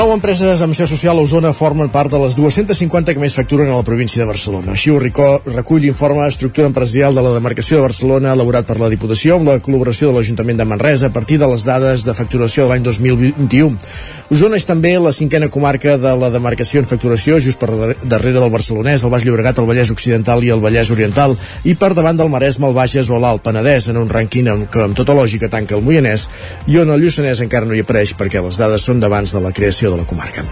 Nou empreses amb seu social a Osona formen part de les 250 que més facturen a la província de Barcelona. Així ho recull l'informe Estructura Empresarial de la Demarcació de Barcelona elaborat per la Diputació amb la col·laboració de l'Ajuntament de Manresa a partir de les dades de facturació de l'any 2021. Osona és també la cinquena comarca de la demarcació en facturació, just per darrere del Barcelonès, el Baix Llobregat, el Vallès Occidental i el Vallès Oriental, i per davant del Maresme, el Bages o l'Alt Penedès, en un rànquing que amb tota lògica tanca el Moianès, i on el Lluçanès encara no hi apareix perquè les dades són d'abans de la creació de la comarca.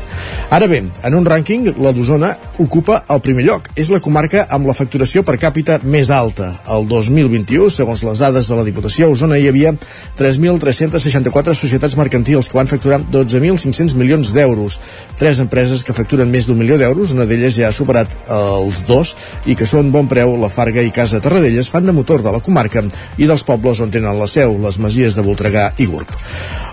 Ara bé, en un rànquing, la d'Osona ocupa el primer lloc. És la comarca amb la facturació per càpita més alta. El 2021, segons les dades de la Diputació, a Osona hi havia 3.364 societats mercantils que van facturar 12.500 milions d'euros. Tres empreses que facturen més d'un milió d'euros, una d'elles ja ha superat els dos i que són bon preu, la Farga i Casa Tarradellas, fan de motor de la comarca i dels pobles on tenen la seu, les masies de Voltregà i Gurb.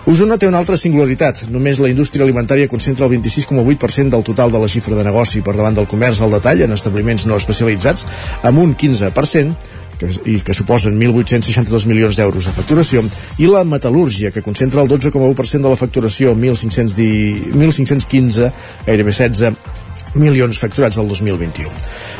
Osona té una altra singularitat. Només la indústria alimentària concentra el 26,8% del total de la xifra de negoci per davant del comerç al detall en establiments no especialitzats, amb un 15%, que, i que suposen 1.862 milions d'euros de facturació, i la metal·lúrgia, que concentra el 12,1% de la facturació, 1.515, gairebé 16 milions facturats del 2021.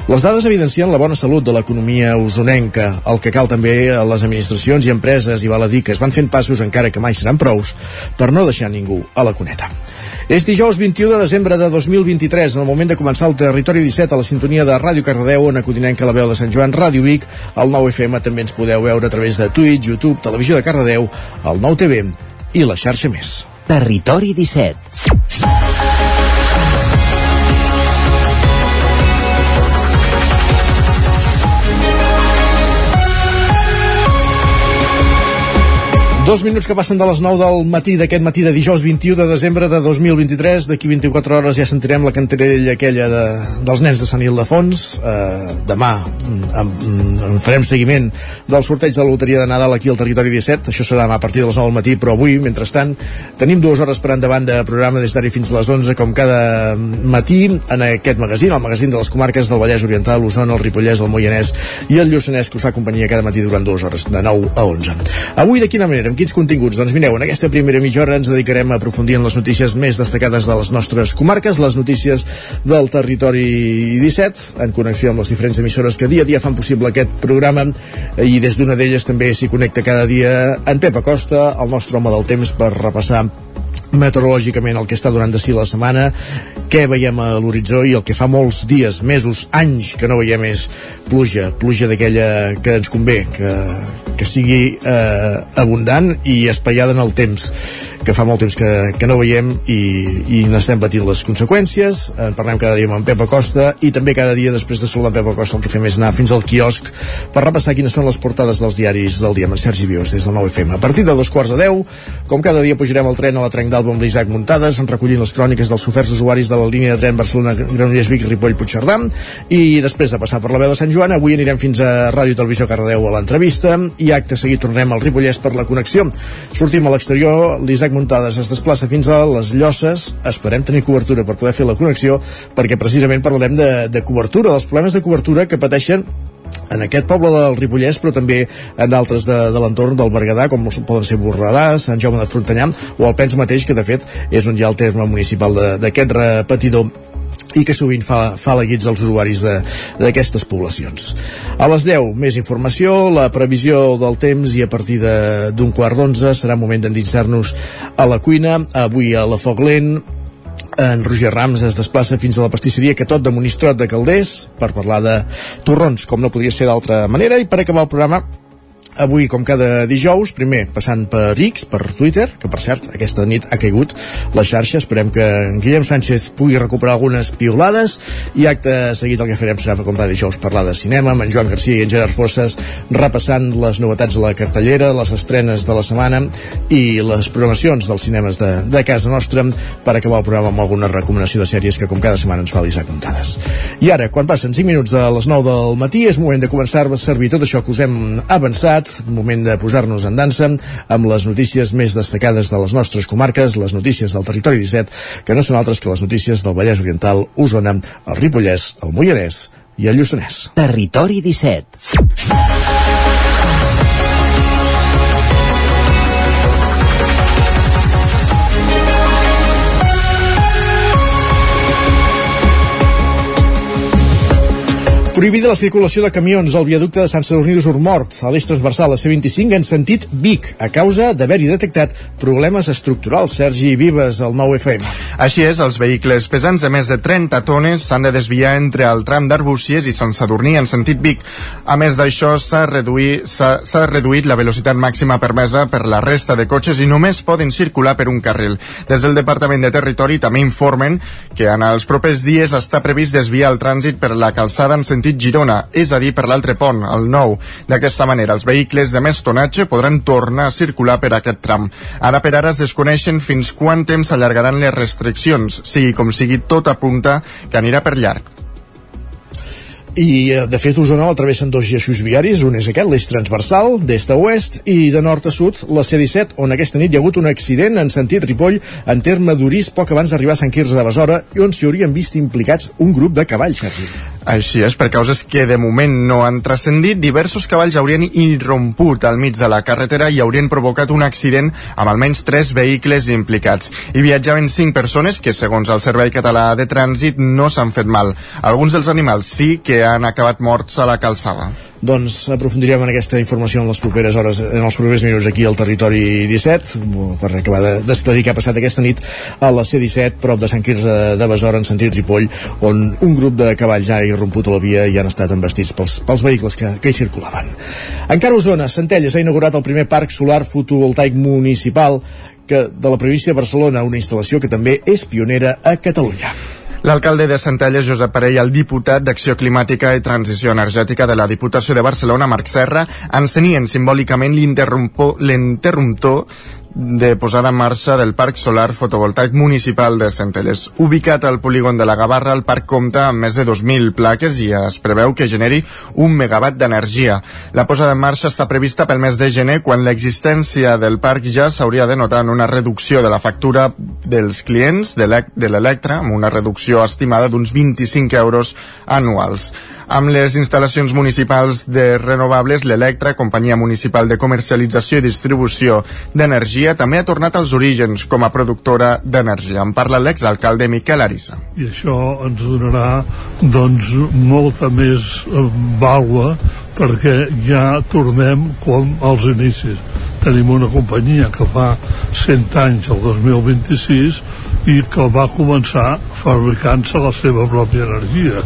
Les dades evidencien la bona salut de l'economia usonenca, el que cal també a les administracions i empreses, i val a dir que es van fent passos encara que mai seran prous, per no deixar ningú a la cuneta. És dijous 21 de desembre de 2023, en el moment de començar el Territori 17 a la sintonia de Ràdio Cardedeu, on acudinem que la veu de Sant Joan, Ràdio Vic, el 9 FM també ens podeu veure a través de Twitch, YouTube, Televisió de Cardedeu, el 9 TV i la xarxa més. Territori 17 Dos minuts que passen de les 9 del matí d'aquest matí de dijous 21 de desembre de 2023. D'aquí 24 hores ja sentirem la cantarella aquella de, dels nens de Sant Ildefons. Eh, demà en, en farem seguiment del sorteig de la loteria de Nadal aquí al territori 17. Això serà demà a partir de les 9 del matí, però avui, mentrestant, tenim dues hores per endavant de programa des d'ara fins a les 11, com cada matí, en aquest magazín, el magazín de les comarques del Vallès Oriental, l'Osona, el Ripollès, el Moianès i el Lluçanès, que us fa companyia cada matí durant dues hores, de 9 a 11. Avui, de quina manera? Quins continguts? Doncs mireu, en aquesta primera mitja hora ens dedicarem a aprofundir en les notícies més destacades de les nostres comarques, les notícies del territori 17, en connexió amb les diferents emissores que dia a dia fan possible aquest programa i des d'una d'elles també s'hi connecta cada dia en Pep Acosta, el nostre home del temps per repassar meteorològicament el que està durant de si la setmana, què veiem a l'horitzó i el que fa molts dies, mesos, anys que no veiem és pluja, pluja d'aquella que ens convé, que, que sigui eh, abundant i espaiada en el temps que fa molt temps que, que no veiem i, i n'estem patint les conseqüències. En parlem cada dia amb en Pep Acosta i també cada dia després de saludar en Pep Acosta el que fem és anar fins al quiosc per repassar quines són les portades dels diaris del dia. Amb en Sergi Vius des del 9FM a partir de dos quarts de deu com cada dia pujarem el tren a la Trenc d'Alba amb l'Isaac Muntades recollint les cròniques dels oferts usuaris de la línia de tren Barcelona-Granollers Vic Ripoll Puigcerdà. I després de passar per la veu de Sant Joan avui anirem fins a Ràdio Televisió Cardedeu a l'entrevista. I acte seguit tornem al Ripollès per la connexió. Sortim a l'exterior l'Isaac Muntades es desplaça fins a les Llosses. Esperem tenir cobertura per poder fer la connexió, perquè precisament parlarem de, de cobertura, dels problemes de cobertura que pateixen en aquest poble del Ripollès, però també en d'altres de, de l'entorn del Berguedà, com poden ser Borredà, Sant Jaume de Frontanyà, o el Pens mateix, que de fet és on hi ha el terme municipal d'aquest repetidor i que sovint fa, fa guits als usuaris d'aquestes poblacions. A les 10, més informació, la previsió del temps i a partir d'un quart d'onze serà moment d'endinsar-nos a la cuina. Avui a la Foc Lent, en Roger Rams es desplaça fins a la pastisseria que tot de Monistrot de Calders per parlar de torrons, com no podria ser d'altra manera, i per acabar el programa avui, com cada dijous, primer passant per X, per Twitter, que per cert, aquesta nit ha caigut la xarxa, esperem que en Guillem Sánchez pugui recuperar algunes piolades i acte seguit el que farem serà com cada dijous parlar de cinema amb en Joan Garcia i en Gerard Fosses repassant les novetats de la cartellera, les estrenes de la setmana i les programacions dels cinemes de, de casa nostra per acabar el programa amb alguna recomanació de sèries que com cada setmana ens fa l'Isaac Montades. I ara, quan passen 5 minuts de les 9 del matí, és moment de començar a servir tot això que us hem avançat passat, moment de posar-nos en dansa amb les notícies més destacades de les nostres comarques, les notícies del territori 17, que no són altres que les notícies del Vallès Oriental, Osona, el Ripollès, el Moianès i el Lluçanès. Territori 17. Prohibida la circulació de camions al viaducte de Sant Sadurní d'Usurmort, a l'eix transversal a C25 en sentit Vic, a causa d'haver-hi detectat problemes estructurals. Sergi Vives, el 9FM. Així és, els vehicles pesants de més de 30 tones s'han de desviar entre el tram d'Arbúcies i Sant Sadurní en sentit Vic. A més d'això, s'ha reduït, reduït la velocitat màxima permesa per la resta de cotxes i només poden circular per un carril. Des del Departament de Territori també informen que en els propers dies està previst desviar el trànsit per la calçada en sentit sentit Girona, és a dir, per l'altre pont, el nou. D'aquesta manera, els vehicles de més tonatge podran tornar a circular per aquest tram. Ara per ara es desconeixen fins quant temps s'allargaran les restriccions, sigui com sigui, tot apunta que anirà per llarg i eh, de fet Osona la travessen dos eixos viaris, un és aquest, l'eix transversal, d'est a oest, i de nord a sud, la C-17, on aquesta nit hi ha hagut un accident en sentit Ripoll, en terme d'Urís, poc abans d'arribar a Sant Quirze de Besora, i on s'hi haurien vist implicats un grup de cavalls, Sergi. Així és, per causes que de moment no han transcendit, diversos cavalls haurien irromput al mig de la carretera i haurien provocat un accident amb almenys tres vehicles implicats. Hi viatjaven cinc persones que, segons el Servei Català de Trànsit, no s'han fet mal. Alguns dels animals sí que han acabat morts a la calçada. Doncs aprofundirem en aquesta informació en les properes hores, en els propers minuts aquí al territori 17, per acabar d'esclarir què ha passat aquesta nit a la C-17, prop de Sant Quirze de Besora, en sentit Ripoll, on un grup de cavalls ha irromput a la via i han estat embestits pels, pels vehicles que, que hi circulaven. Encara a Osona, Centelles ha inaugurat el primer parc solar fotovoltaic municipal que de la província de Barcelona, una instal·lació que també és pionera a Catalunya. L'alcalde de Centelles, Josep Parell, el diputat d'Acció Climàtica i Transició Energètica de la Diputació de Barcelona, Marc Serra, encenien simbòlicament l'interruptor de posada en marxa del Parc Solar Fotovoltaic Municipal de Centelles. Ubicat al polígon de la Gavarra, el parc compta amb més de 2.000 plaques i es preveu que generi un megawatt d'energia. La posada en marxa està prevista pel mes de gener, quan l'existència del parc ja s'hauria de notar en una reducció de la factura dels clients de l'Electra, amb una reducció estimada d'uns 25 euros anuals. Amb les instal·lacions municipals de renovables, l'Electra, companyia municipal de comercialització i distribució d'energia, també ha tornat als orígens com a productora d'energia. En parla l'exalcalde Miquel Arissa. I això ens donarà doncs, molta més eh, vàlua perquè ja tornem com als inicis. Tenim una companyia que fa 100 anys, el 2026, i que va començar fabricant-se la seva pròpia energia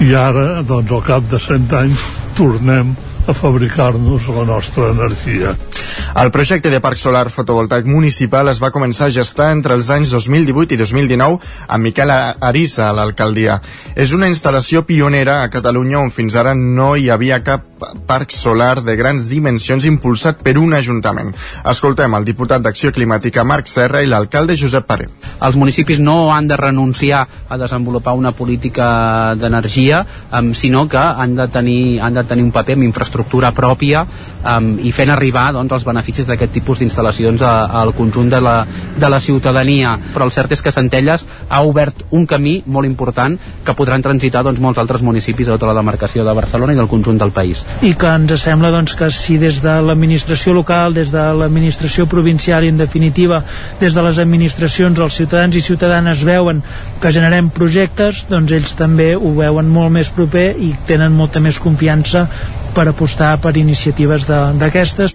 i ara, doncs, al cap de 100 anys tornem a fabricar-nos la nostra energia. El projecte de parc solar fotovoltaic municipal es va començar a gestar entre els anys 2018 i 2019 amb Miquel Arissa a l'alcaldia. És una instal·lació pionera a Catalunya on fins ara no hi havia cap parc solar de grans dimensions impulsat per un ajuntament. Escoltem el diputat d'Acció Climàtica Marc Serra i l'alcalde Josep Paré. Els municipis no han de renunciar a desenvolupar una política d'energia, sinó que han de, tenir, han de tenir un paper amb infraestructura pròpia i fent arribar doncs, els beneficis d'aquest tipus d'instal·lacions al conjunt de la, de la ciutadania. Però el cert és que Centelles ha obert un camí molt important que podran transitar doncs, molts altres municipis de tota la demarcació de Barcelona i del conjunt del país i que ens sembla doncs, que si des de l'administració local, des de l'administració provincial i en definitiva des de les administracions els ciutadans i ciutadanes veuen que generem projectes, doncs ells també ho veuen molt més proper i tenen molta més confiança per apostar per iniciatives d'aquestes.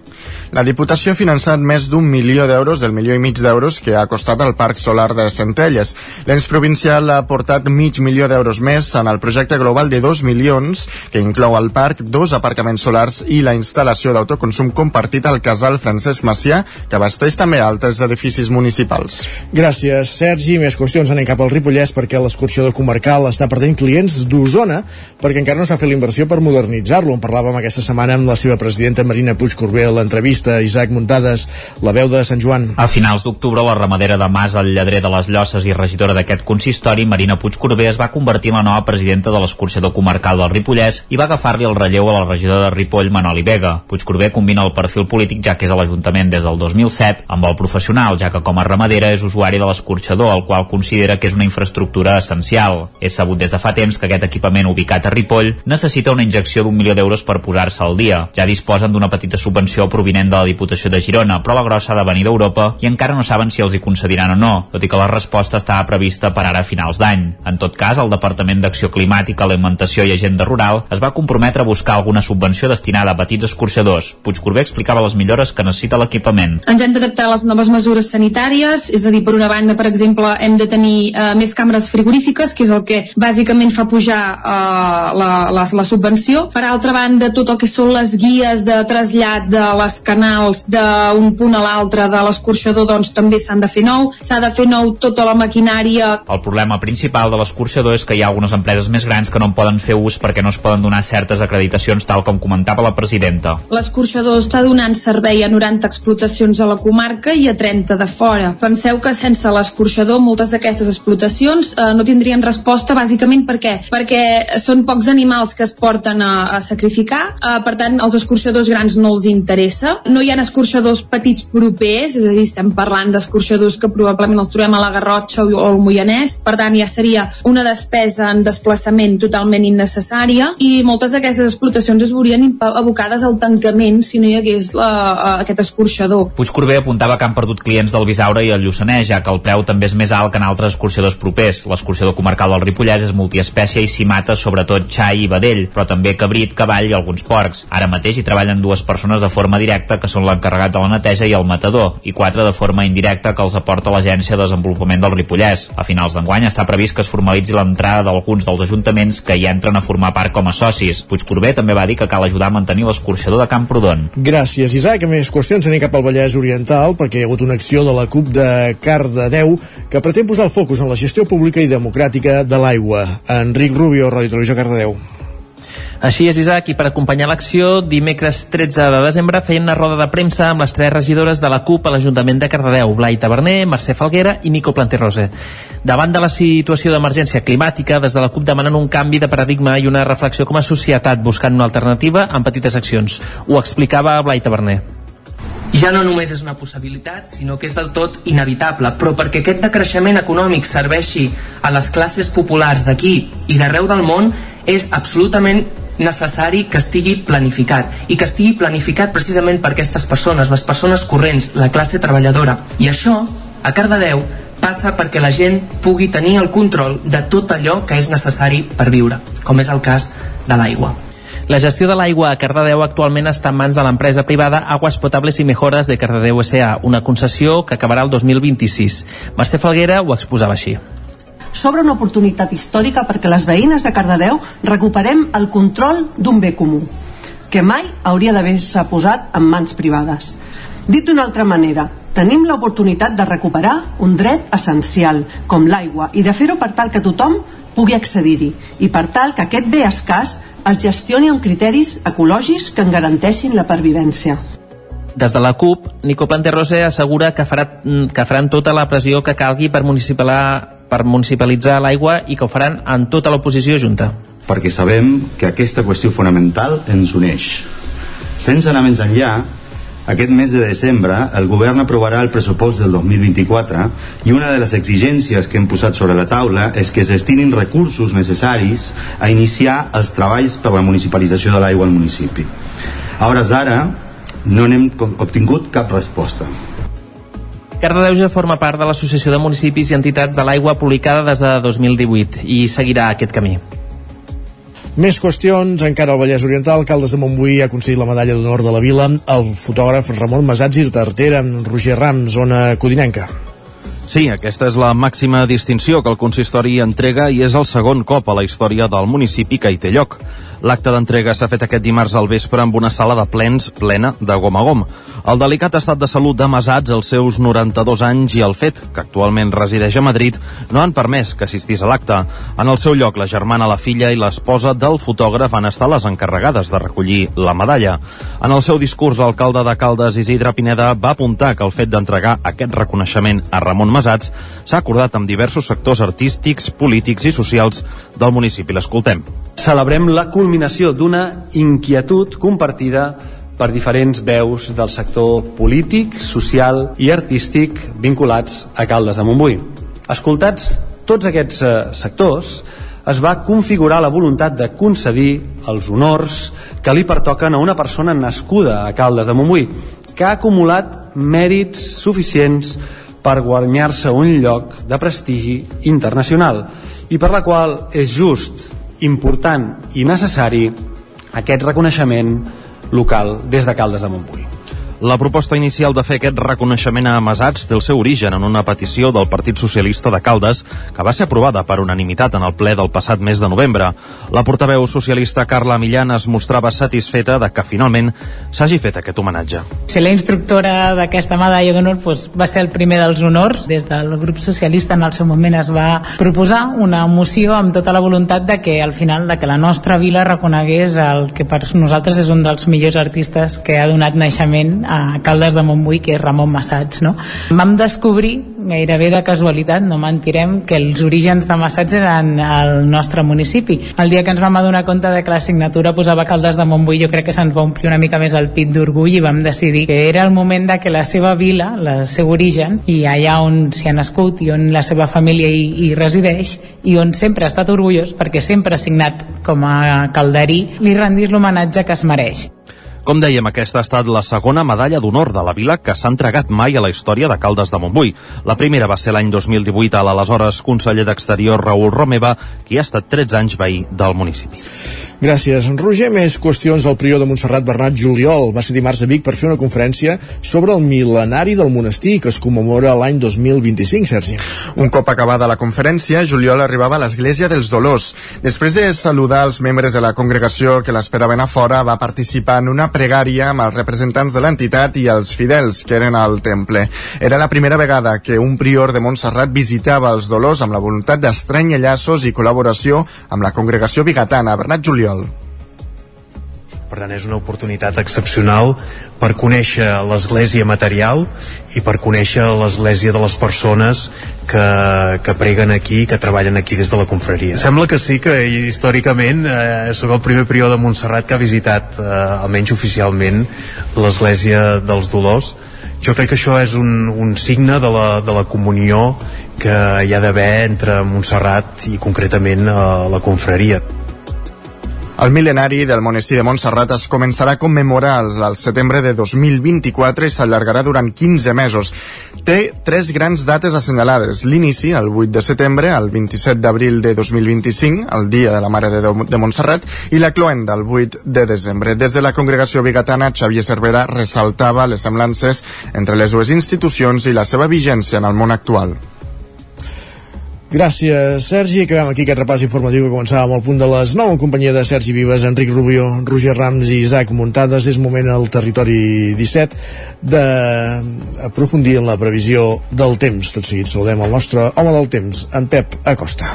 La Diputació ha finançat més d'un milió d'euros, del milió i mig d'euros que ha costat el Parc Solar de Centelles. L'ens provincial ha aportat mig milió d'euros més en el projecte global de 2 milions, que inclou el parc, dos aparcaments solars i la instal·lació d'autoconsum compartit al casal Francesc Macià, que abasteix també altres edificis municipals. Gràcies, Sergi. Més qüestions anem cap al Ripollès perquè l'excursió de Comarcal està perdent clients d'Osona perquè encara no s'ha fet la inversió per modernitzar-lo. En parlàvem aquesta setmana amb la seva presidenta Marina Puig Corbé a entrevista. Isaac Muntades, la veu de Sant Joan. A finals d'octubre, la ramadera de Mas, el lladrer de les Llosses i regidora d'aquest consistori, Marina Puigcorbé, es va convertir en la nova presidenta de l'escorxador comarcal del Ripollès i va agafar-li el relleu a la regidora de Ripoll, Manoli Vega. Puigcorbé combina el perfil polític, ja que és a l'Ajuntament des del 2007, amb el professional, ja que com a ramadera és usuari de l'escorxador, el qual considera que és una infraestructura essencial. És sabut des de fa temps que aquest equipament ubicat a Ripoll necessita una injecció d'un milió d'euros per posar-se al dia. Ja disposen d'una petita subvenció provinent de la Diputació de Girona, però la grossa ha de venir d'Europa i encara no saben si els hi concediran o no, tot i que la resposta estava prevista per ara a finals d'any. En tot cas, el Departament d'Acció Climàtica, Alimentació i Agenda Rural es va comprometre a buscar alguna subvenció destinada a petits escorxadors. Puigcorbé explicava les millores que necessita l'equipament. Ens hem d'adaptar a les noves mesures sanitàries, és a dir, per una banda, per exemple, hem de tenir eh, més càmeres frigorífiques, que és el que bàsicament fa pujar eh, la, la, la subvenció. Per altra banda, tot el que són les guies de trasllat de les canals d'un punt a l'altre de l'escorxador, doncs també s'han de fer nou. S'ha de fer nou tota la maquinària. El problema principal de l'escorxador és que hi ha algunes empreses més grans que no en poden fer ús perquè no es poden donar certes acreditacions, tal com comentava la presidenta. L'escorxador està donant servei a 90 explotacions a la comarca i a 30 de fora. Penseu que sense l'escorxador moltes d'aquestes explotacions eh, no tindrien resposta bàsicament per què? Perquè són pocs animals que es porten a, a sacrificar, eh, per tant els escorxadors grans no els interessa. No hi ha escorxadors petits propers, és a dir, estem parlant d'escorxadors que probablement els trobem a la Garrotxa o al Moianès, per tant ja seria una despesa en desplaçament totalment innecessària i moltes d'aquestes explotacions es veurien abocades al tancament si no hi hagués la, aquest escorxador. Puigcorbé apuntava que han perdut clients del Bisaure i el Lluçanès, ja que el preu també és més alt que en altres escorxadors propers. L'escorxador comarcal del Ripollès és multiespècie i s'hi mata sobretot xai i vedell, però també cabrit, cavall i alguns porcs. Ara mateix hi treballen dues persones de forma directa que són l'encarregat de la neteja i el matador, i quatre de forma indirecta que els aporta l'Agència de Desenvolupament del Ripollès. A finals d'enguany està previst que es formalitzi l'entrada d'alguns dels ajuntaments que hi entren a formar part com a socis. Puigcorbé també va dir que cal ajudar a mantenir l'escorxador de Camprodon. Gràcies, Isaac. A més qüestions anem cap al Vallès Oriental perquè hi ha hagut una acció de la CUP de Cardedeu que pretén posar el focus en la gestió pública i democràtica de l'aigua. Enric Rubio, Ràdio Televisió Cardedeu. Així és, Isaac, i per acompanyar l'acció, dimecres 13 de desembre feien una roda de premsa amb les tres regidores de la CUP a l'Ajuntament de Cardedeu, Blai Taverner, Mercè Falguera i Mico Planterrose. Davant de la situació d'emergència climàtica, des de la CUP demanen un canvi de paradigma i una reflexió com a societat buscant una alternativa amb petites accions. Ho explicava Blai Taverner ja no només és una possibilitat, sinó que és del tot inevitable. Però perquè aquest decreixement econòmic serveixi a les classes populars d'aquí i d'arreu del món, és absolutament necessari que estigui planificat i que estigui planificat precisament per aquestes persones, les persones corrents, la classe treballadora. I això, a Cardedeu, passa perquè la gent pugui tenir el control de tot allò que és necessari per viure, com és el cas de l'aigua. La gestió de l'aigua a Cardedeu actualment està en mans de l'empresa privada Aguas Potables i Mejores de Cardedeu S.A., una concessió que acabarà el 2026. Mercè Falguera ho exposava així s'obre una oportunitat històrica perquè les veïnes de Cardedeu recuperem el control d'un bé comú, que mai hauria d'haver-se posat en mans privades. Dit d'una altra manera, tenim l'oportunitat de recuperar un dret essencial, com l'aigua, i de fer-ho per tal que tothom pugui accedir-hi, i per tal que aquest bé escàs es gestioni amb criteris ecològics que en garanteixin la pervivència. Des de la CUP, Nico Planterrose assegura que, farà, que faran tota la pressió que calgui per municipalitzar, per municipalitzar l'aigua i que ho faran en tota l'oposició junta. Perquè sabem que aquesta qüestió fonamental ens uneix. Sense anar més enllà, aquest mes de desembre el govern aprovarà el pressupost del 2024 i una de les exigències que hem posat sobre la taula és que es destinin recursos necessaris a iniciar els treballs per la municipalització de l'aigua al municipi. A hores d'ara no n'hem obtingut cap resposta. Cardedeu ja forma part de l'Associació de Municipis i Entitats de l'Aigua publicada des de 2018 i seguirà aquest camí. Més qüestions, encara al Vallès Oriental, Caldes de Montbui ha aconseguit la medalla d'honor de la vila el fotògraf Ramon Masats i Tartera, Roger Ram, zona codinenca. Sí, aquesta és la màxima distinció que el consistori entrega i és el segon cop a la història del municipi que hi té lloc. L'acte d'entrega s'ha fet aquest dimarts al vespre amb una sala de plens plena de gom a gom. El delicat estat de salut de Masats, els seus 92 anys i el fet que actualment resideix a Madrid no han permès que assistís a l'acte. En el seu lloc, la germana, la filla i l'esposa del fotògraf han estat les encarregades de recollir la medalla. En el seu discurs, l'alcalde de Caldes, Isidre Pineda, va apuntar que el fet d'entregar aquest reconeixement a Ramon Masats s'ha acordat amb diversos sectors artístics, polítics i socials del municipi. L'escoltem. Celebrem la culminació d'una inquietud compartida per diferents veus del sector polític, social i artístic vinculats a Caldes de Montbui. Escoltats tots aquests eh, sectors, es va configurar la voluntat de concedir els honors que li pertoquen a una persona nascuda a Caldes de Montbui, que ha acumulat mèrits suficients per guanyar-se un lloc de prestigi internacional i per la qual és just, important i necessari aquest reconeixement local des de Caldes de Montbui. La proposta inicial de fer aquest reconeixement a Masats té el seu origen en una petició del Partit Socialista de Caldes que va ser aprovada per unanimitat en el ple del passat mes de novembre. La portaveu socialista Carla Millán es mostrava satisfeta de que finalment s'hagi fet aquest homenatge. Ser la instructora d'aquesta medalla d'honor doncs, va ser el primer dels honors. Des del grup socialista en el seu moment es va proposar una moció amb tota la voluntat de que al final de que la nostra vila reconegués el que per nosaltres és un dels millors artistes que ha donat naixement a Caldes de Montbui, que és Ramon Massats. No? Vam descobrir, gairebé de casualitat, no mentirem, que els orígens de Massats eren al nostre municipi. El dia que ens vam adonar compte de que la signatura posava Caldes de Montbui, jo crec que se'ns va omplir una mica més el pit d'orgull i vam decidir que era el moment de que la seva vila, el seu origen, i allà on s'hi ha nascut i on la seva família hi, hi resideix, i on sempre ha estat orgullós perquè sempre ha signat com a calderí, li rendís l'homenatge que es mereix. Com dèiem, aquesta ha estat la segona medalla d'honor de la vila que s'ha entregat mai a la història de Caldes de Montbui. La primera va ser l'any 2018 a l'aleshores conseller d'Exterior Raül Romeva, qui ha estat 13 anys veí del municipi. Gràcies, Roger. Més qüestions al prior de Montserrat Bernat Juliol. Va ser dimarts a Vic per fer una conferència sobre el mil·lenari del monestir que es commemora l'any 2025, Sergi. Un cop acabada la conferència, Juliol arribava a l'Església dels Dolors. Després de saludar els membres de la congregació que l'esperaven a fora, va participar en una pregària amb els representants de l'entitat i els fidels que eren al temple. Era la primera vegada que un prior de Montserrat visitava els Dolors amb la voluntat d'estrany llaços i col·laboració amb la congregació bigatana. Bernat Juliol. Per tant, és una oportunitat excepcional per conèixer l'Església material i per conèixer l'Església de les persones que, que preguen aquí, que treballen aquí des de la confraria. Sembla que sí, que històricament eh, sóc el primer prior de Montserrat que ha visitat, eh, almenys oficialment, l'Església dels Dolors. Jo crec que això és un, un signe de la, de la comunió que hi ha d'haver entre Montserrat i concretament eh, la confraria. El mil·lenari del monestir de Montserrat es començarà a commemorar al setembre de 2024 i s'allargarà durant 15 mesos. Té tres grans dates assenyalades. L'inici, el 8 de setembre, el 27 d'abril de 2025, el dia de la Mare de, Déu de Montserrat, i la cloent del 8 de desembre. Des de la congregació bigatana, Xavier Cervera ressaltava les semblances entre les dues institucions i la seva vigència en el món actual. Gràcies, Sergi. Acabem aquí aquest repàs informatiu que començava amb el punt de les 9 en companyia de Sergi Vives, Enric Rubio, Roger Rams i Isaac Muntades. És moment al territori 17 d'aprofundir en la previsió del temps. Tot seguit saludem el nostre home del temps, en Pep Acosta.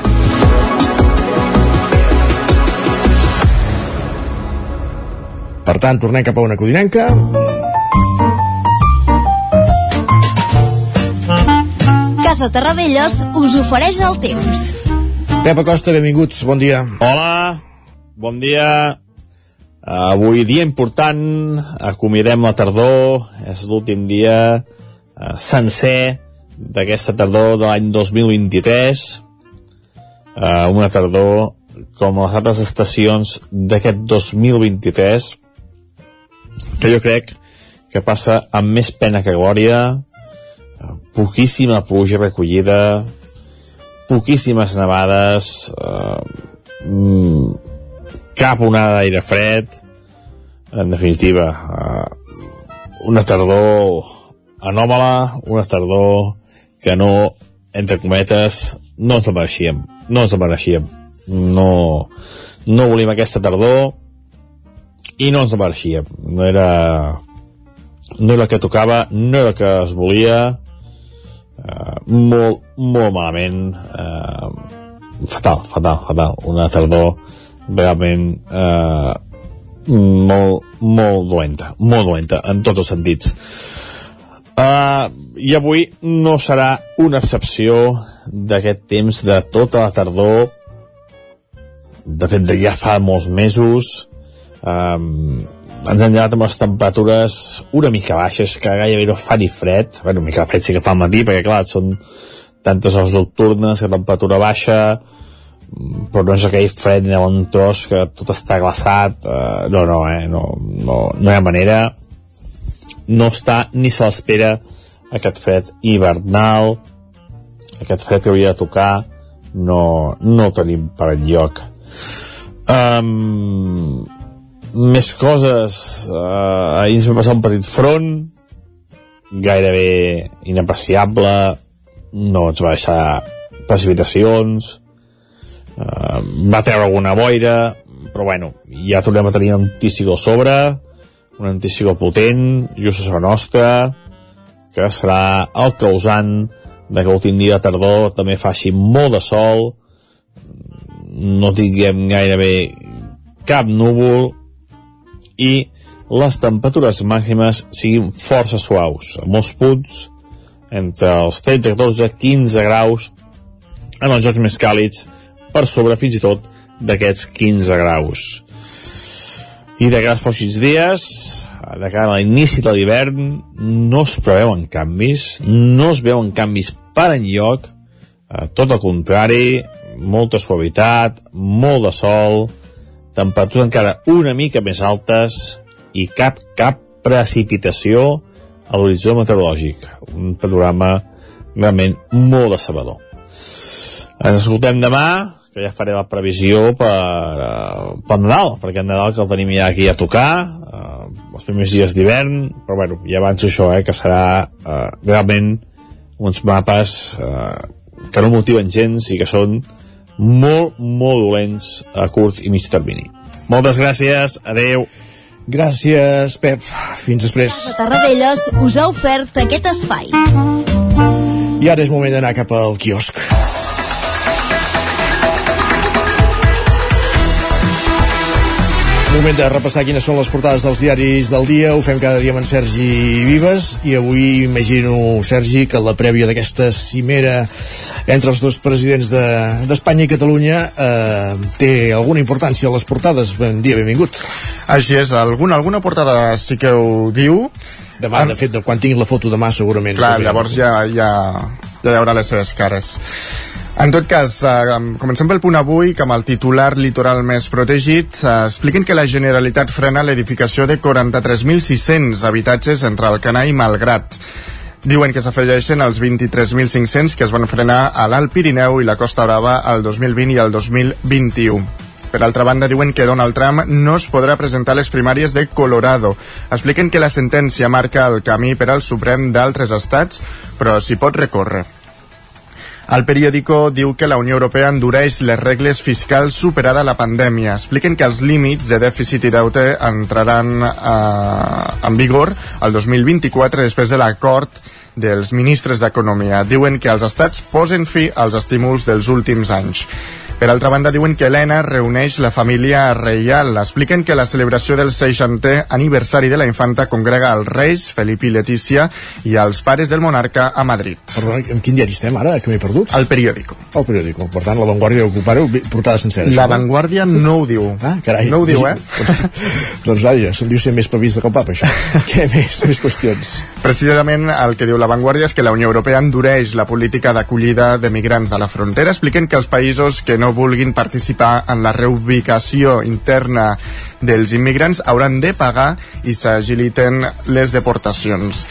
Per tant, tornem cap a una codinenca. Casa Terradellos us ofereix el temps. Pep Acosta, benvinguts, bon dia. Hola, bon dia. Uh, avui dia important, acomiadem la tardor, és l'últim dia uh, sencer d'aquesta tardor de l'any 2023. Uh, una tardor com les altres estacions d'aquest 2023 que jo crec que passa amb més pena que glòria, poquíssima pluja recollida, poquíssimes nevades, eh, cap onada d'aire fred, en definitiva, eh, una tardor anòmala, una tardor que no, entre cometes, no ens la mereixíem, no ens la mereixíem, no, no volíem aquesta tardor i no ens la mereixíem. No era no era el que tocava, no era el que es volia uh, molt, molt malament. Uh, fatal, fatal, fatal. Una tardor realment uh, molt, molt dolenta molt dolenta en tots els sentits. Uh, i avui no serà una excepció d'aquest temps de tota la tardor de fet ja fa molts mesos. Um, ens han llevat amb les temperatures una mica baixes, que gairebé no fa ni fred, bueno, una mica de fred sí que fa al matí, perquè clar, són tantes hores nocturnes, que temperatura baixa, però no és aquell fred ni ventós que tot està glaçat, uh, no, no, eh, no, no, no hi ha manera, no està ni se l'espera aquest fred hivernal, aquest fred que hauria de tocar, no, no el tenim per enlloc. Um, més coses. Uh, ahir ens va passar un petit front gairebé inapreciable no ens va deixar precipitacions uh, va treure alguna boira però bueno, ja tornem a tenir un antícigo a sobre un antícigo potent just a sobre nostra que serà el causant de que l'últim dia de tardor també faci molt de sol no tinguem gairebé cap núvol i les temperatures màximes siguin força suaus, a molts punts entre els 13, 14, 15 graus en els jocs més càlids per sobre fins i tot d'aquests 15 graus. I de cara als pocs dies de cara a l'inici de l'hivern no es preveuen canvis no es veuen canvis per enlloc eh, tot el contrari molta suavitat, molt de sol temperatures encara una mica més altes i cap, cap precipitació a l'horitzó meteorològic. Un panorama realment molt decebedor. Ens escoltem demà, que ja faré la previsió per, uh, per Nadal, perquè Nadal que el tenim ja aquí a tocar, uh, els primers dies d'hivern, però bueno, ja avanço això, eh, que serà uh, realment uns mapes uh, que no motiven gens i que són molt, molt dolents a curt i mig termini. Moltes gràcies, adeu. Gràcies, Pep. Fins després. Tarradellas us ha ofert aquest espai. I ara és moment d'anar cap al quiosc. Moment de repassar quines són les portades dels diaris del dia. Ho fem cada dia amb en Sergi Vives i avui imagino, Sergi, que la prèvia d'aquesta cimera entre els dos presidents d'Espanya de, i Catalunya eh, té alguna importància a les portades. Bon dia, benvingut. Així és, alguna, alguna portada sí que ho diu. Demà, de fet, quan tinguin la foto demà, segurament. Clar, llavors ja, ja, ja hi haurà les seves cares. En tot cas, eh, comencem pel punt avui, que amb el titular litoral més protegit eh, expliquen que la Generalitat frena l'edificació de 43.600 habitatges entre Alcanar i Malgrat. Diuen que s'afegeixen els 23.500 que es van frenar a l'Alt Pirineu i la Costa Brava al 2020 i al 2021. Per altra banda, diuen que Donald Trump no es podrà presentar a les primàries de Colorado. Expliquen que la sentència marca el camí per al Suprem d'altres estats, però s'hi pot recórrer. El periòdico diu que la Unió Europea endureix les regles fiscals superada la pandèmia. Expliquen que els límits de dèficit i deute entraran eh, en vigor el 2024 després de l'acord dels ministres d'Economia. Diuen que els estats posen fi als estímuls dels últims anys. Per altra banda, diuen que Helena reuneix la família reial. Expliquen que la celebració del 60è aniversari de la infanta congrega els reis, Felip i Letícia, i els pares del monarca a Madrid. Perdona, en quin diari estem ara, que m'he perdut? El periòdico. El periòdico. Per tant, la Vanguardia ocupareu portada sencera. La Vanguardia no ho diu. Ah, carai. No ho diu, eh? doncs vaja, se'n diu ser més previst que el papa, això. Què més? Més qüestions. Precisament el que diu la Vanguardia és que la Unió Europea endureix la política d'acollida de migrants a la frontera. Expliquen que els països que no vulguin participar en la reubicació interna dels immigrants hauran de pagar i s'agiliten les deportacions.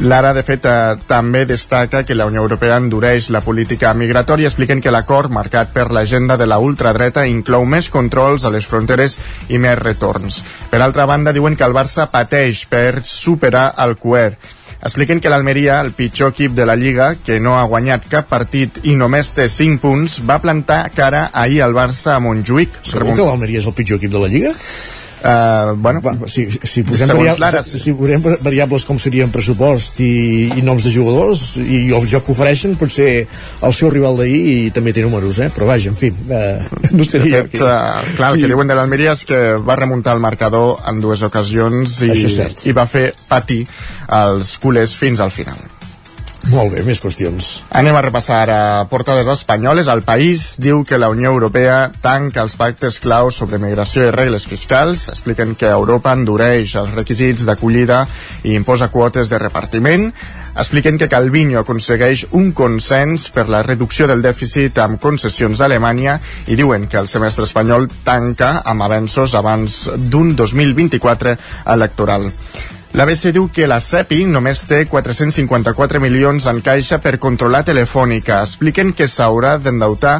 L'Ara, de fet, eh, també destaca que la Unió Europea endureix la política migratòria, expliquen que l'acord marcat per l'agenda de la ultradreta inclou més controls a les fronteres i més retorns. Per altra banda, diuen que el Barça pateix per superar el QR Expliquen que l'Almeria, el pitjor equip de la Lliga, que no ha guanyat cap partit i només té 5 punts, va plantar cara ahir al Barça a Montjuïc. Segur que l'Almeria és el pitjor equip de la Lliga? Uh, bueno, si, si, posem variables, si, posem variables com serien pressupost i, i noms de jugadors i el joc que ofereixen pot ser el seu rival d'ahir i també té números, eh? però vaja, en fi uh, no seria de fet, uh, clar, el que diuen de l'Almeria és que va remuntar el marcador en dues ocasions i, i va fer patir els culers fins al final molt bé, més qüestions. Anem a repassar a portades espanyoles. El país diu que la Unió Europea tanca els pactes claus sobre migració i regles fiscals. Expliquen que Europa endureix els requisits d'acollida i imposa quotes de repartiment. Expliquen que Calviño aconsegueix un consens per la reducció del dèficit amb concessions a Alemanya i diuen que el semestre espanyol tanca amb avenços abans d'un 2024 electoral. L'ABC diu que la CEPI només té 454 milions en caixa per controlar Telefònica. Expliquen que s'haurà d'endeutar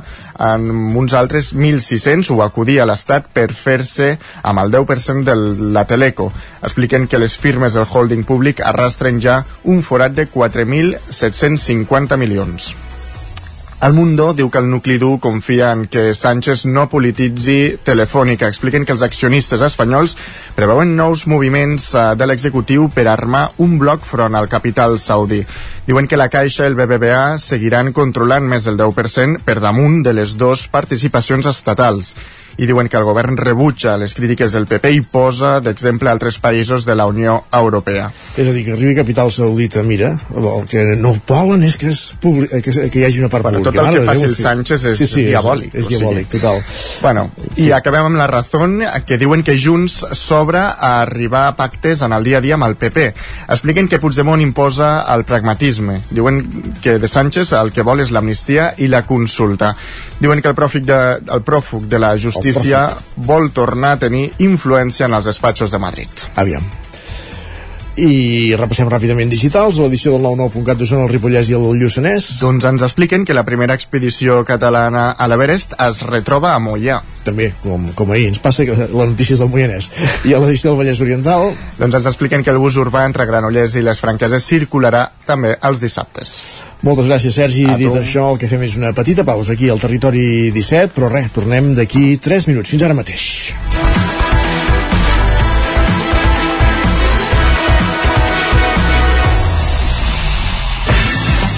amb uns altres 1.600 o acudir a l'Estat per fer-se amb el 10% de la Teleco. Expliquen que les firmes del holding públic arrastren ja un forat de 4.750 milions. El Mundo diu que el nucli dur confia en que Sánchez no polititzi Telefònica. Expliquen que els accionistes espanyols preveuen nous moviments eh, de l'executiu per armar un bloc front al capital saudí. Diuen que la Caixa i el BBVA seguiran controlant més del 10% per damunt de les dues participacions estatals i diuen que el govern rebutja les crítiques del PP i posa d'exemple altres països de la Unió Europea. És a dir, que arribi capital saudita, mira, el que no volen és que, és publi que, que hi hagi una part bueno, pública. Tot el que faci el Sánchez és sí, sí, diabòlic. És, és diabòlic, total. Bueno, i acabem amb la Razón, que diuen que Junts s'obre a arribar a pactes en el dia a dia amb el PP. Expliquen que Puigdemont imposa el pragmatisme. Diuen que de Sánchez el que vol és l'amnistia i la consulta. Diuen que el pròfug de, el pròfug de la justícia vol tornar a tenir influència en els despatxos de Madrid. Aviam i repassem ràpidament digitals. L'edició del 99.cat d'Osona, el Ripollès i el Lluçanès. Doncs ens expliquen que la primera expedició catalana a l'Everest es retroba a Mollà també, com, com ahir. Ens passa que la notícia és del Moianès. I a l'edició del Vallès Oriental. Doncs ens expliquen que el bus urbà entre Granollers i les Franqueses circularà també els dissabtes. Moltes gràcies Sergi, a dit tu. això el que fem és una petita pausa aquí al Territori 17 però res, tornem d'aquí 3 minuts. Fins ara mateix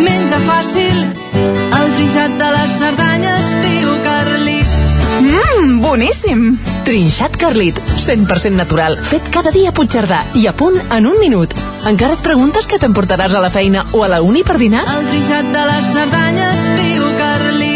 menja fàcil, el trinxat de les Cerdanyes, tio Carlit. Mmm, boníssim! Trinxat Carlit, 100% natural, fet cada dia a Puigcerdà i a punt en un minut. Encara et preguntes què t'emportaràs a la feina o a la uni per dinar? El trinxat de les Cerdanyes, tio Carlit.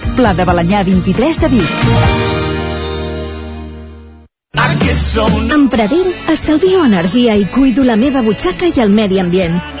Pla de Balanyà 23 de Vic. Amb Pradell estalvio energia i cuido la meva butxaca i el medi ambient.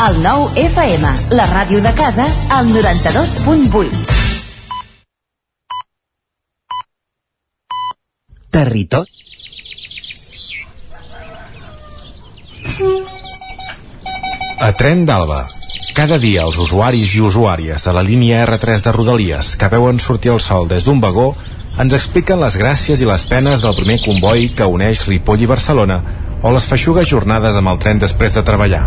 El nou FM, la ràdio de casa, al 92.8. Territori. A Tren d'Alba. Cada dia els usuaris i usuàries de la línia R3 de Rodalies que veuen sortir el sol des d'un vagó ens expliquen les gràcies i les penes del primer comboi que uneix Ripoll i Barcelona o les feixugues jornades amb el tren després de treballar.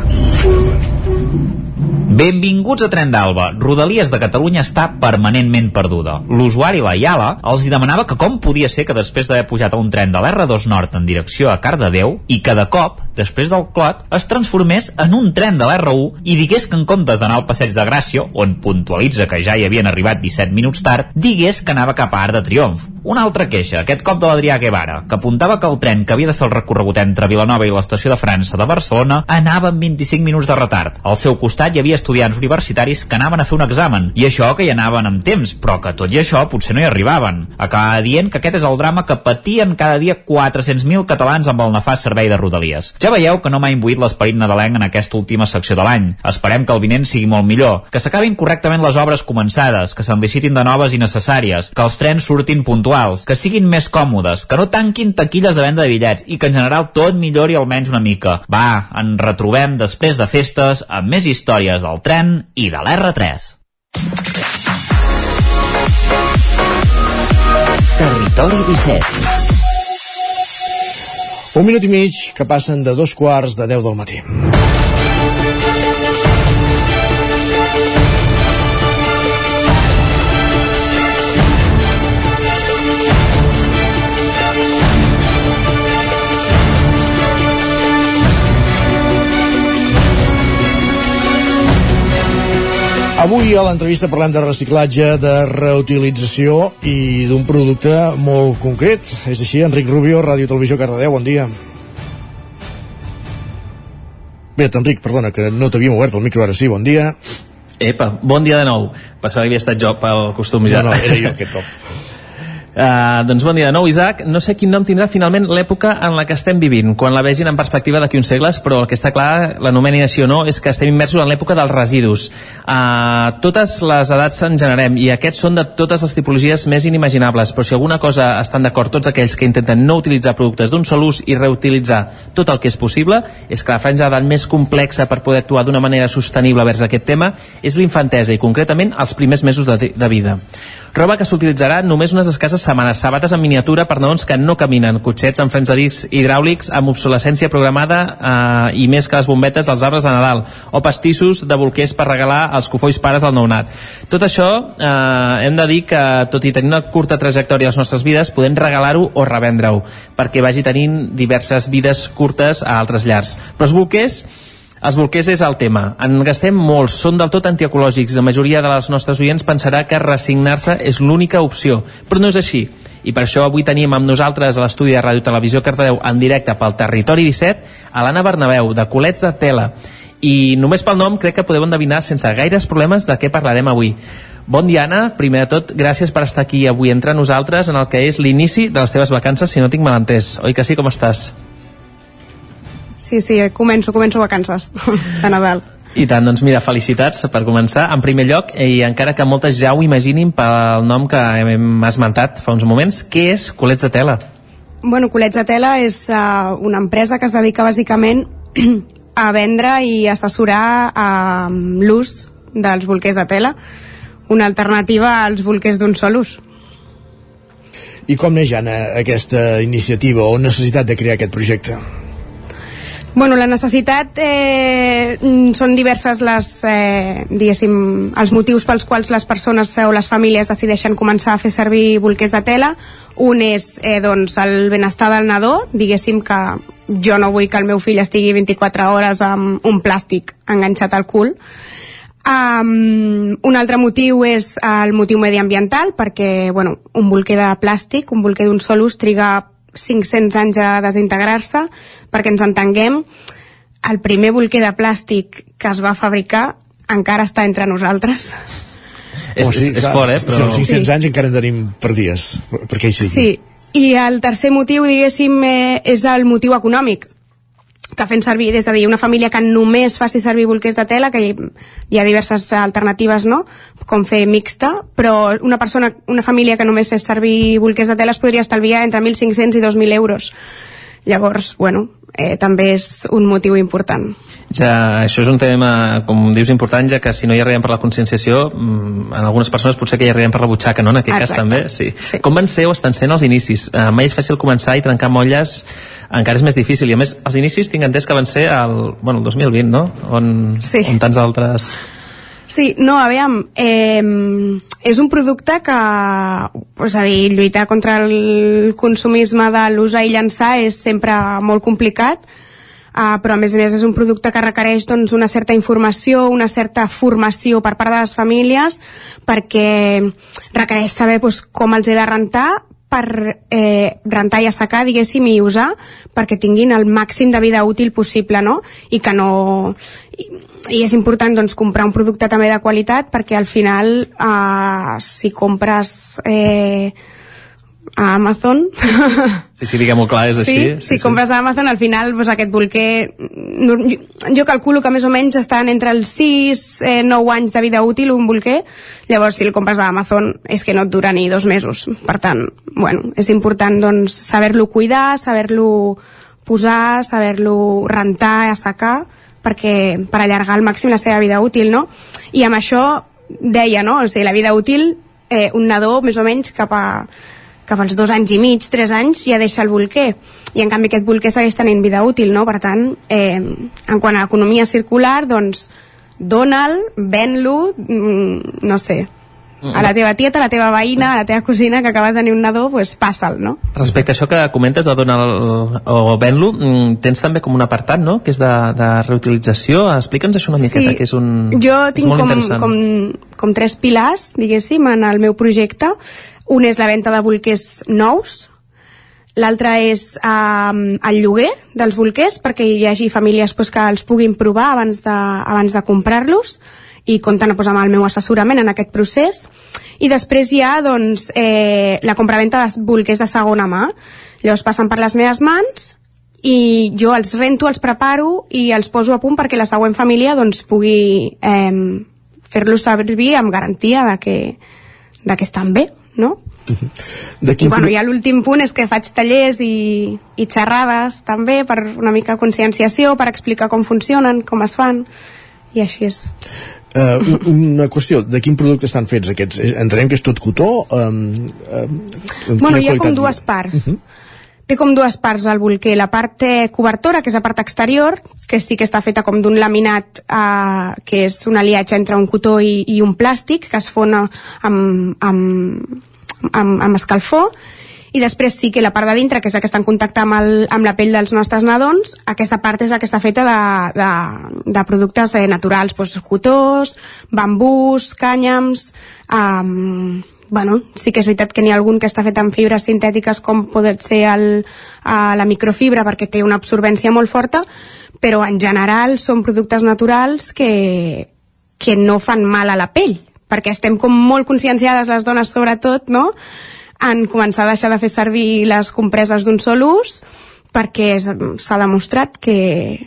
Benvinguts a Tren d'Alba. Rodalies de Catalunya està permanentment perduda. L'usuari, la Iala, els hi demanava que com podia ser que després d'haver pujat a un tren de l'R2 Nord en direcció a Cardedeu i que de cop, després del clot, es transformés en un tren de l'R1 i digués que en comptes d'anar al passeig de Gràcia, on puntualitza que ja hi havien arribat 17 minuts tard, digués que anava cap a Art de Triomf. Una altra queixa, aquest cop de l'Adrià Guevara, que apuntava que el tren que havia de fer el recorregut entre Vilanova i l'estació de França de Barcelona anava amb 25 minuts de retard. Al seu costat hi havia estudiants universitaris que anaven a fer un examen, i això que hi anaven amb temps, però que tot i això potser no hi arribaven. Acaba dient que aquest és el drama que patien cada dia 400.000 catalans amb el nefast servei de Rodalies. Ja veieu que no m'ha imbuït l'esperit nadalenc en aquesta última secció de l'any. Esperem que el vinent sigui molt millor, que s'acabin correctament les obres començades, que se'n licitin de noves i necessàries, que els trens surtin puntuals, que siguin més còmodes, que no tanquin taquilles de venda de bitllets i que en general tot millori almenys una mica. Va, en retrobem després de festes amb més històries del tren i de l'R3. Territori 17. Un minut i mig que passen de dos quarts de 10 del matí. Avui a l'entrevista parlem de reciclatge, de reutilització i d'un producte molt concret. És així, Enric Rubio, Ràdio Televisió Cardedeu, bon dia. Bé, Enric, perdona, que no t'havíem obert el micro ara sí, bon dia. Epa, bon dia de nou. Pensava que havia estat jo pel costum ja. No, no, era jo aquest cop. Uh, doncs bon dia de nou, Isaac. No sé quin nom tindrà finalment l'època en la que estem vivint, quan la vegin en perspectiva d'aquí uns segles, però el que està clar, l'anomenin així o no, és que estem immersos en l'època dels residus. Uh, totes les edats en generem, i aquests són de totes les tipologies més inimaginables, però si alguna cosa estan d'acord tots aquells que intenten no utilitzar productes d'un sol ús i reutilitzar tot el que és possible, és que la franja d'edat més complexa per poder actuar d'una manera sostenible vers aquest tema és l'infantesa, i concretament els primers mesos de, de vida. Roba que s'utilitzarà només unes escasses setmanes, sabates en miniatura per nadons que no caminen, cotxets amb frens de discs hidràulics amb obsolescència programada eh, i més que les bombetes dels arbres de Nadal, o pastissos de bolquers per regalar als cofolls pares del nounat. Tot això eh, hem de dir que, tot i tenir una curta trajectòria a les nostres vides, podem regalar-ho o revendre-ho, perquè vagi tenint diverses vides curtes a altres llars. Però els bolquers els bolquers és el tema. En gastem molts, són del tot antiecològics. La majoria de les nostres oients pensarà que resignar-se és l'única opció, però no és així. I per això avui tenim amb nosaltres a l'estudi de Ràdio Televisió Cardedeu en directe pel Territori 17 a l'Anna Bernabeu, de Colets de Tela. I només pel nom crec que podeu endevinar sense gaires problemes de què parlarem avui. Bon dia, Anna. Primer de tot, gràcies per estar aquí avui entre nosaltres en el que és l'inici de les teves vacances, si no tinc mal entès. Oi que sí? Com estàs? Sí, sí, començo, començo vacances de Nadal. I tant, doncs mira, felicitats per començar. En primer lloc, i encara que moltes ja ho imaginin pel nom que hem esmentat fa uns moments, què és Colets de Tela? Bueno, Colets de Tela és uh, una empresa que es dedica bàsicament a vendre i assessorar uh, l'ús dels bolquers de tela, una alternativa als bolquers d'un sol ús. I com neix, Anna, aquesta iniciativa o necessitat de crear aquest projecte? Bueno, la necessitat eh, mm, són diverses les, eh, els motius pels quals les persones o les famílies decideixen començar a fer servir bolquers de tela. Un és eh, doncs, el benestar del nadó, diguéssim que jo no vull que el meu fill estigui 24 hores amb un plàstic enganxat al cul. Um, un altre motiu és el motiu mediambiental, perquè bueno, un bolquer de plàstic, un bolquer d'un sol ús, triga 500 anys a desintegrar-se, perquè ens entenguem, el primer bolquer de plàstic que es va fabricar encara està entre nosaltres. És, és, és fort, eh? Però... Són 500 Sí. anys encara en tenim per dies, perquè hi sigui. Sí, i el tercer motiu, diguéssim, eh, és el motiu econòmic que fent servir, és a dir, una família que només faci servir bolquers de tela, que hi, hi ha diverses alternatives, no?, com fer mixta, però una persona, una família que només fes servir bolquers de tela es podria estalviar entre 1.500 i 2.000 euros. Llavors, bueno, eh, també és un motiu important. Ja, això és un tema, com dius, important, ja que si no hi arribem per la conscienciació, mm, en algunes persones potser que hi arribem per la butxaca, no? En aquest cas Exacte. també, sí. sí. Com van ser o estan sent els inicis? Uh, mai és fàcil començar i trencar molles, encara és més difícil. I a més, els inicis tinc entès que van ser el, bueno, el 2020, no? On, Sí. on tants altres... Sí, no, a veure, eh, és un producte que, és a dir, lluitar contra el consumisme de l'usar i llançar és sempre molt complicat, Uh, però a més a més és un producte que requereix doncs, una certa informació, una certa formació per part de les famílies perquè requereix saber doncs, com els he de rentar per eh, rentar i assecar, diguéssim, i usar perquè tinguin el màxim de vida útil possible, no? I que no... I, i és important doncs, comprar un producte també de qualitat perquè al final eh, si compres eh, a Amazon Sí, sí, diguem-ho clar, és així. Sí, si compres a Amazon, al final doncs, aquest bolquer, no- jo, jo calculo que més o menys estan entre els 6, eh, 9 anys de vida útil un bolquer, llavors si el compres a Amazon és que no et dura ni dos mesos. Per tant, bueno, és important doncs, saber-lo cuidar, saber-lo posar, saber-lo rentar, assecar, perquè per allargar al màxim la seva vida útil, no? I amb això deia, no? O sigui, la vida útil, eh, un nadó més o menys cap a cap als dos anys i mig, tres anys, ja deixa el bolquer. I en canvi aquest bolquer segueix tenint vida útil, no? Per tant, eh, en quant a economia circular, doncs, dona'l, ven-lo, mm, no sé, a la teva tieta, a la teva veïna, a la teva cosina que acaba de tenir un nadó, doncs passa'l, no? Respecte a això que comentes de donar el, o ven-lo, mm, tens també com un apartat, no?, que és de, de reutilització. Explica'ns això una miqueta, que és un... Jo tinc molt com, com, com tres pilars, diguéssim, en el meu projecte. Un és la venda de bolquers nous, l'altre és um, el lloguer dels bolquers perquè hi hagi famílies pues, que els puguin provar abans de, abans de comprar-los i compten pues, amb el meu assessorament en aquest procés i després hi ha doncs, eh, la compraventa de bolquers de segona mà llavors passen per les meves mans i jo els rento, els preparo i els poso a punt perquè la següent família doncs, pugui eh, fer-los servir amb garantia de que, de que estan bé, no? De I, bueno, ja l'últim punt és que faig tallers i, i xerrades també per una mica conscienciació, per explicar com funcionen, com es fan, i així és. Uh, una qüestió, de quin producte estan fets aquests? Eh, Entenem que és tot cotó? Um, um, Bueno, hi ha com dues parts. Té com dues parts el bolquer. La part eh, cobertora, que és la part exterior, que sí que està feta com d'un laminat, eh, que és un aliatge entre un cotó i, i un plàstic, que es fona amb, amb, amb, amb escalfor, i després sí que la part de dintre, que és la que està en contacte amb, el, amb la pell dels nostres nadons, aquesta part és la que està feta de, de, de productes eh, naturals, doncs cotós, bambús, cànyams, um, bueno, sí que és veritat que n'hi ha algun que està fet amb fibres sintètiques com pot ser el, uh, la microfibra perquè té una absorbència molt forta, però en general són productes naturals que, que no fan mal a la pell, perquè estem com molt conscienciades les dones sobretot, no?, en començar a deixar de fer servir les compreses d'un sol ús perquè s'ha demostrat que,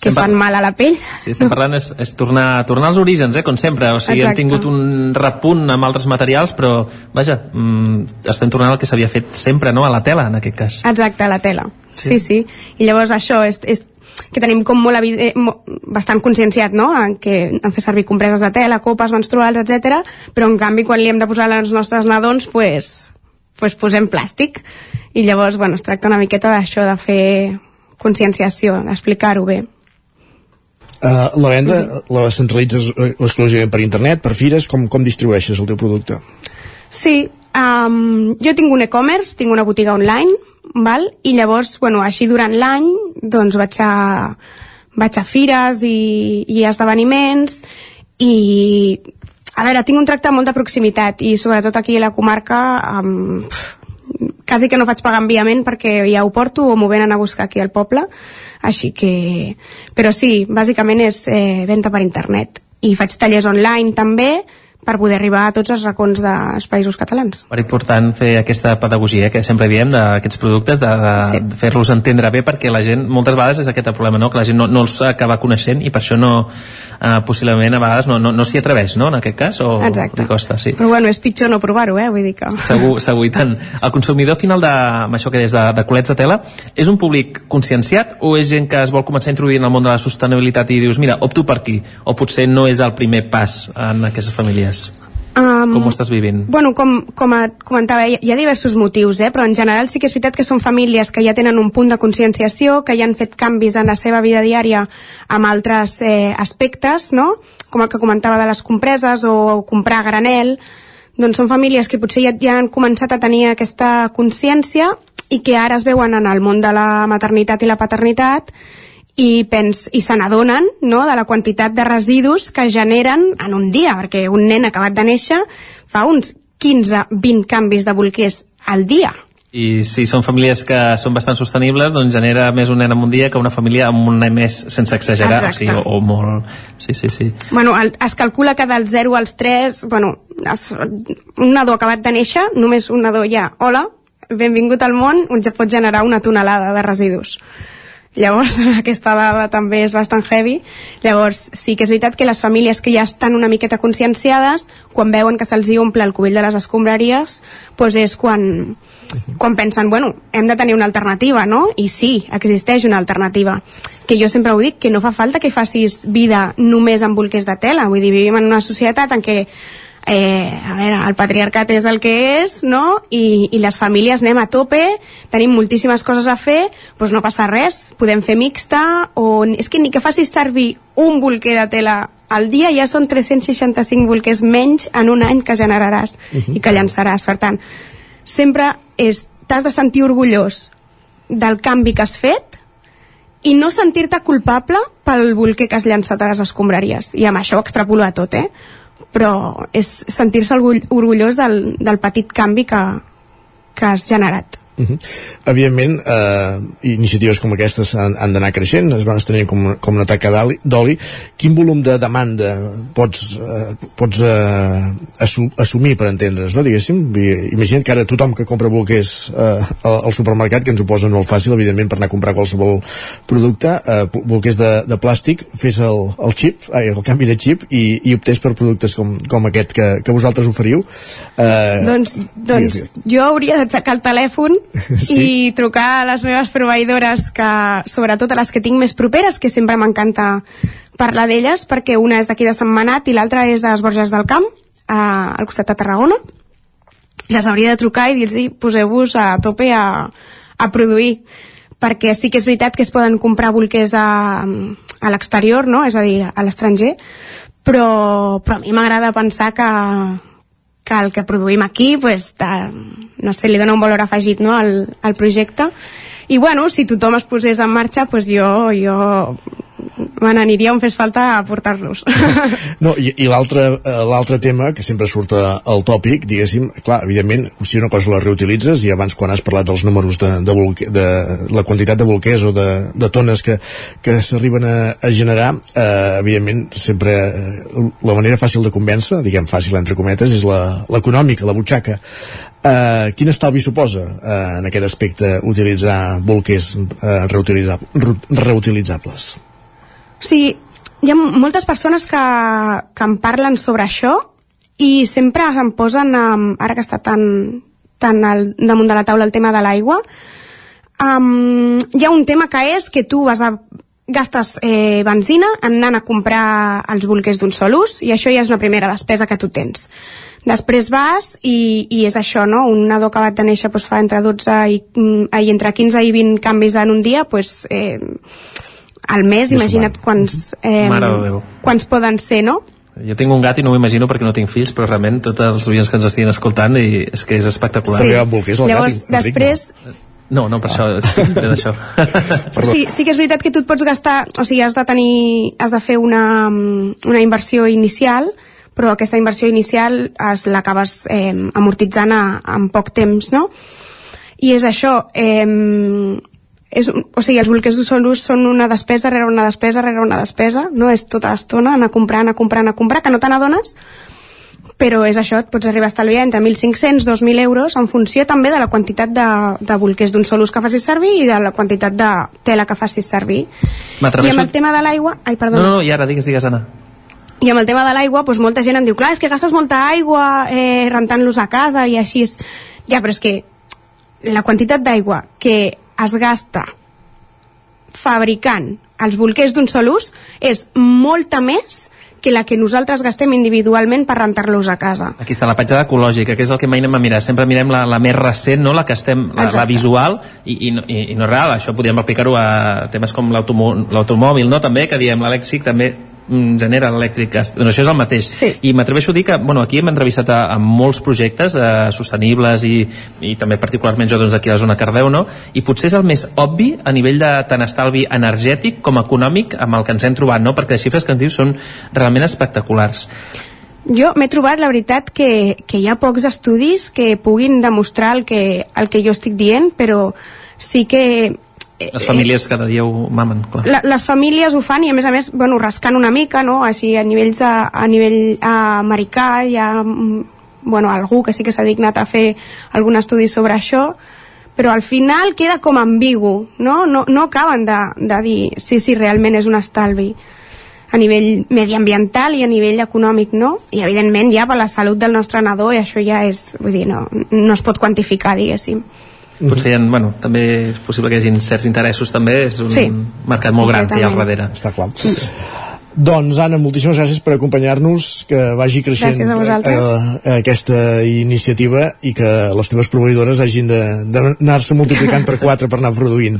que Estem fan mal a la pell. Sí, estem parlant és, és tornar, tornar als orígens, eh, com sempre. O sigui, Exacte. hem tingut un repunt amb altres materials, però, vaja, mm, estem tornant al que s'havia fet sempre, no?, a la tela, en aquest cas. Exacte, la tela. Sí, sí. sí. I llavors això és, és que tenim com molt evide- mo- bastant conscienciat, no?, en que en fer servir compreses de tela, copes menstruals, etc. però en canvi quan li hem de posar als nostres nadons, pues, pues, posem plàstic. I llavors, bueno, es tracta una miqueta d'això, de fer conscienciació, d'explicar-ho bé. Uh, la venda la centralitzes eh, exclusivament per internet, per fires, com, com distribueixes el teu producte? Sí, um, jo tinc un e-commerce, tinc una botiga online, val? i llavors, bueno, així durant l'any, doncs vaig a, vaig a fires i, i esdeveniments i a veure, tinc un tracte molt de proximitat i sobretot aquí a la comarca um, quasi que no faig pagar enviament perquè ja ho porto o m'ho venen a buscar aquí al poble. Així que... però sí, bàsicament és eh, venda per internet. I faig tallers online també per poder arribar a tots els racons dels països catalans. Per important fer aquesta pedagogia que sempre diem d'aquests productes, de, de, sí. de fer-los entendre bé, perquè la gent, moltes vegades és aquest el problema, no? que la gent no, no els acaba coneixent i per això no, eh, possiblement a vegades no, no, no s'hi atreveix, no?, en aquest cas, o Exacte. li costa, sí. Però bueno, és pitjor no provar-ho, eh, vull dir que... Segur, segur, i tant. El consumidor final de, amb això que des de, de colets de tela, és un públic conscienciat o és gent que es vol començar a introduir en el món de la sostenibilitat i dius, mira, opto per aquí, o potser no és el primer pas en aquestes famílies? Um, Com ho estàs vivint? Bueno, com, com a, comentava, hi ha, diversos motius, eh? però en general sí que és veritat que són famílies que ja tenen un punt de conscienciació, que ja han fet canvis en la seva vida diària amb altres eh, aspectes, no? com el que comentava de les compreses o comprar granel, doncs són famílies que potser ja, ja han començat a tenir aquesta consciència i que ara es veuen en el món de la maternitat i la paternitat i, pens, i se n'adonen no, de la quantitat de residus que generen en un dia, perquè un nen acabat de néixer fa uns 15-20 canvis de bolquers al dia. I si són famílies que són bastant sostenibles, doncs genera més un nen en un dia que una família amb un nen més, sense exagerar, Exacte. o, sigui, o, o molt... Sí, sí, sí. Bueno, el, es calcula que dels 0 als 3, bueno, es, un nadó acabat de néixer, només un nadó ja, hola, benvingut al món, ja pot generar una tonelada de residus. Llavors, aquesta dada també és bastant heavy. Llavors, sí que és veritat que les famílies que ja estan una miqueta conscienciades, quan veuen que se'ls omple el cubell de les escombraries, doncs és quan, quan pensen, bueno, hem de tenir una alternativa, no? I sí, existeix una alternativa. Que jo sempre ho dic, que no fa falta que facis vida només amb bolquers de tela. Vull dir, vivim en una societat en què eh, a veure, el patriarcat és el que és, no? I, i les famílies anem a tope, tenim moltíssimes coses a fer, doncs no passa res, podem fer mixta, o és que ni que facis servir un bolquer de tela al dia ja són 365 bolquers menys en un any que generaràs uh -huh. i que llançaràs. Per tant, sempre t'has de sentir orgullós del canvi que has fet i no sentir-te culpable pel bolquer que has llançat a les escombraries. I amb això extrapolo a tot, eh? Però és sentir-se orgull, orgullós del, del petit canvi que, que has generat. Uh -huh. Evidentment, eh, iniciatives com aquestes han, han d'anar creixent, es van estenent com, com una taca d'oli-. Quin volum de demanda pots, eh, pots eh, assu assumir per entendre's, no? Diguéssim, imagina't que ara tothom que compra bolquers eh, al, al supermercat, que ens ho posen molt fàcil, evidentment, per anar a comprar qualsevol producte, eh, bolquers de, de plàstic, fes el, el xip, ai, el canvi de xip i, i optés per productes com, com aquest que, que vosaltres oferiu. Eh, doncs, doncs digues, jo hauria d'aixecar el telèfon Sí. i trucar a les meves proveïdores que, sobretot a les que tinc més properes que sempre m'encanta parlar d'elles perquè una és d'aquí de Sant Manat i l'altra és de les Borges del Camp a, al costat de Tarragona les hauria de trucar i dir-los poseu-vos a tope a, a produir perquè sí que és veritat que es poden comprar bolquers a, a l'exterior, no? és a dir, a l'estranger, però, però a mi m'agrada pensar que, que el que produïm aquí pues, de, no sé, li dona un valor afegit no, al, al projecte. I bueno, si tothom es posés en marxa pues jo, jo me n'aniria on fes falta a portar-los No, i, i eh, l'altre tema que sempre surt al tòpic, diguéssim, clar, evidentment, si una cosa la reutilitzes, i abans quan has parlat dels números de, de, bolque, de la quantitat de bolquers o de, de tones que, que s'arriben a, a generar, eh, evidentment, sempre eh, la manera fàcil de convèncer, diguem fàcil entre cometes, és la- l'econòmica, la, butxaca. Eh, quin estalvi suposa eh, en aquest aspecte utilitzar bolquers reutilitza, reutilitzables? O sigui, hi ha moltes persones que, que em parlen sobre això i sempre em posen, um, ara que està tan, tan al, damunt de la taula el tema de l'aigua, um, hi ha un tema que és que tu vas a gastes eh, benzina anant a comprar els bolquers d'un sol ús i això ja és una primera despesa que tu tens. Després vas i, i és això, no? Un nadó acabat de néixer doncs, fa entre 12 i, mm, i entre 15 i 20 canvis en un dia, doncs, eh, al mes, Més imagina't quants, eh, quants poden ser, no? Jo tinc un gat i no m'ho imagino perquè no tinc fills, però realment tots els oients que ens estiguin escoltant i és que és espectacular. Sí. Llavors, després, No, no, per això, ve d'això. Sí, sí que és veritat que tu et pots gastar, o sigui, has de tenir, has de fer una, una inversió inicial, però aquesta inversió inicial es l'acabes eh, amortitzant a, en poc temps, no? I és això, eh, és, o sigui, els bolquers d'ús són una despesa rere una despesa rere una despesa, no? És tota l'estona anar comprant, anar comprant, anar comprant, que no te n'adones, però és això, et pots arribar a estalviar entre 1.500 i 2.000 euros en funció també de la quantitat de, de bolquers d'un sol ús que facis servir i de la quantitat de tela que facis servir. I amb el tema de l'aigua... Ai, perdona. no, no, i ara digues, digues, Anna. I amb el tema de l'aigua, doncs molta gent em diu, clar, és que gastes molta aigua eh, rentant-los a casa i així. Ja, però és que la quantitat d'aigua que es gasta fabricant els bolquers d'un sol ús és molta més que la que nosaltres gastem individualment per rentar-los a casa. Aquí està la petjada ecològica, que és el que mai anem a mirar. Sempre mirem la, la més recent, no? la que estem, la, la visual, i, i, no, i, i no és real. Això podríem aplicar-ho a temes com l'automò- l'automòbil, no? també, que diem l'elèctric també genera l'elèctric gas. Doncs això és el mateix. Sí. I m'atreveixo a dir que, bueno, aquí hem entrevistat a, a molts projectes eh, sostenibles i, i també particularment jo doncs, d'aquí a la zona Cardeu, no? I potser és el més obvi a nivell de tant estalvi energètic com econòmic amb el que ens hem trobat, no? Perquè les xifres que ens diu són realment espectaculars. Jo m'he trobat, la veritat, que, que hi ha pocs estudis que puguin demostrar el que, el que jo estic dient, però sí que Les famílies cada dia ho mamen, clar. la, les famílies ho fan i a més a més bueno, rascant una mica no? així a nivells a, a nivell eh, americà hi ha mm, bueno, algú que sí que s'ha dignat a fer algun estudi sobre això però al final queda com ambigu no, no, no acaben de, de dir si, si realment és un estalvi a nivell mediambiental i a nivell econòmic no, i evidentment ja per la salut del nostre nadó i això ja és, vull dir, no, no es pot quantificar diguéssim Potser hi ha, bueno, també és possible que hi hagi certs interessos també, és un Sí. mercat molt gran que hi ha al darrere. Està clar. Doncs, Anna, moltíssimes gràcies per acompanyar-nos, que vagi creixent a vosaltres. eh, aquesta iniciativa i que les teves proveïdores hagin de- d'anar-se multiplicant per 4 per anar produint.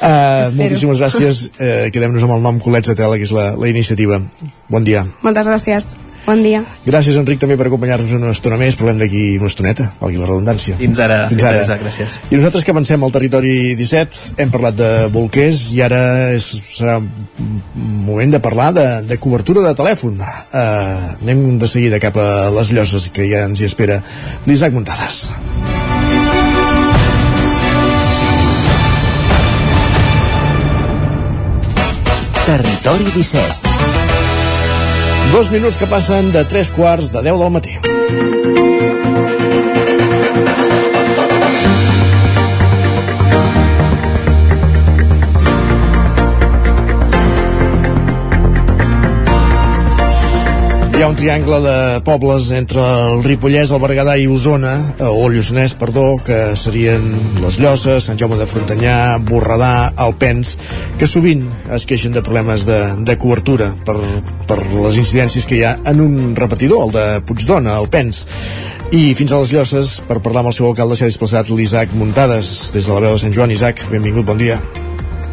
Eh, moltíssimes gràcies. Eh, Quedem-nos amb el nom Colets de Tela, que és la, la iniciativa. Bon dia. moltes gràcies, bon dia Gràcies, Enric, també per acompanyar-nos una estona més. Parlem d'aquí una estoneta, valgui la redundància. Fins ara, Fins fins ara. ara, Isaac, gràcies. I nosaltres que avancem al territori 17 hem parlat de bolquers i ara és, serà un moment de parlar de, de cobertura de telèfon. Uh, anem de seguida cap a les lloses que ja ens hi espera l'Isaac Muntades. Territori 17. Dos minuts que passen de tres quarts de 10 del matí. Hi ha un triangle de pobles entre el Ripollès, el Berguedà i Osona, eh, o Lluçanès, perdó, que serien les Llosses, Sant Jaume de Frontanyà, Borredà, Alpens, que sovint es queixen de problemes de, de cobertura per, per les incidències que hi ha en un repetidor, el de Puigdona, Alpens. I fins a les Llosses, per parlar amb el seu alcalde, s'ha desplaçat l'Isaac Muntades, des de la veu de Sant Joan. Isaac, benvingut, bon dia.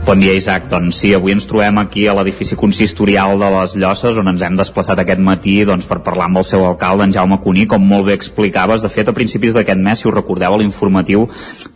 Bon dia, Isaac. Doncs sí, avui ens trobem aquí a l'edifici consistorial de les Llosses, on ens hem desplaçat aquest matí doncs, per parlar amb el seu alcalde, en Jaume Cuní, com molt bé explicaves. De fet, a principis d'aquest mes, si us recordeu a l'informatiu,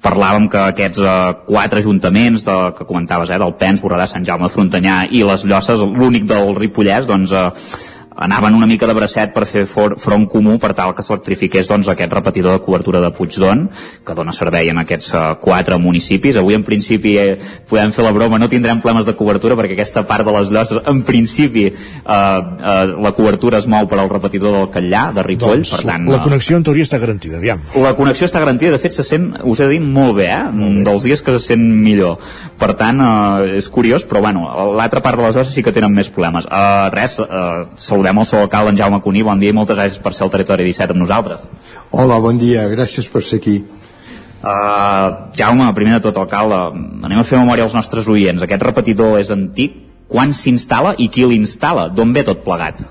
parlàvem que aquests eh, quatre ajuntaments de, que comentaves, eh, del Pens, Borredà, Sant Jaume Frontanyà i les Llosses, l'únic del Ripollès, doncs, eh, anaven una mica de bracet per fer for, front comú per tal que s'electrifiqués doncs, aquest repetidor de cobertura de Puigdon que dona servei en aquests uh, quatre municipis avui en principi eh, podem fer la broma no tindrem problemes de cobertura perquè aquesta part de les llosses en principi uh, uh, la cobertura es mou per al repetidor del Catllà de Ripoll doncs, per tant la eh, connexió en teoria està garantida, aviam. la connexió està garantida, de fet se sent, us he de dir, molt bé, eh? Mm, dels dies que se sent millor. Per tant, eh, és curiós, però bueno, l'altra part de les hores sí que tenen més problemes. Eh, res, eh, saludem el seu alcalde, en Jaume Cuní, bon dia i moltes gràcies per ser al territori 17 amb nosaltres. Hola, bon dia, gràcies per ser aquí. Uh, Jaume, primer de tot, alcalde, anem a fer memòria als nostres oients. Aquest repetidor és antic, quan s'instal·la i qui l'instal·la? D'on ve tot plegat?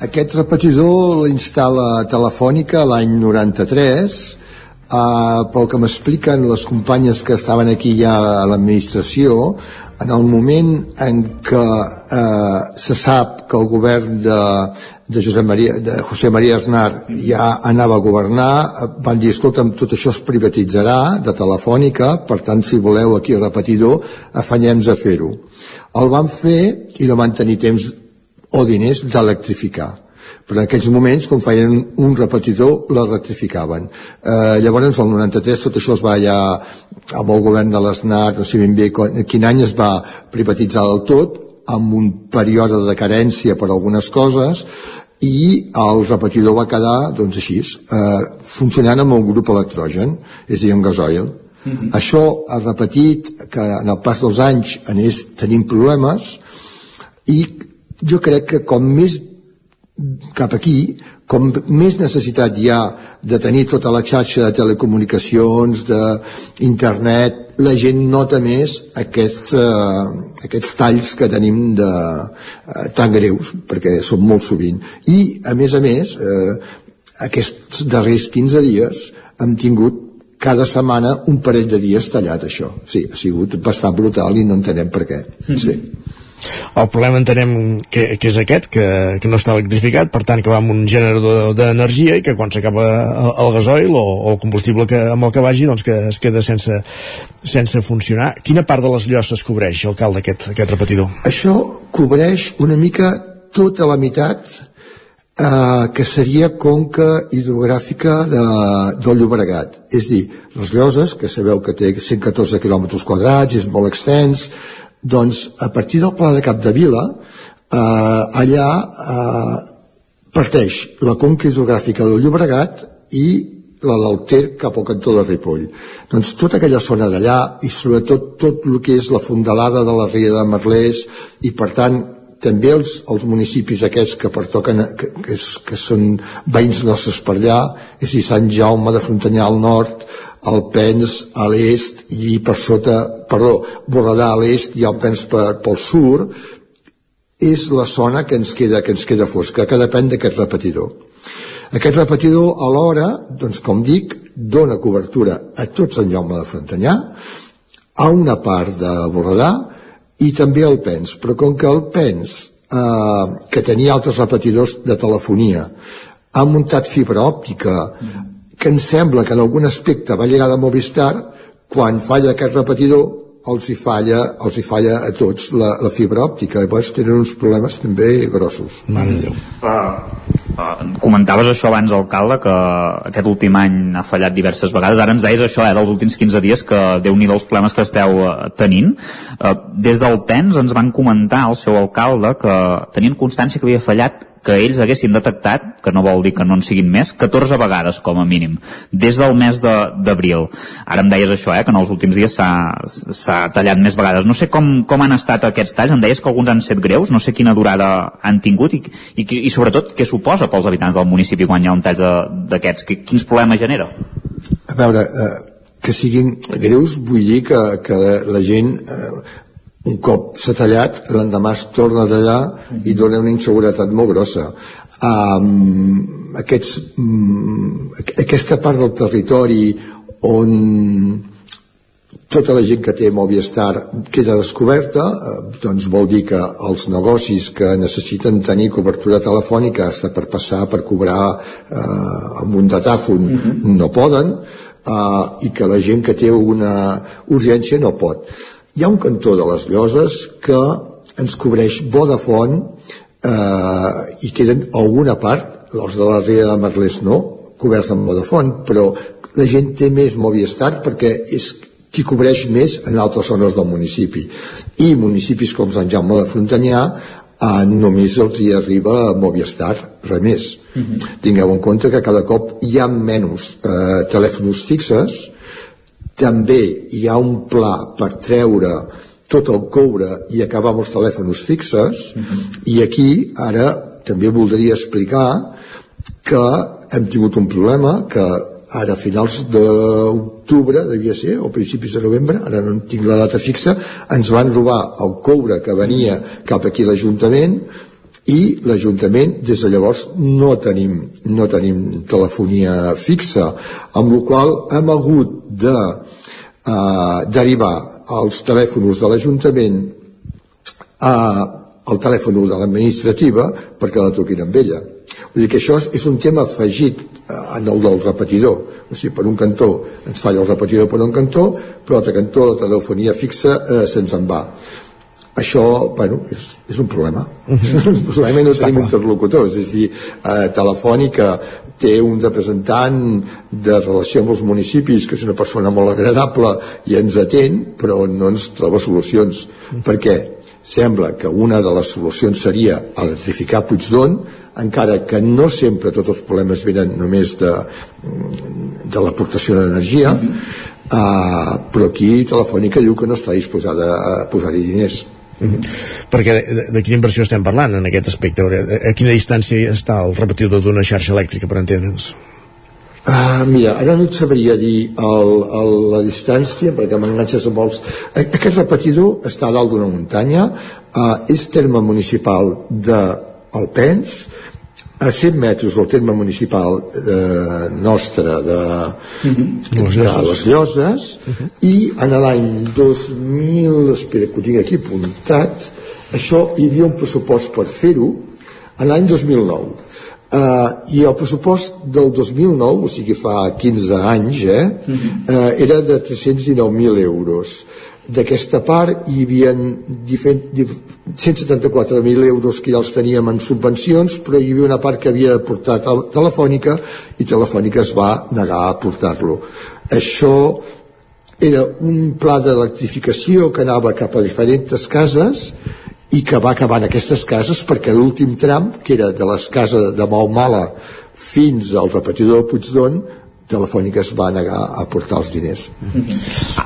Aquest repetidor l'instal·la Telefònica l'any 93 Uh, pel que m'expliquen les companyes que estaven aquí ja a l'administració en el moment en què uh, se sap que el govern de, de, Josep Maria, de José María Aznar ja anava a governar van dir, escolta'm, tot això es privatitzarà de Telefònica, per tant si voleu aquí el repetidor, afanyem-nos a fer-ho. El van fer i no van tenir temps o diners d'electrificar però en aquells moments, com feien un repetidor, la rectificaven. Eh, llavors, el 93, tot això es va ja amb el govern de l'ESNAC, no sé ben bé quin any es va privatitzar del tot, amb un període de carència per algunes coses, i el repetidor va quedar, doncs així, eh, funcionant amb un grup electrogen, és a dir, amb gasoil. Mm -hmm. Això ha repetit que en el pas dels anys anés tenint problemes i jo crec que com més cap aquí, com més necessitat hi ha de tenir tota la xarxa de telecomunicacions, d'internet, la gent nota més aquests, eh, aquests talls que tenim de, eh, tan greus, perquè són molt sovint. I, a més a més, eh, aquests darrers 15 dies hem tingut cada setmana un parell de dies tallat això. Sí, ha sigut bastant brutal i no entenem per què. Sí. El problema entenem que, que és aquest, que, que no està electrificat, per tant que va amb un generador d'energia i que quan s'acaba el, el gasoil o, o el combustible que, amb el que vagi doncs que es queda sense, sense funcionar. Quina part de les llosses cobreix el cal aquest repetidor? Això cobreix una mica tota la meitat eh, que seria conca hidrogràfica de, del Llobregat. És dir, les lloses, que sabeu que té 114 quilòmetres quadrats, és molt extens, doncs, a partir del Pla de Capdevila, eh, allà eh, parteix la conca hidrogràfica del Llobregat i la del Ter cap al cantó de Ripoll. Doncs tota aquella zona d'allà i sobretot tot el que és la fondalada de la Ria de Merlès i per tant també els, els municipis aquests que pertoquen, que, que, que són veïns nostres per allà, és a dir, Sant Jaume de Frontanyà al nord, Alpens a l'est i per sota, perdó, Borredà a l'est i Alpens per, pel sud, és la zona que ens queda, que ens queda fosca, que depèn d'aquest repetidor. Aquest repetidor, alhora, doncs, com dic, dona cobertura a tot Sant Jaume de Frontanyà, a una part de Borredà i també al PENS, però com que el PENS, eh, que tenia altres repetidors de telefonia, ha muntat fibra òptica que em sembla que en algun aspecte va llegar de Movistar, quan falla aquest repetidor els hi falla, els hi falla a tots la, la fibra òptica, llavors tenen uns problemes també grossos. Mare de Déu. Uh, uh, comentaves això abans, alcalde, que aquest últim any ha fallat diverses vegades. Ara ens deies això, eh, dels últims 15 dies, que déu nhi dels problemes que esteu uh, tenint. Uh, des del PENS ens van comentar el seu alcalde que tenien constància que havia fallat que ells haguessin detectat, que no vol dir que no en siguin més, 14 vegades com a mínim, des del mes d'abril. Ara em deies això, eh, que en els últims dies s'ha tallat més vegades. No sé com, com han estat aquests talls, em deies que alguns han set greus, no sé quina durada han tingut i, i, i sobretot què suposa pels habitants del municipi quan hi ha un tall d'aquests, quins problemes genera? A veure, eh, que siguin greus vull dir que, que la gent eh, un cop s'ha tallat, l'endemà es torna d'allà i dona una inseguretat molt grossa. Um, aquests, um, aquesta part del territori on tota la gent que té Movistar queda descoberta, eh, doncs vol dir que els negocis que necessiten tenir cobertura telefònica hasta per passar per cobrar eh, amb un datàfon uh mhm. -huh. no poden eh, i que la gent que té una urgència no pot hi ha un cantó de les Lloses que ens cobreix Vodafone eh, i queden alguna part, els de la Ria de Merlès no, coberts amb Vodafone, però la gent té més Movistar perquè és qui cobreix més en altres zones del municipi. I municipis com Sant Jaume de Frontanyà eh, només els hi arriba Movistar, res més. Uh mhm. -huh. Tingueu en compte que cada cop hi ha menys eh, telèfons fixes, també hi ha un pla per treure tot el coure i acabar amb els telèfons fixes uh -huh. i aquí ara també voldria explicar que hem tingut un problema que ara a finals d'octubre devia ser, o principis de novembre ara no tinc la data fixa ens van robar el coure que venia cap aquí a l'Ajuntament i l'Ajuntament des de llavors no tenim, no tenim telefonia fixa amb la qual hem hagut de eh, derivar els telèfons de l'Ajuntament a, al telèfon de l'administrativa perquè la truquin amb ella vull dir que això és, un tema afegit eh, en el del repetidor o sigui, per un cantó ens falla el repetidor per un cantó però l'altre cantó la telefonia fixa eh, se'ns en va això, bueno, és, és un problema. Uh -huh. un problema i no tenim interlocutors. És a dir, eh, Telefònica té un representant de relació amb els municipis, que és una persona molt agradable i ens atén, però no ens troba solucions. Uh -huh. Per què? Sembla que una de les solucions seria electrificar Puigdon, encara que no sempre tots els problemes venen només de, de l'aportació d'energia, uh -huh. uh, però aquí Telefònica diu que no està disposada a posar-hi diners. Mm -hmm. perquè de, de, quina inversió estem parlant en aquest aspecte? A quina distància està el repetidor d'una xarxa elèctrica per entendre'ns? Uh, mira, ara no et sabria dir el, el, la distància perquè m'enganxes amb els... Aquest repetidor està a dalt d'una muntanya, uh, és terme municipal de Alpens, a 100 metres del terme municipal eh, nostre de, uh -huh. de les Lloses uh -huh. i en l'any 2000 espera que ho tinc aquí apuntat això hi havia un pressupost per fer-ho en l'any 2009 Uh, i el pressupost del 2009, o sigui fa 15 anys, eh, uh -huh. uh, era de 319.000 euros d'aquesta part hi havia 174.000 euros que ja els teníem en subvencions però hi havia una part que havia de portar Telefònica i Telefònica es va negar a portar-lo. Això era un pla d'electrificació que anava cap a diferents cases i que va acabar en aquestes cases perquè l'últim tram, que era de les cases de Maumala fins al repetidor de Puigdon, Telefònica es va negar a portar els diners.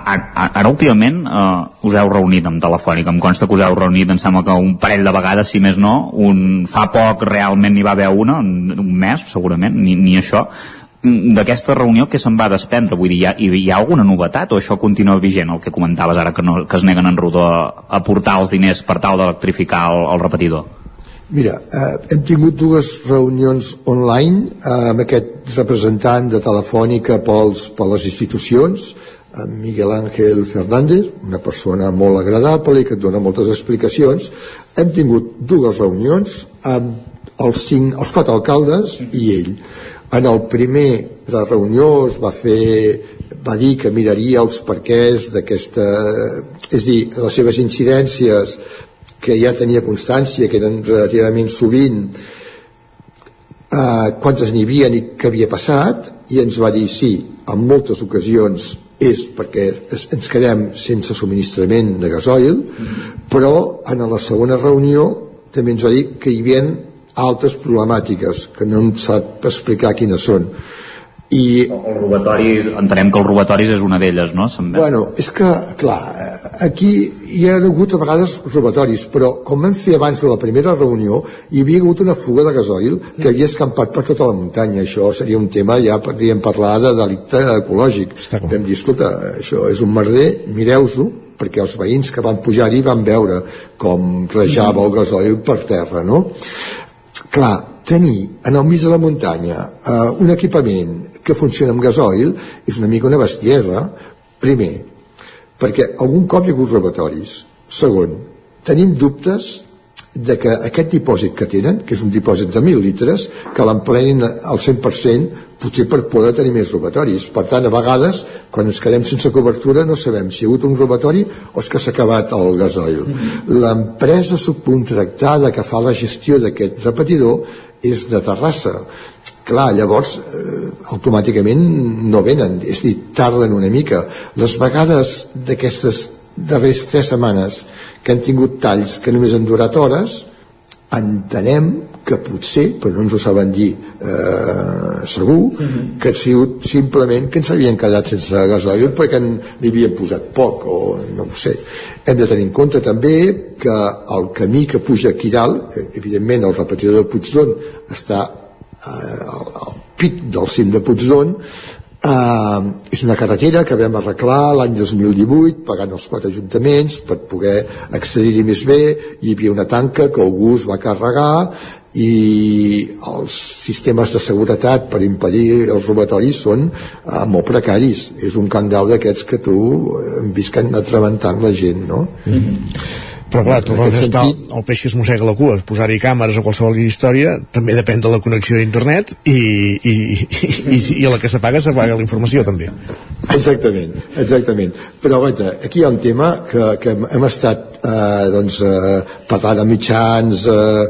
Ara, últimament, uh, us heu reunit amb Telefònica. Em consta que us heu reunit, em sembla que un parell de vegades, si més no. Un, fa poc realment n'hi va haver una, un mes, segurament, ni, ni això. D'aquesta reunió que se'n va desprendre? Vull dir, hi ha, hi ha alguna novetat o això continua vigent, el que comentaves ara, que, no, que es neguen en rodó a, a portar els diners per tal d'electrificar el, el repetidor? Mira, eh, hem tingut dues reunions online eh, amb aquest representant de Telefònica pels, per les institucions, amb Miguel Ángel Fernández, una persona molt agradable i que et dona moltes explicacions. Hem tingut dues reunions amb els, cinc, els quatre alcaldes i ell. En el primer la reunió es va fer va dir que miraria els perquès d'aquesta és dir, les seves incidències que ja tenia constància, que eren relativament sovint, eh, quantes n'hi havia i què havia passat, i ens va dir sí, en moltes ocasions és perquè ens quedem sense subministrament de gasoil, però en la segona reunió també ens va dir que hi havia altres problemàtiques, que no ens sap explicar quines són i... Els robatoris, entenem que els robatoris és una d'elles, no? Bueno, és que, clar, aquí hi ha hagut a vegades robatoris, però com vam fer abans de la primera reunió, hi havia hagut una fuga de gasoil que havia escampat per tota la muntanya. Això seria un tema, ja podríem parlar de delicte ecològic. Vam dir, escolta, això és un merder, mireu-s'ho, perquè els veïns que van pujar-hi van veure com rejava el gasoil per terra, no? Clar, tenir en el mig de la muntanya eh, un equipament que funciona amb gasoil és una mica una bestiesa primer, perquè algun cop hi ha hagut robatoris segon, tenim dubtes de que aquest dipòsit que tenen, que és un dipòsit de 1.000 litres, que l'emplenin al 100% potser per poder tenir més robatoris. Per tant, a vegades, quan ens quedem sense cobertura, no sabem si hi ha hagut un robatori o és que s'ha acabat el gasoil. Mm -hmm. L'empresa subcontractada que fa la gestió d'aquest repetidor és de Terrassa. Clar, llavors eh, automàticament no venen. És a dir, tarden una mica. Les vegades d'aquestes darreres tres setmanes que han tingut talls que només han durat hores entenem que potser, però no ens ho saben dir eh, segur, uh mhm. -huh. que ha sigut simplement que ens havien quedat sense gasoil perquè n'hi havien posat poc o no ho sé. Hem de tenir en compte també que el camí que puja aquí dalt, eh, evidentment el repetidor de Puigdon està eh, al, al pic del cim de Puigdon, Uh, és una carretera que vam arreglar l'any 2018 pagant els quatre ajuntaments per poder accedir-hi més bé hi havia una tanca que algú es va carregar i els sistemes de seguretat per impedir els robatoris són uh, molt precaris. És un cangau d'aquests que tu que han atraventant la gent no? Mm -hmm però clar, tornem a estar el peix que es mossega la cua, posar-hi càmeres o qualsevol història, també depèn de la connexió a internet i, i, i, i, i la que s'apaga s'apaga la informació també exactament, exactament. Però guaita, aquí hi ha un tema que, que hem estat eh, doncs, eh, parlant amb mitjans eh,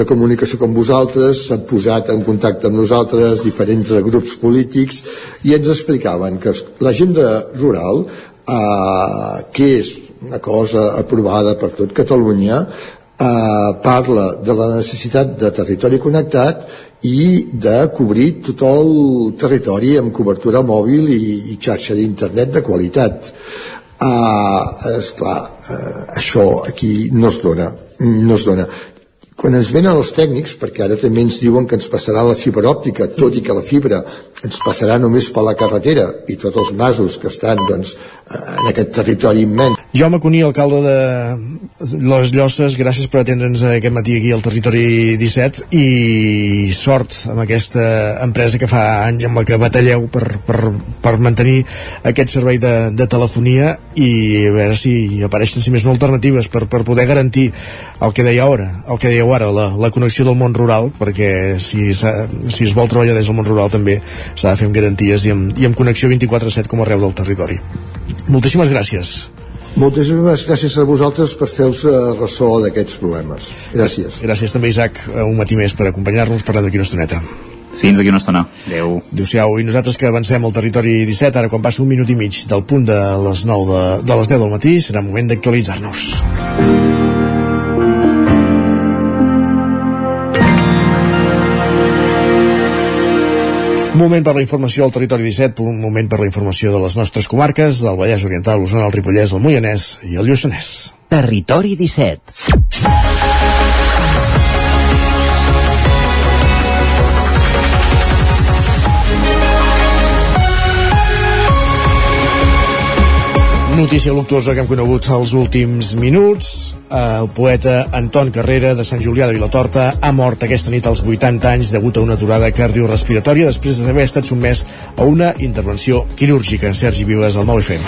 de comunicació com vosaltres s'han posat en contacte amb nosaltres diferents grups polítics i ens explicaven que l'agenda rural eh, que és una cosa aprovada per tot Catalunya eh, parla de la necessitat de territori connectat i de cobrir tot el territori amb cobertura mòbil i, i xarxa d'internet de qualitat. Eh, és clar, eh, això aquí no es dona no es dona quan ens venen els tècnics, perquè ara també ens diuen que ens passarà la fibra òptica, tot i que la fibra ens passarà només per la carretera i tots els masos que estan doncs, en aquest territori immens. Jaume Cuní, alcalde de Les Llosses, gràcies per atendre'ns aquest matí aquí al Territori 17 i sort amb aquesta empresa que fa anys amb la que batalleu per, per, per mantenir aquest servei de, de telefonia i a veure si apareixen si més no alternatives per, per poder garantir el que deia ara, el que dèieu ara, la, la connexió del món rural, perquè si, si es vol treballar des del món rural també s'ha de fer amb garanties i amb, i amb connexió 24-7 com arreu del territori. Moltíssimes gràcies. Moltíssimes gràcies a vosaltres per fer-vos ressò d'aquests problemes. Gràcies. Gràcies també, Isaac, un matí més per acompanyar-nos parlant d'aquí una estoneta. Fins d'aquí una estona. Adéu. Adéu-siau. I nosaltres que avancem al territori 17, ara quan passa un minut i mig del punt de les 9 de, de les 10 del matí, serà moment d'actualitzar-nos. Moment per la informació al territori 17, un moment per la informació de les nostres comarques, del Vallès Oriental, l'Osona, el Ripollès, el Moianès i el Lluçanès. Territori 17. Notícia luctuosa que hem conegut els últims minuts. El poeta Anton Carrera de Sant Julià de Vilatorta ha mort aquesta nit als 80 anys degut a una aturada cardiorrespiratòria després d'haver estat sotmès a una intervenció quirúrgica. Sergi Vives, al 9FM.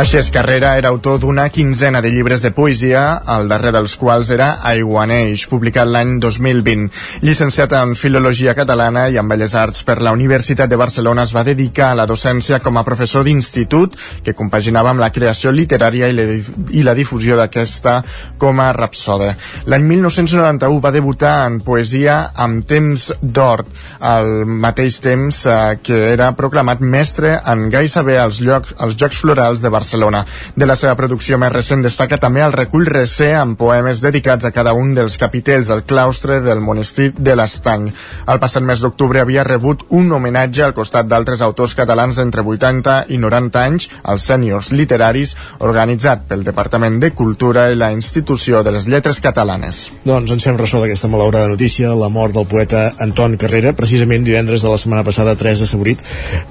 Així és, Carrera era autor d'una quinzena de llibres de poesia, el darrer dels quals era Aiguaneix, publicat l'any 2020. Llicenciat en Filologia Catalana i en Belles Arts per la Universitat de Barcelona, es va dedicar a la docència com a professor d'institut que compaginava amb la creació creació literària i la, i la difusió d'aquesta com a rapsode. L'any 1991 va debutar en poesia amb Temps d'Or, al mateix temps eh, que era proclamat mestre en gai saber als, llocs, als Jocs Florals de Barcelona. De la seva producció més recent destaca també el recull recé amb poemes dedicats a cada un dels capitells del claustre del monestir de l'Estany. El passat mes d'octubre havia rebut un homenatge al costat d'altres autors catalans d'entre 80 i 90 anys, els sèniors literaris Paris, organitzat pel Departament de Cultura i la Institució de les Lletres Catalanes. Doncs ens fem ressò d'aquesta malaurada notícia, la mort del poeta Anton Carrera, precisament divendres de la setmana passada, Teresa Saborit,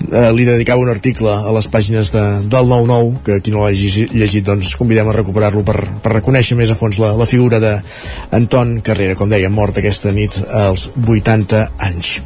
eh, li dedicava un article a les pàgines de, del 9-9, que qui no l'hagi llegit, doncs convidem a recuperar-lo per, per reconèixer més a fons la, la figura d'Anton Carrera, com deia, mort aquesta nit als 80 anys.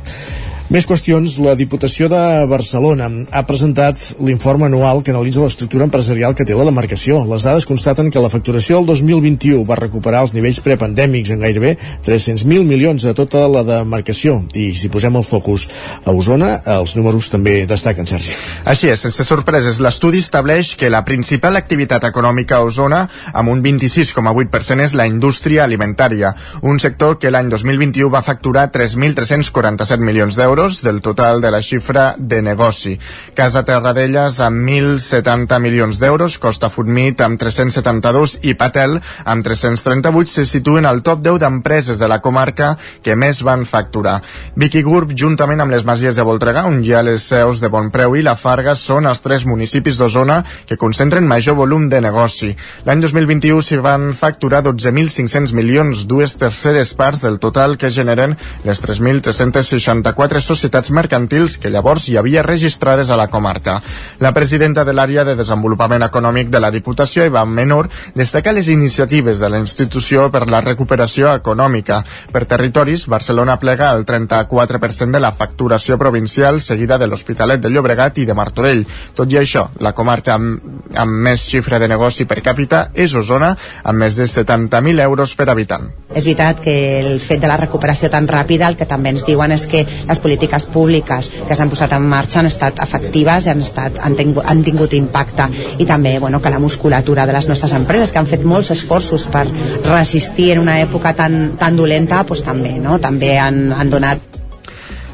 Més qüestions. La Diputació de Barcelona ha presentat l'informe anual que analitza l'estructura empresarial que té la demarcació. Les dades constaten que la facturació del 2021 va recuperar els nivells prepandèmics en gairebé 300.000 milions a tota la demarcació. I si posem el focus a Osona, els números també destaquen, Sergi. Així és, sense sorpreses. L'estudi estableix que la principal activitat econòmica a Osona, amb un 26,8%, és la indústria alimentària, un sector que l'any 2021 va facturar 3.347 milions d'euros euros del total de la xifra de negoci. Casa Terradellas amb 1.070 milions d'euros, Costa Futmit amb 372 i Patel amb 338 se situen al top 10 d'empreses de la comarca que més van facturar. Vicky Gurb, juntament amb les Masies de Voltregà, on hi ha les seus de Bonpreu i la Farga, són els tres municipis d'Osona que concentren major volum de negoci. L'any 2021 s'hi van facturar 12.500 milions, dues terceres parts del total que generen les 3.364 societats mercantils que llavors hi havia registrades a la comarca. La presidenta de l'àrea de desenvolupament econòmic de la Diputació, Eva Menor, destaca les iniciatives de la institució per la recuperació econòmica. Per territoris, Barcelona plega el 34% de la facturació provincial, seguida de l'Hospitalet de Llobregat i de Martorell. Tot i això, la comarca amb, amb més xifra de negoci per càpita és Osona, amb més de 70.000 euros per habitant. És veritat que el fet de la recuperació tan ràpida el que també ens diuen és que les polítiques públiques que s'han posat en marxa han estat efectives i han, estat, han, tingut, han tingut impacte i també bueno, que la musculatura de les nostres empreses que han fet molts esforços per resistir en una època tan, tan dolenta pues, també, no? també han, han donat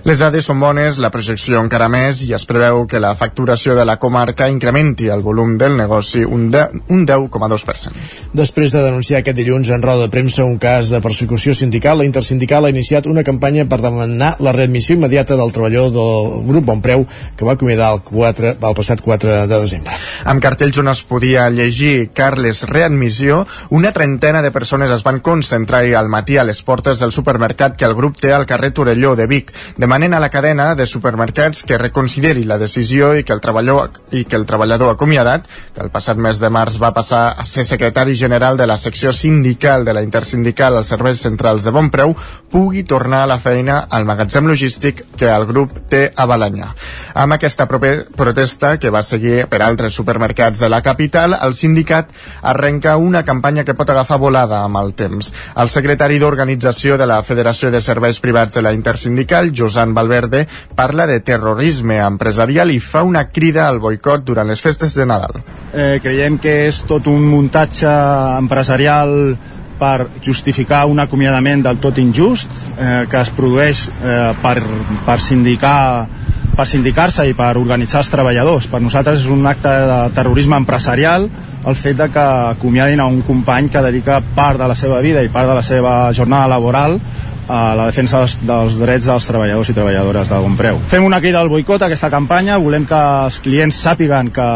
les dades són bones, la projecció encara més i es preveu que la facturació de la comarca incrementi el volum del negoci un, de, un 10,2%. Després de denunciar aquest dilluns en roda de premsa un cas de persecució sindical, la Intersindical ha iniciat una campanya per demanar la readmissió immediata del treballador del grup Bonpreu que va acomiadar el, 4, el passat 4 de desembre. Amb cartells on es podia llegir Carles Readmissió, una trentena de persones es van concentrar al matí a les portes del supermercat que el grup té al carrer Torelló de Vic, de demanen a la cadena de supermercats que reconsideri la decisió i que el treballador, i que el treballador acomiadat, que el passat mes de març va passar a ser secretari general de la secció sindical de la intersindical als serveis centrals de bon preu, pugui tornar a la feina al magatzem logístic que el grup té a Balanyà. Amb aquesta protesta, que va seguir per altres supermercats de la capital, el sindicat arrenca una campanya que pot agafar volada amb el temps. El secretari d'Organització de la Federació de Serveis Privats de la Intersindical, Josep Susan Valverde parla de terrorisme empresarial i fa una crida al boicot durant les festes de Nadal. Eh, creiem que és tot un muntatge empresarial per justificar un acomiadament del tot injust eh, que es produeix eh, per, per sindicar per sindicar-se i per organitzar els treballadors. Per nosaltres és un acte de terrorisme empresarial el fet de que acomiadin a un company que dedica part de la seva vida i part de la seva jornada laboral a la defensa dels, dels drets dels treballadors i treballadores de preu. Fem una crida al boicot a aquesta campanya, volem que els clients sàpiguen que,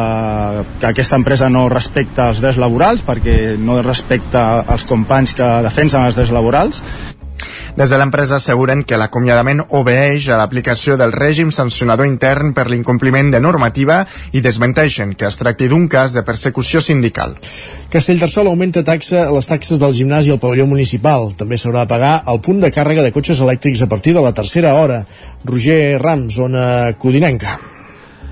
que aquesta empresa no respecta els drets laborals perquè no respecta els companys que defensen els drets laborals des de l'empresa asseguren que l'acomiadament obeeix a l'aplicació del règim sancionador intern per l'incompliment de normativa i desmenteixen que es tracti d'un cas de persecució sindical. Castellterçol augmenta taxa les taxes del gimnàs i el pavelló municipal. També s'haurà de pagar el punt de càrrega de cotxes elèctrics a partir de la tercera hora. Roger Rams, zona Codinenca.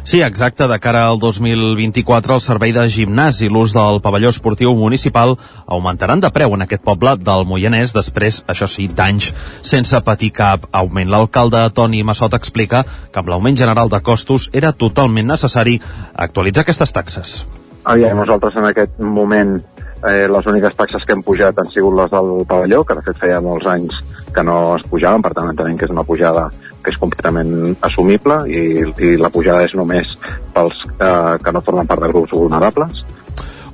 Sí, exacte. De cara al 2024, el servei de gimnàs i l'ús del pavelló esportiu municipal augmentaran de preu en aquest poble del Moianès després, això sí, d'anys sense patir cap augment. L'alcalde Toni Massot explica que amb l'augment general de costos era totalment necessari actualitzar aquestes taxes. Aviam, nosaltres en aquest moment eh, les úniques taxes que hem pujat han sigut les del pavelló, que de fet feia molts anys que no es pujaven, per tant entenem que és una pujada que és completament assumible i, i la pujada és només pels eh, que no formen part de grups vulnerables.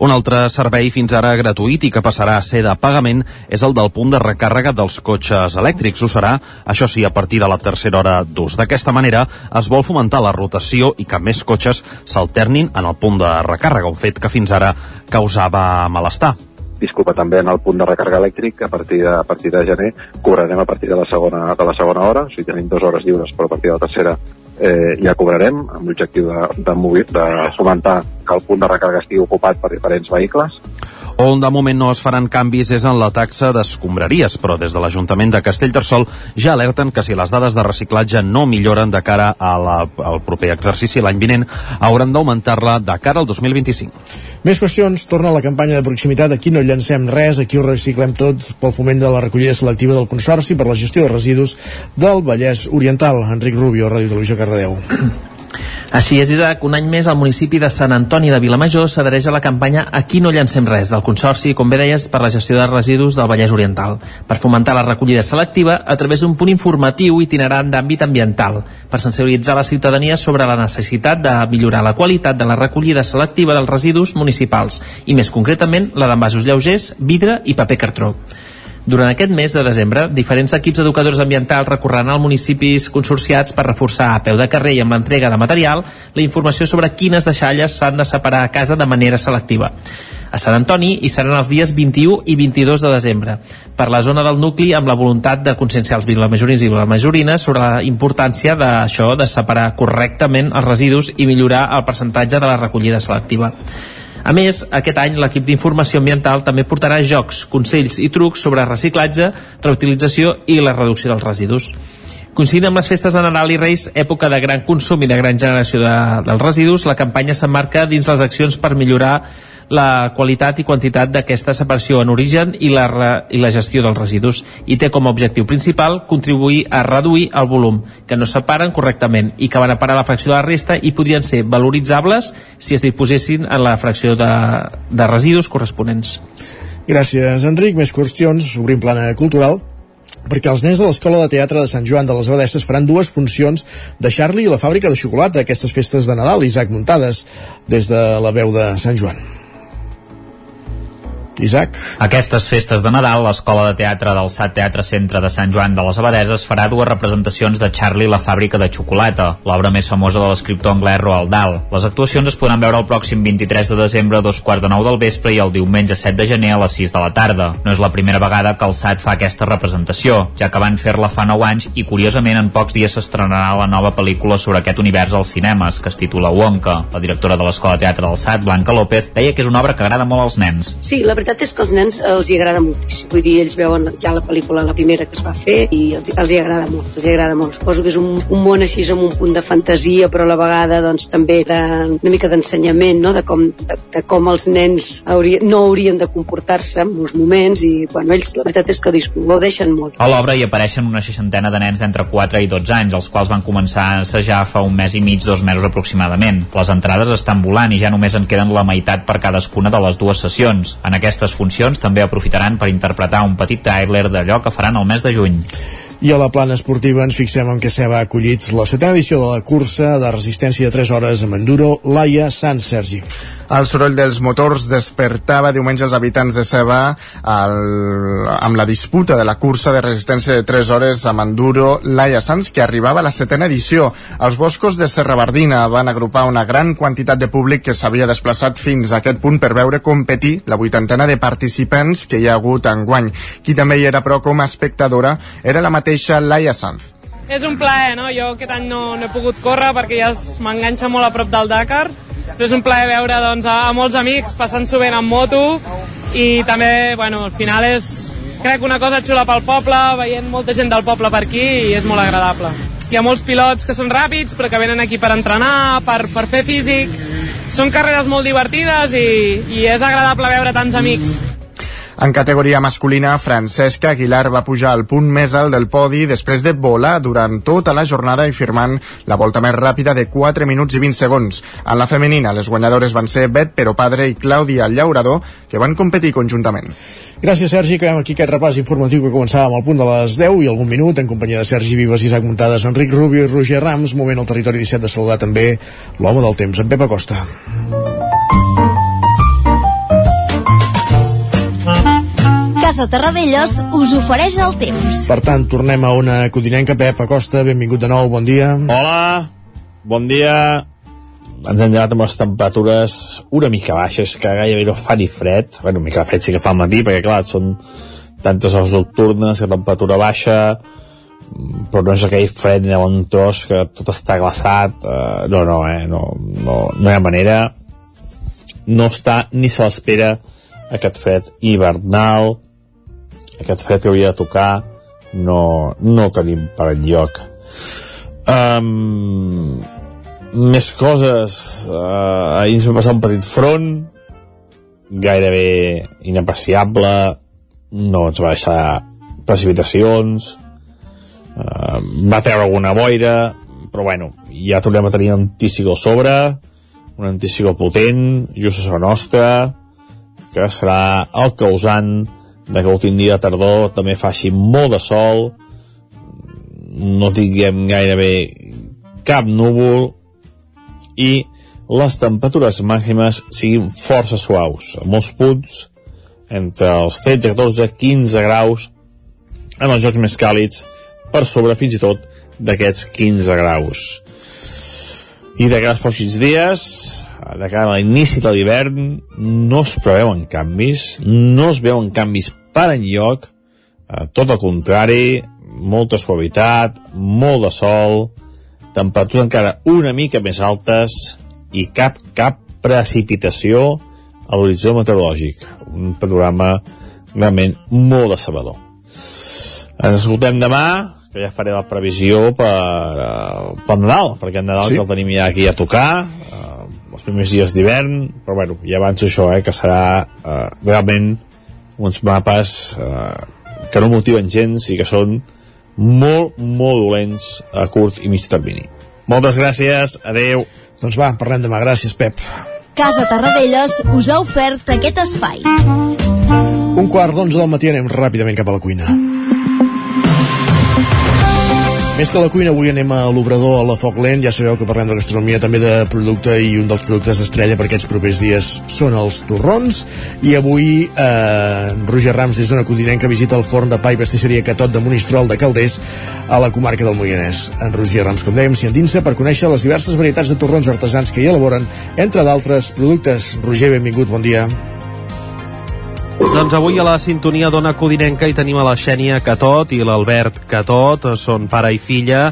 Un altre servei fins ara gratuït i que passarà a ser de pagament és el del punt de recàrrega dels cotxes elèctrics. Ho serà, això sí, a partir de la tercera hora d'ús. D'aquesta manera es vol fomentar la rotació i que més cotxes s'alternin en el punt de recàrrega, un fet que fins ara causava malestar disculpa, també en el punt de recàrrega elèctric, a partir de, a partir de gener, cobrarem a partir de la segona, de la segona hora, o sigui, tenim dues hores lliures, però a partir de la tercera eh, ja cobrarem, amb l'objectiu de, de, de, fomentar que el punt de recàrrega estigui ocupat per diferents vehicles on de moment no es faran canvis és en la taxa d'escombraries, però des de l'Ajuntament de Castellterçol ja alerten que si les dades de reciclatge no milloren de cara a la, al proper exercici l'any vinent, hauran d'augmentar-la de cara al 2025. Més qüestions. Torna a la campanya de proximitat. Aquí no llancem res, aquí ho reciclem tot pel foment de la recollida selectiva del Consorci per la gestió de residus del Vallès Oriental. Enric Rubio, Ràdio Televisió Cardedeu. Així és, Isaac, un any més el municipi de Sant Antoni de Vilamajor s'adhereix a la campanya Aquí no llancem res del Consorci, com bé deies, per la gestió de residus del Vallès Oriental, per fomentar la recollida selectiva a través d'un punt informatiu itinerant d'àmbit ambiental, per sensibilitzar la ciutadania sobre la necessitat de millorar la qualitat de la recollida selectiva dels residus municipals, i més concretament la d'envasos lleugers, vidre i paper cartró. Durant aquest mes de desembre, diferents equips educadors ambientals recorreran als municipis consorciats per reforçar a peu de carrer i amb l'entrega de material la informació sobre quines deixalles s'han de separar a casa de manera selectiva. a Sant Antoni i seran els dies 21 i 22 de desembre. Per la zona del nucli amb la voluntat de conscienciar els vilamajorins i vilamajorines sobre la importància d'això, de separar correctament els residus i millorar el percentatge de la recollida selectiva. A més, aquest any l'equip d'informació ambiental també portarà jocs, consells i trucs sobre reciclatge, reutilització i la reducció dels residus. Coincidint amb les festes de Nadal i Reis, època de gran consum i de gran generació de, dels residus, la campanya s'emmarca dins les accions per millorar la qualitat i quantitat d'aquesta separació en origen i la, re, i la gestió dels residus i té com a objectiu principal contribuir a reduir el volum, que no separen correctament i que van a parar la fracció de la resta i podrien ser valoritzables si es disposessin en la fracció de, de residus corresponents. Gràcies, Enric. Més qüestions, obrim plana cultural perquè els nens de l'Escola de Teatre de Sant Joan de les Abadesses faran dues funcions de Charlie i la fàbrica de xocolata aquestes festes de Nadal, Isaac Muntades, des de la veu de Sant Joan. Isaac. Aquestes festes de Nadal, l'Escola de Teatre del SAT Teatre Centre de Sant Joan de les Abadeses farà dues representacions de Charlie la fàbrica de xocolata, l'obra més famosa de l'escriptor anglès Roald Dahl. Les actuacions es podran veure el pròxim 23 de desembre a dos quarts de nou del vespre i el diumenge 7 de gener a les 6 de la tarda. No és la primera vegada que el SAT fa aquesta representació, ja que van fer-la fa 9 anys i curiosament en pocs dies s'estrenarà la nova pel·lícula sobre aquest univers als cinemes, que es titula Wonka. La directora de l'Escola de Teatre del SAT, Blanca López, deia que és una obra que agrada molt als nens. Sí, la veritat és que als nens els hi agrada moltíssim. Vull dir, ells veuen ja la pel·lícula, la primera que es va fer, i els, els hi agrada molt, els hi agrada molt. Suposo que és un, un món així amb un punt de fantasia, però a la vegada doncs, també de, una mica d'ensenyament, no? de, com, de, de com els nens hauria, no haurien de comportar-se en molts moments, i bueno, ells la veritat és que ho deixen molt. A l'obra hi apareixen una seixantena de nens d'entre 4 i 12 anys, els quals van començar a assajar fa un mes i mig, dos mesos aproximadament. Les entrades estan volant i ja només en queden la meitat per cadascuna de les dues sessions. En aquestes funcions també aprofitaran per interpretar un petit tràiler d'allò que faran el mes de juny. I a la plana esportiva ens fixem en què s'ha acollit la setena edició de la cursa de resistència de 3 hores amb enduro Laia Sant Sergi. El soroll dels motors despertava diumenge els habitants de Ceba el, amb la disputa de la cursa de resistència de 3 hores amb enduro Laia Sans, que arribava a la setena edició. Els boscos de Serrabardina van agrupar una gran quantitat de públic que s'havia desplaçat fins a aquest punt per veure competir la vuitantena de participants que hi ha hagut enguany. Qui també hi era, però, com a espectadora, era la mateixa Laia Sanz. És un plaer, no? Jo aquest any no, no he pogut córrer perquè ja m'enganxa molt a prop del Dakar, és un plaer veure doncs, a, molts amics passant-s'ho en moto i també, bueno, al final és crec una cosa xula pel poble, veient molta gent del poble per aquí i és molt agradable. Hi ha molts pilots que són ràpids però que venen aquí per entrenar, per, per fer físic. Són carreres molt divertides i, i és agradable veure tants amics. En categoria masculina, Francesca Aguilar va pujar al punt més alt del podi després de volar durant tota la jornada i firmant la volta més ràpida de 4 minuts i 20 segons. En la femenina, les guanyadores van ser Bet Pero Padre i Clàudia Llaurador, que van competir conjuntament. Gràcies, Sergi. Acabem aquí aquest repàs informatiu que començàvem al punt de les 10 i algun minut en companyia de Sergi Vives, Isaac Muntades, Enric Rubio i Roger Rams. Moment al territori 17 de saludar també l'home del temps, en Pep Acosta. Casa Terradellos us ofereix el temps. Per tant, tornem a una codinenca. Pep Acosta, benvingut de nou, bon dia. Hola, bon dia. Ens hem llevat amb les temperatures una mica baixes, que gairebé no fa ni fred. Bueno, una mica de fred sí que fa al matí, perquè clar, són tantes hores nocturnes, que temperatura baixa, però no és aquell fred ni de bon tros que tot està glaçat. Uh, no, no, eh, no, no, no hi ha manera. No està ni se l'espera aquest fred hivernal, aquest fred que havia de tocar no, no el tenim per enlloc. Um, més coses uh, ahir ens va passar un petit front gairebé inapreciable no ens va deixar precipitacions uh, va treure alguna boira però bueno, ja tornem a tenir anticicló sobre un anticicló potent just a la nostra que serà el causant de que l'últim dia de tardor també faci molt de sol no tinguem gairebé cap núvol i les temperatures màximes siguin força suaus a molts punts entre els 13, 14, 15 graus en els jocs més càlids per sobre fins i tot d'aquests 15 graus. I de cara als pròxims dies de cara a l'inici de l'hivern no es preveuen canvis, no es veuen canvis per enlloc, eh, tot el contrari, molta suavitat, molt de sol, temperatures encara una mica més altes i cap, cap precipitació a l'horitzó meteorològic. Un panorama realment molt decebedor. Ens escoltem demà, que ja faré la previsió per, uh, per Nadal, perquè el Nadal Sí. que el tenim ja aquí a tocar, uh, els primers dies d'hivern, però bueno, ja avanço això, eh, que serà uh, realment uns mapes uh, que no motiven gens i que són molt, molt dolents a curt i mig termini. Moltes gràcies, adeu. Doncs va, parlem demà. Gràcies, Pep. Casa Tarradellas us ha ofert aquest espai. Un quart d'onze del matí anem ràpidament cap a la cuina. Més que la cuina, avui anem a l'Obrador, a la Foc Lent. Ja sabeu que parlem de gastronomia, també de producte, i un dels productes estrella per aquests propers dies són els torrons. I avui, eh, Roger Rams, des d'una continent que visita el forn de pa i pastisseria Catot de Monistrol de Calders, a la comarca del Moianès. En Roger Rams, com dèiem, s'hi endinsa per conèixer les diverses varietats de torrons artesans que hi elaboren, entre d'altres productes. Roger, benvingut, bon dia. Doncs avui a la sintonia d'Ona Codinenca hi tenim a la Xènia Catot i l'Albert Catot, són pare i filla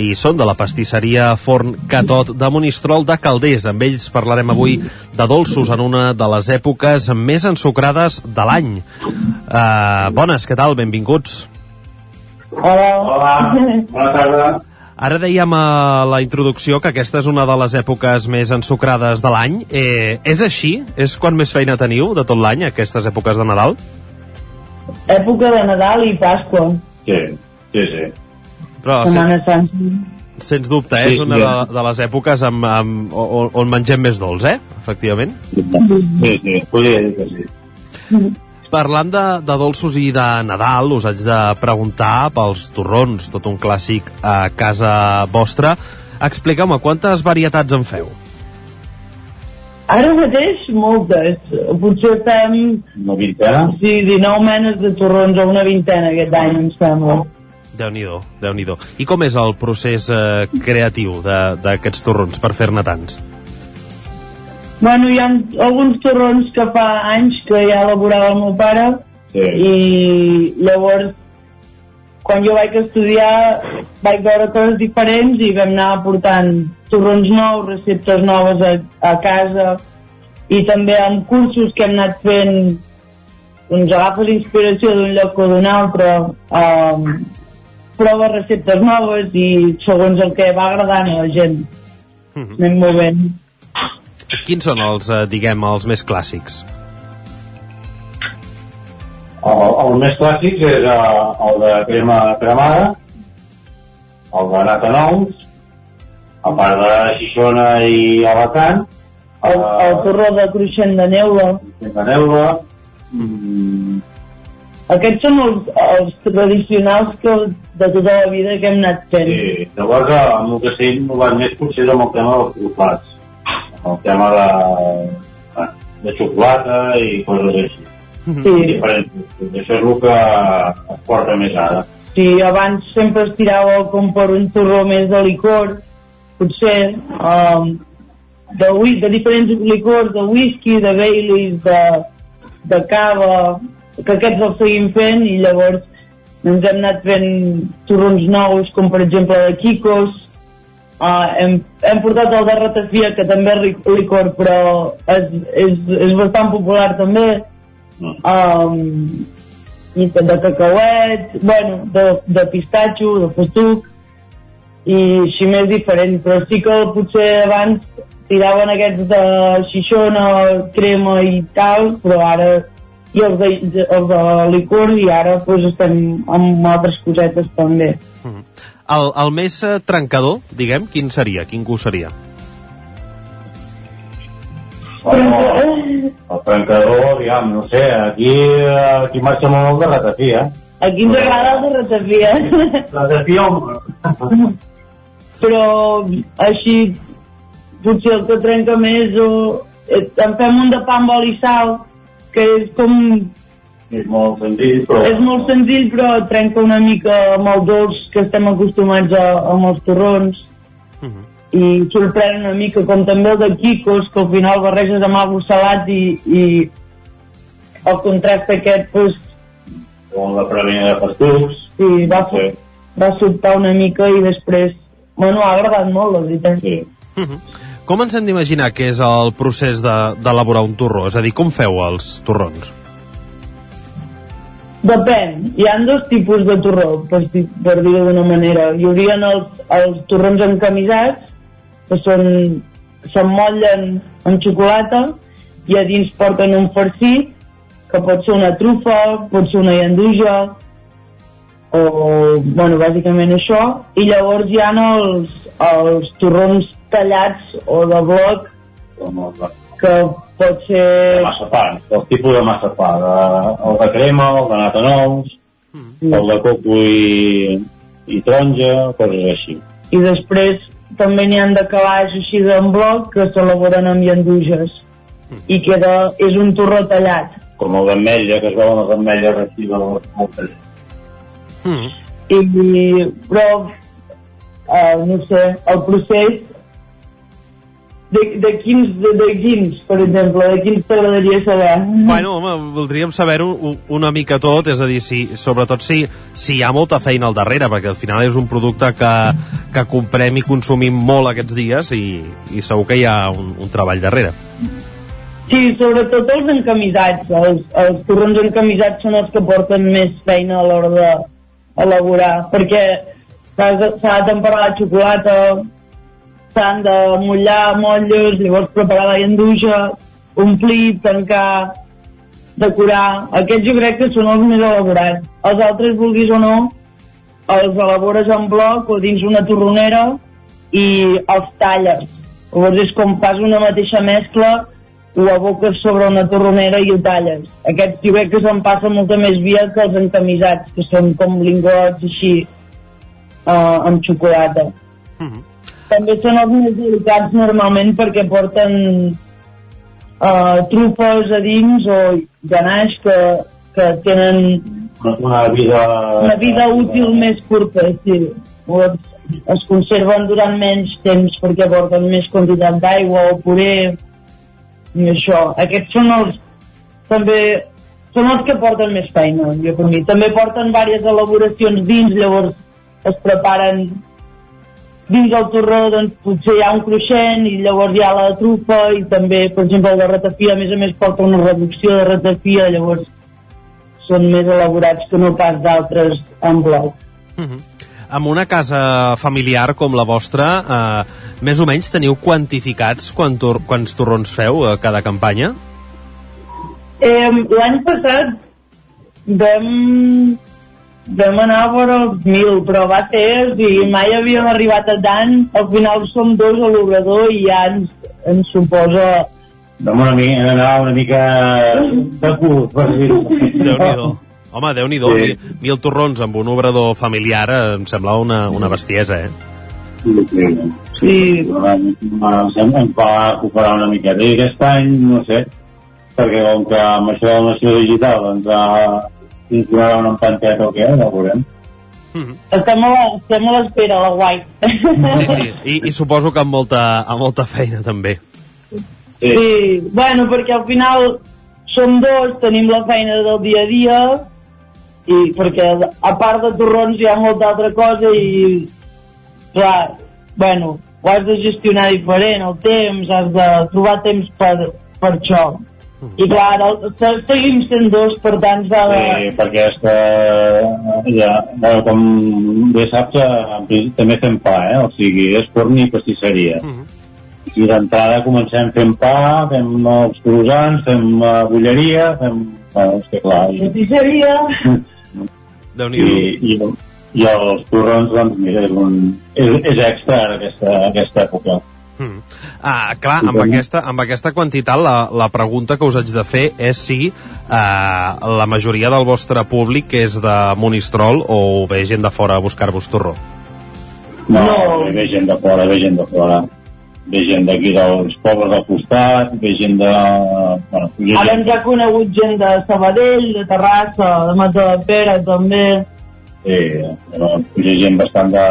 i són de la pastisseria Forn Catot de Monistrol de Calders. Amb ells parlarem avui de dolços en una de les èpoques més ensucrades de l'any. Uh, bones, què tal? Benvinguts. Hola. Hola. Bona tarda. Ara dèiem a la introducció que aquesta és una de les èpoques més ensucrades de l'any. Eh, és així? És quan més feina teniu de tot l'any, aquestes èpoques de Nadal? Època de Nadal i Pasqua. Sí, sí, sí. Però, Setmana Santa. Sens dubte, eh? Sí, és una de, de les èpoques amb, amb, on, on mengem més dolç, eh? Efectivament. Sí, sí, podria dir que sí. Parlant de, de dolços i de Nadal, us haig de preguntar pels torrons, tot un clàssic a casa vostra. Expliqueu-me, quantes varietats en feu? Ara mateix, moltes. Potser fem... Una vintena? Sí, 19 menes de torrons o una vintena aquest any, em sembla. Déu-n'hi-do, déu nhi déu I com és el procés eh, creatiu de- d'aquests torrons per fer-ne tants? Bueno, hi ha alguns torrons que fa anys que ja elaborava el meu pare Sí. i llavors quan jo vaig estudiar vaig veure coses diferents i vam anar aportant torrons nous, receptes noves a, a casa i també amb cursos que hem anat fent doncs agafes inspiració d'un lloc o d'un altre um, proves receptes noves i segons el que va agradant a la gent. Anem movent Quins són els, eh, diguem, els més clàssics? El, el més clàssic és eh, el de crema cremada, el de nata nous, a part de Xixona i Alacant, el, el torró de cruixent de neula de neula, mm, Aquests són els, els tradicionals que, de tota la vida que hem anat fent. Sí, llavors eh, amb el que s'ha innovat més potser és amb el tema dels trufats, el tema de, de xocolata i coses així. Sí. Diferents. Això és el que es porta més ara. Sí, abans sempre es tirava com per un torró més de licor, potser, um, de, de diferents licors, de whisky, de Baileys, de, de cava, que aquests els seguim fent i llavors ens hem anat fent torrons nous, com per exemple de Kikos, uh, hem, hem portat el de ratafia, que també és licor, però és, és, és bastant popular també, um, i de cacauet, bueno, de, de pistatxo, de festuc, i així més diferent, però sí que potser abans tiraven aquests de xixona, crema i tal, però ara i els de, els de licor i ara pues, estem amb altres cosetes també. El, el més eh, trencador, diguem, quin seria? Quin gust seria? El, el trencador, diguem, no sé, aquí, aquí marxa molt el de ratafia. Aquí ens agrada el de ratafia. Ratafia, home. però així potser el que trenca més o eh, en fem un de pa amb oli i sal que és com És molt senzill, però... és molt senzill però trenca una mica amb el dolç que estem acostumats a, amb els torrons i sorprèn una mica, com també el de Kikos, que al final barreges amb algo salat i, i el contrast aquest, pues, Com la previna de pastucs. sí, va, sí. va sobtar una mica i després, bueno, ha agradat molt, la veritat. Sí. Mhm. Com ens hem d'imaginar que és el procés de- d'elaborar un torró? És a dir, com feu els torrons? Depèn, hi ha dos tipus de torró, per, per dir-ho d'una manera. Hi haurien els, els torrons encamisats, que són s'emmotllen amb xocolata i a dins porten un farcit, que pot ser una trufa, pot ser una llanduja, o, bueno, bàsicament això, i llavors hi ha els, els torrons tallats o de bloc, que pot ser... De massapà, el tipus de massapà, de, el de crema, el de nata nous, el de coco i, i taronja, coses així. i després també n'hi han de calaix així d'en bloc que s'elaboren amb llanduges i queda, és un torró tallat Com el d'ametlla, que es veuen les ametlles aquí de les. Mm. i, però eh, no sé, el procés de, de, quins, de, de quins, per exemple, de quins t'agradaria saber? Bueno, home, voldríem saber-ho una mica tot, és a dir, si, sobretot si, si hi ha molta feina al darrere, perquè al final és un producte que, que comprem i consumim molt aquests dies i, i segur que hi ha un, un treball darrere. Sí, sobretot els encamisats. Els, els torrons encamisats són els que porten més feina a l'hora d'elaborar, perquè s'ha de temperar la xocolata, s'han de mullar motllos, llavors preparar la llanduja, omplir, tancar, decorar. Aquests jo crec que són els més elaborats. Els altres, vulguis o no, els elabores en bloc o dins una torronera i els talles. Llavors és com fas una mateixa mescla ho aboques sobre una torronera i ho talles. Aquests jo crec que se'n passa molta més via que els encamisats, que són com lingots així, uh, amb xocolata. També són els més delicats normalment perquè porten uh, trufes a dins o ganaix que, que tenen Una, vida... una vida útil més curta, sí. Llavors, es conserven durant menys temps perquè porten més quantitat d'aigua o puré i això. Aquests són els també són els que porten més feina, jo per mi. També porten diverses elaboracions dins, llavors es preparen dins del torró doncs potser hi ha un cruixent i llavors hi ha la trufa i també, per exemple, el de ratafia a més a més porta una reducció de ratafia llavors són més elaborats que no pas d'altres en bloc. Mhm. Amb una casa familiar com la vostra, eh, més o menys teniu quantificats quant tor quants torrons feu a cada campanya? Eh, L'any passat vam, vam anar a veure els mil, però va ser, i mai havíem arribat a tant, al final som dos a l'obrador i ja ens, ens suposa... Vam una mica, anar una mica de cul, per dir-ho. Déu-n'hi-do. Home, déu nhi Sí. sí. mil torrons amb un obrador familiar eh, em sembla una, una bestiesa, eh? Sí, sí. Sí. Em, em fa recuperar una miqueta. I aquest any, no sé, perquè com que amb això de la nació digital ens ha inclourà una panteta o què, ja ho veurem. Estem a la- estem a l'espera, la guai. Sí, sí. I, I suposo que amb molta, amb molta feina, també. Sí. sí, bueno, perquè al final som dos, tenim la feina del dia a dia i perquè a part de torrons hi ha molta altra cosa i clar, bueno, ho has de gestionar diferent, el temps, has de trobar temps per, per això. I clar, se- seguim sent dos, per tant de... Sí, perquè és que ja, bueno, com bé saps, eh, també fem pa, eh? o sigui, és forn i pastisseria. I d'entrada comencem fent pa, fem els croissants, fem uh, bulleria, fem... Bueno, és que clar... I, Pastisseria... déu i, i, i els torrons, doncs, mira, és, un, és, és extra en aquesta, aquesta època. Mm. Ah, clar, amb aquesta, amb aquesta quantitat la, la pregunta que us haig de fer és si eh, la majoria del vostre públic és de Monistrol o ve gent de fora a buscar-vos torró. No, no. ve gent de fora, ve gent de fora. Ve gent d'aquí dels pobles del costat, ve gent de... Bueno, ve Ara gent, ens ha conegut gent de Sabadell, de Terrassa, de Matadepera, també. sí, però ve gent bastant de,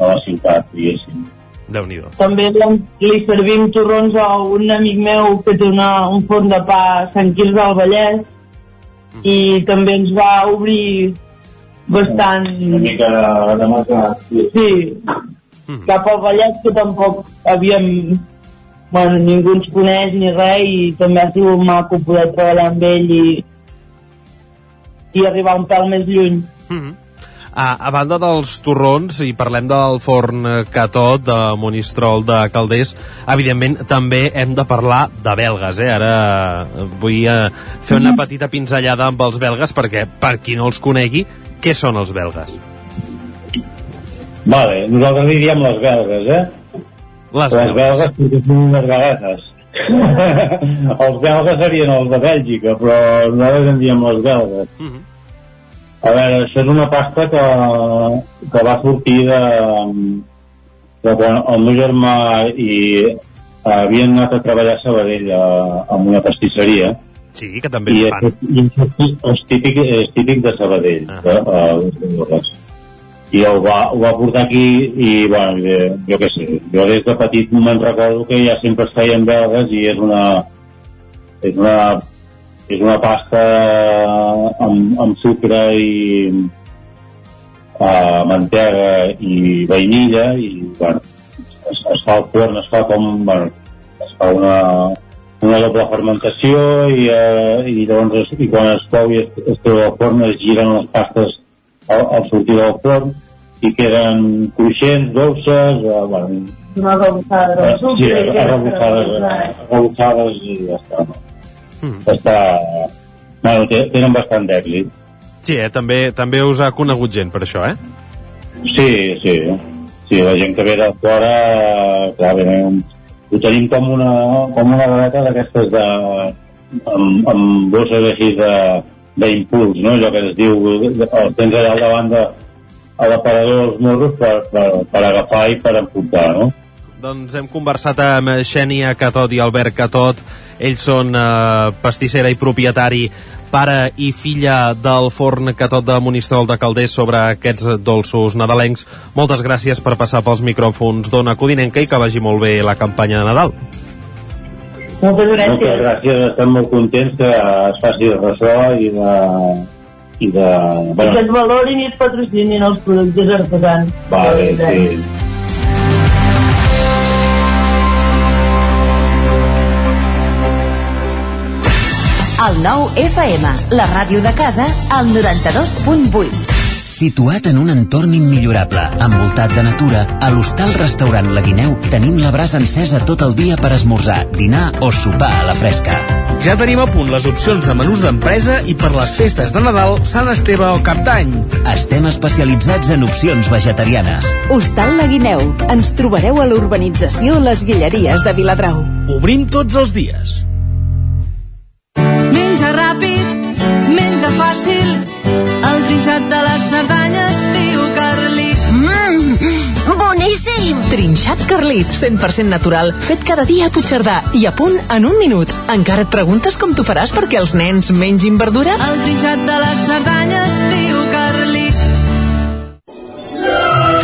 de la ciutat, diguéssim. Déu nhi També li, li servim torrons a un amic meu que té una, un forn de pa a Sant Quirze del Vallès i també ens va obrir bastant... Una mica de, de mercat. Sí, cap al Vallès que tampoc havíem... Bueno, ningú ens coneix ni res i també ha sigut maco poder treballar amb ell i, i arribar un pèl més lluny. A, a banda dels torrons, i parlem del forn Catot, de Monistrol de Calders, evidentment també hem de parlar de belgues, eh? Ara eh, vull eh, fer una petita pinzellada amb els belgues, perquè, per qui no els conegui, què són els belgues? Vale, nosaltres diríem les belgues, eh? Les, les belgues perquè són unes galetes. els belgues serien els de Bèlgica, però nosaltres en diem les belgues. A veure, això és una pasta que, que va sortir de, de quan el meu germà i havien anat a treballar a Sabadell a, a una pastisseria Sí, que també i en fan. és, és, típic, és típic de Sabadell -huh. de, i el va, ho va portar aquí i bueno, jo, jo què sé jo des de petit me'n recordo que ja sempre es feien belgues i és una és una és una pasta amb, amb sucre i uh, mantega i vainilla i bueno, es, es fa al forn, es fa com bueno, es fa una, una doble fermentació i, eh, i llavors es, i quan es cou i es, es treu al forn es giren les pastes al, al sortir del forn i queden cruixents, dolces eh, bueno, Una rebufada de eh, sí, arrebossades, arrebossades i ja està no? Està bueno, tenen bastant d'èxit Sí, eh? també, també us ha conegut gent per això, eh? Sí, sí. Sí, la gent que ve de fora, clar, venim, ho tenim com una, com una galeta d'aquestes de, amb, amb bosses així de, d'impuls, no? Allò que es diu, el tens allà al davant de, a l'aparador dels morros per, per, per agafar i per emportar, no? Doncs hem conversat amb Xènia Catot i Albert Catot. Ells són eh, pastissera i propietari, pare i filla del forn Catot de Monistrol de Calders sobre aquests dolços nadalencs. Moltes gràcies per passar pels micròfons d'Ona Codinenca i que vagi molt bé la campanya de Nadal. Moltes Moltes gràcies, estem molt contents que es faci de ressò i de... i de... Bueno. Que es valorin i es patrocinin els productes artesans. Vale, sí. El nou FM, la ràdio de casa, al 92.8. Situat en un entorn immillorable, envoltat de natura, a l'hostal restaurant La Guineu tenim la brasa encesa tot el dia per esmorzar, dinar o sopar a la fresca. Ja tenim a punt les opcions de menús d'empresa i per les festes de Nadal, Sant Esteve o Cap d'Any. Estem especialitzats en opcions vegetarianes. Hostal La Guineu. Ens trobareu a l'urbanització Les Guilleries de Viladrau. Obrim tots els dies. Menja ràpid, menja fàcil, el trinxat de les Cerdanyes, tio Carlit. Mmm, boníssim! Trinxat Carlit, 100% natural, fet cada dia a Puigcerdà i a punt en un minut. Encara et preguntes com t'ho faràs perquè els nens mengin verdura? El trinxat de les Cerdanyes, tio Carlit.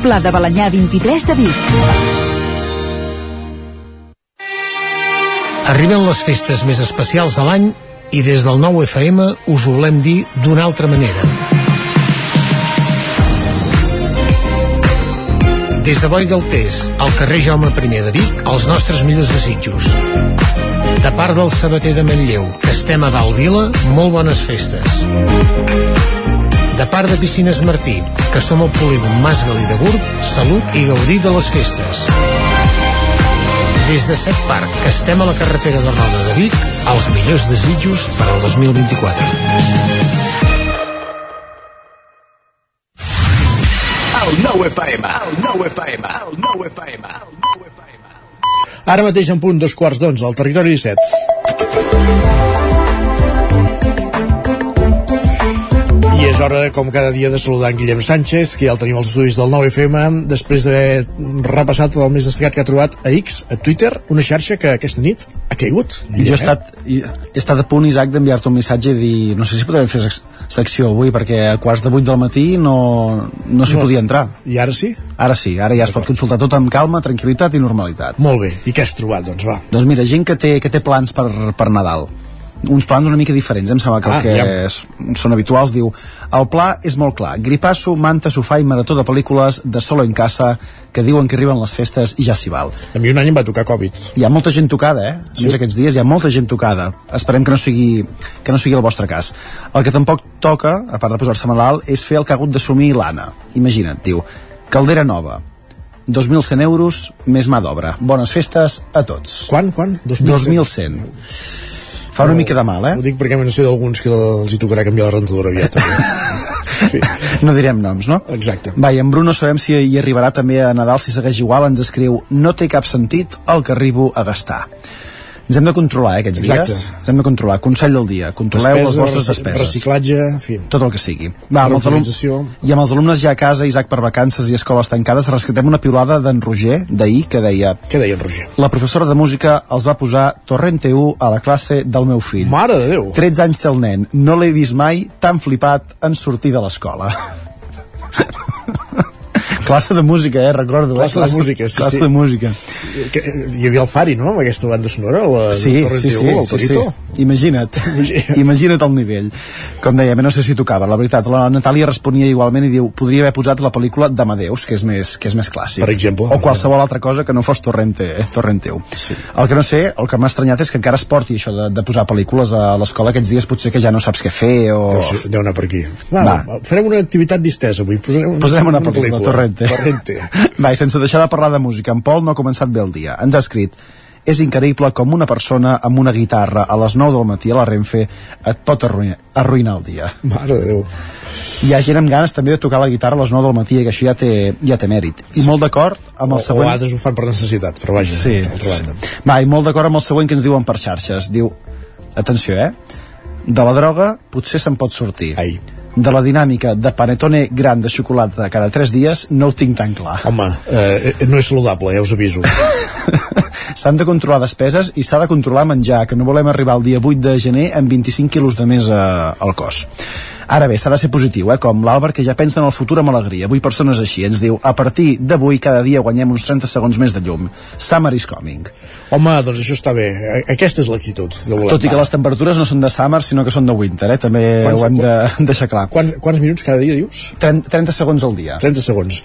Pla de Balanyà 23 de Vic. Arriben les festes més especials de l'any i des del nou FM us ho volem dir d'una altra manera. Des de Boi del Tés, al carrer Jaume I de Vic, els nostres millors desitjos. De part del sabater de Manlleu, que estem a dalt vila, molt bones festes. De part de Piscines Martí, que som al polígon Mas Galí de Gurb, salut i gaudir de les festes. Des de Set Parc, que estem a la carretera de Roda de Vic, els millors desitjos per al 2024. El nou FM, el nou FM, el nou FM. Ara mateix en punt dos quarts d'onze al territori 17. I és hora, com cada dia, de saludar en Guillem Sánchez, que ja el tenim als estudis del 9FM, després d'haver repassat el més destacat que ha trobat a X, a Twitter, una xarxa que aquesta nit ha caigut. Jo he estat, he estat a punt, Isaac, d'enviar-te un missatge i dir no sé si podrem fer sec- secció avui perquè a quarts de vuit del matí no, no s'hi No. podia entrar. I ara sí? Ara sí, ara ja es pot consultar tot amb calma, tranquil·litat i normalitat. Molt bé, i què has trobat, doncs, va? Doncs mira, gent que té, que té plans per, per Nadal uns plans una mica diferents, em sembla que Ah, el que ja. és, són habituals diu el pla és molt clar, gripasso, manta, sofà i marató de pel·lícules de solo en casa que diuen que arriben les festes i ja s'hi val. A mi un any em va tocar Covid. Hi ha molta gent tocada, eh? A Sí. més aquests dies hi ha molta gent tocada. Esperem que no sigui, que no sigui el vostre cas. El que tampoc toca, a part de posar-se malalt, és fer el que ha hagut d'assumir l'Anna. Imagina't, diu, caldera nova, 2.100 euros més mà d'obra. Bones festes a tots. Quan, quan? 2.100. Fa una mica de mal, eh? Ho dic perquè me sé d'alguns que els hi tocarà canviar la rentadora aviat. No direm noms, no? Exacte. Va, i en Bruno sabem si hi arribarà també a Nadal, si segueix igual, ens escriu no té cap sentit el que arribo a gastar. Ens hem de controlar, eh, aquests Exacte. dies. Ens hem de controlar. Consell del dia. Controleu Despesa, les vostres despeses. reciclatge, en fi. Tot el que sigui. Va, amb els alumnes, Reutilització. I amb els alumnes ja a casa, Isaac, per vacances i escoles tancades, rescatem una piulada d'en Roger, d'ahir, que deia... Què deia en Roger? La professora de música els va posar Torrente 1 a la classe del meu fill. Mare de Déu! 13 anys té el nen. No l'he vist mai tan flipat en sortir de l'escola. classe de música, eh? Recordo. Classe eh? de música, sí, classe sí. de música. Que, hi havia el Fari, no?, amb aquesta banda sonora, la Sí, Torrent sí, sí, el sí, sí. Imagina't, imagina't el nivell. Com dèiem, no sé si tocava, la veritat. La Natàlia responia igualment i diu, podria haver posat la pel·lícula d'Amadeus, que és més, que és més clàssic. Per exemple. O qualsevol altra cosa que no fos Torrente, eh? Torrenteu. Sí. El que no sé, el que m'ha estranyat és que encara es porti això de, de posar pel·lícules a l'escola aquests dies, potser que ja no saps què fer o... Deu, deu anar per aquí. Va, Va. farem una activitat distesa avui. Posarem, Posarem una pel·lícula, Torrente. Torrente. Va, i sense deixar de parlar de música, en Pol no ha començat bé el dia. Ens ha escrit és increïble com una persona amb una guitarra a les 9 del matí a la Renfe et pot arruïnar, arruïnar el dia. Mare de Déu. Hi ha gent amb ganes també de tocar la guitarra a les 9 del matí i que això ja té, ja té mèrit. I molt d'acord amb el O, següent... o altres ho fan per necessitat, però vaja, Sí. d'altra banda. Va, i molt d'acord amb el següent que ens diuen per xarxes. Diu, atenció, eh? De la droga potser se'n pot sortir. Ai. De la dinàmica de panetone gran de xocolata cada 3 dies no ho tinc tan clar. Home, eh, no és saludable, ja us aviso. S'han de controlar despeses i s'ha de controlar menjar, que no volem arribar al dia 8 de gener amb 25 quilos de més eh, al cos. Ara bé, s'ha de ser positiu, eh? com l'Àlvar, que ja pensa en el futur amb alegria. Avui persones així. Ens diu, a partir d'avui cada dia guanyem uns 30 segons més de llum. Summer is coming. Home, doncs això està bé. Aquesta és l'actitud. Tot i que les temperatures no són de summer, sinó que són de winter, eh? també Quants- ho hem de deixar clar. Quants, quants minuts cada dia, dius? 30, 30 segons al dia. 30 segons.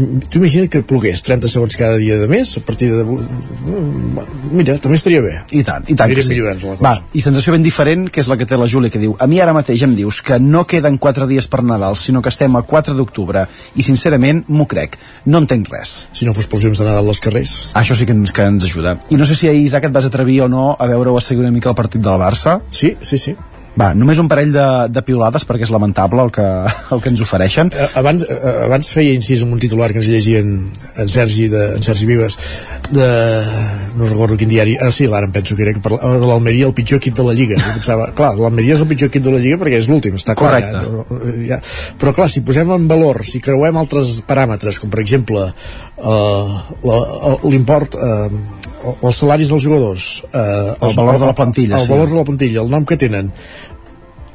Tu imagina't que plogués 30 segons cada dia de més a partir de... Mm, Mira, també estaria bé. I tant, i tant que sí. Va, i sensació ben diferent, que és la que té la Júlia, que diu a mi ara mateix em dius que no queden 4 dies per Nadal, sinó que estem a 4 d'octubre, i sincerament m'ho crec, no entenc res. Si no fos pels llums de Nadal als carrers. Això sí que ens, que ens ajuda. I no sé si ahir, Isaac, et vas atrevir o no a veure o a seguir una mica el partit del Barça. Sí, sí, sí. Va, només un parell de, de piulades perquè és lamentable el que, el que ens ofereixen. Eh, Abans, eh, abans feia incís en un titular que ens llegien en Sergi, de, en Sergi Vives, de... no recordo quin diari, ah sí, l'ara em penso que era que parlava de l'Almeria, el pitjor equip de la Lliga. Jo pensava, clar, l'Almeria és el pitjor equip de la Lliga perquè és l'últim, està clar. Ja, no, ja. Però clar, si posem en valor, si creuem altres paràmetres, com per exemple eh, la- l'import eh, els salaris dels jugadors eh, El valor de la plantilla, el sí. valor de la plantilla, el nom que tenen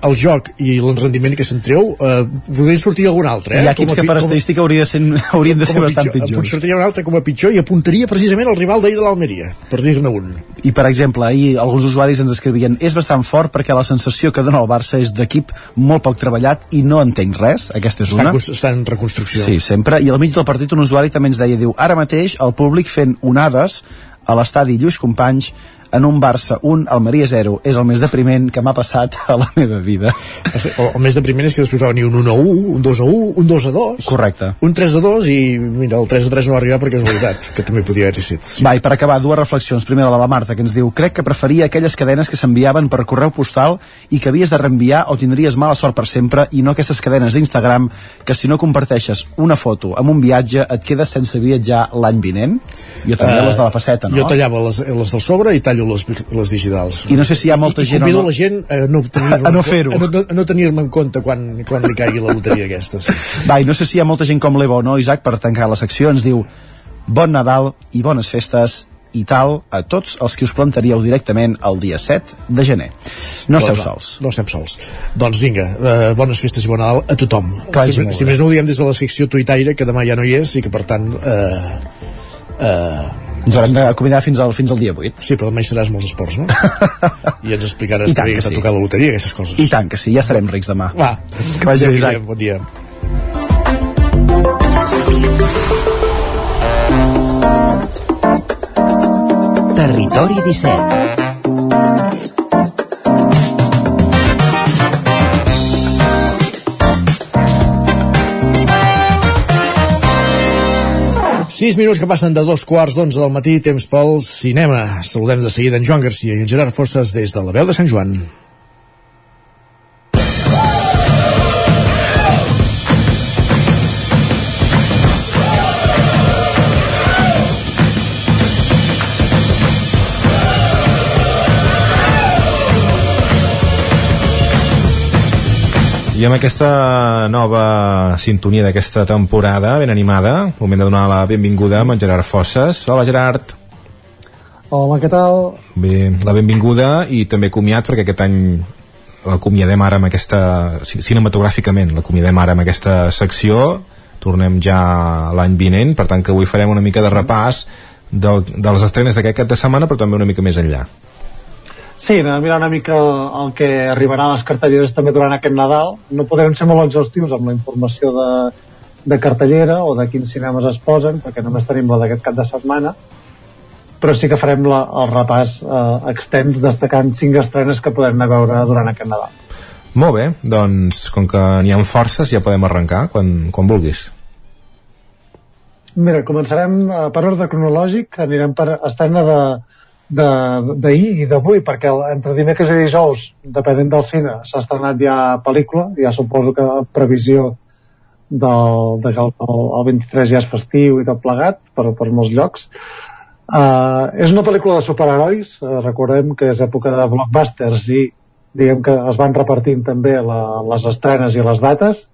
el joc i el rendiment que se'n treu eh, podria sortir algun altre eh? Hi ha equips Com a que per com estadística hauria de ser, haurien de ser com bastant pitjor, pitjors. sortiria un altre com a pitjor i apuntaria precisament al rival d'ahir de l'Almeria per dir-ne un I, per exemple, ahir alguns usuaris ens escrivien és bastant fort perquè la sensació que dona el Barça és d'equip molt poc treballat i no entenc res, aquesta és està, una. cons- està en reconstrucció Sí, sempre. I al mig del partit un usuari també ens deia, diu, ara mateix el públic fent onades a l'estadi Lluís Companys en un Barça 1, Almeria 0. És el més depriment que m'ha passat a la meva vida. el, el més depriment és que després va venir un 1 a 1, un 2 a 1, un 2 a 2 Correcte. un 3 a 2 i mira, el 3 a 3 no va arribar perquè és veritat que també podia haver-hi set Va, i per acabar, dues reflexions. Primera, la de la Marta, que ens diu crec que preferia aquelles cadenes que s'enviaven per correu postal i que havies de reenviar o tindries mala sort per sempre i no aquestes cadenes d'Instagram que si no comparteixes una foto amb un viatge et quedes sense viatjar l'any vinent. Jo també Eh, les de la faceta, no? jo tallava les, les del sobre i tallo les, les digitals I no sé si hi ha molta I, gent o convido no. la gent a no tenir-me A no fer-ho. a no, a no tenir-me en compte quan, quan li caigui la loteria aquesta sí. Va, i no sé si hi ha molta gent com l'Evo o no, Isaac, per tancar la secció, ens diu Bon Nadal i bones festes i tal a tots els que us plantaríeu directament el dia 7 de gener. No esteu Doncs sols. No estem sols. Doncs vinga, eh, bones festes i bon Nadal a tothom. Vagi si, si més no ho diem des de la secció tuitaire, que demà ja no hi és i que per tant... Eh, eh, Ens haurem d'acomiadar fins al, fins al dia 8. Sí, però demà hi seràs molts esports, no? I ens explicaràs I que que sí. tocat la loteria, aquestes coses. I tant que sí, ja estarem rics demà. Va, Que vagi bé, bon dia, Isaac. Bon dia. Territori 17 Sis minuts que passen de dos quarts d'onze del matí, temps pel cinema. Saludem de seguida en Joan Garcia i en Gerard Fosses des de la veu de Sant Joan. I amb aquesta nova sintonia d'aquesta temporada ben animada, moment de donar la benvinguda amb en Gerard Fosses. Hola Gerard. Hola, què tal? Bé, la benvinguda i també comiat perquè aquest any l'acomiadem ara amb aquesta ci- cinematogràficament, l'acomiadem ara amb aquesta secció tornem ja l'any vinent per tant que avui farem una mica de repàs del, de les estrenes d'aquest cap de setmana però també una mica més enllà Sí, anem a mirar una mica el que arribarà a les cartelleres també durant aquest Nadal. No podrem ser molt exhaustius amb la informació de, de cartellera o de quins cinemes es posen, perquè només tenim la d'aquest cap de setmana, però sí que farem la, el repàs eh, extens destacant cinc estrenes que podem anar a veure durant aquest Nadal. molt bé, doncs com que n'hi ha forces ja podem arrencar quan, quan vulguis Mira, començarem eh, per ordre cronològic, anirem per estrena de- d'ahir i d'avui, perquè entre dimecres i dijous, depenent del cine, s'ha estrenat ja pel·lícula, ja suposo que previsió del, de que el, el 23 ja és festiu i tot plegat per, per molts llocs. Uh, és una pel·lícula de superherois, uh, recordem que és època de blockbusters i diguem que es van repartint també la, les estrenes i les dates,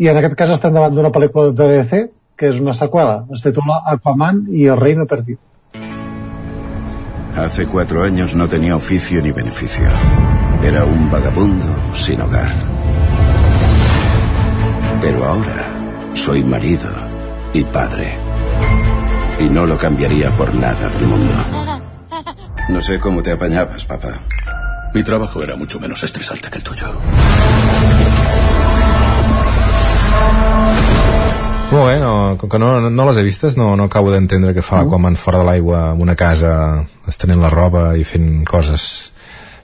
i en aquest cas estem davant d'una pel·lícula de DC, que és una seqüela, es titula Aquaman i el reino perdido. Hace cuatro años no tenía oficio ni beneficio. Era un vagabundo sin hogar. Pero ahora soy marido y padre. Y no lo cambiaría por nada del mundo. No sé cómo te apañabas, papá. Mi trabajo era mucho menos estresante que el tuyo. Molt bé, no, com que no, no, no les he vistes, no, no acabo d'entendre què fa Aquaman fora de l'aigua en una casa, estenent la roba i fent coses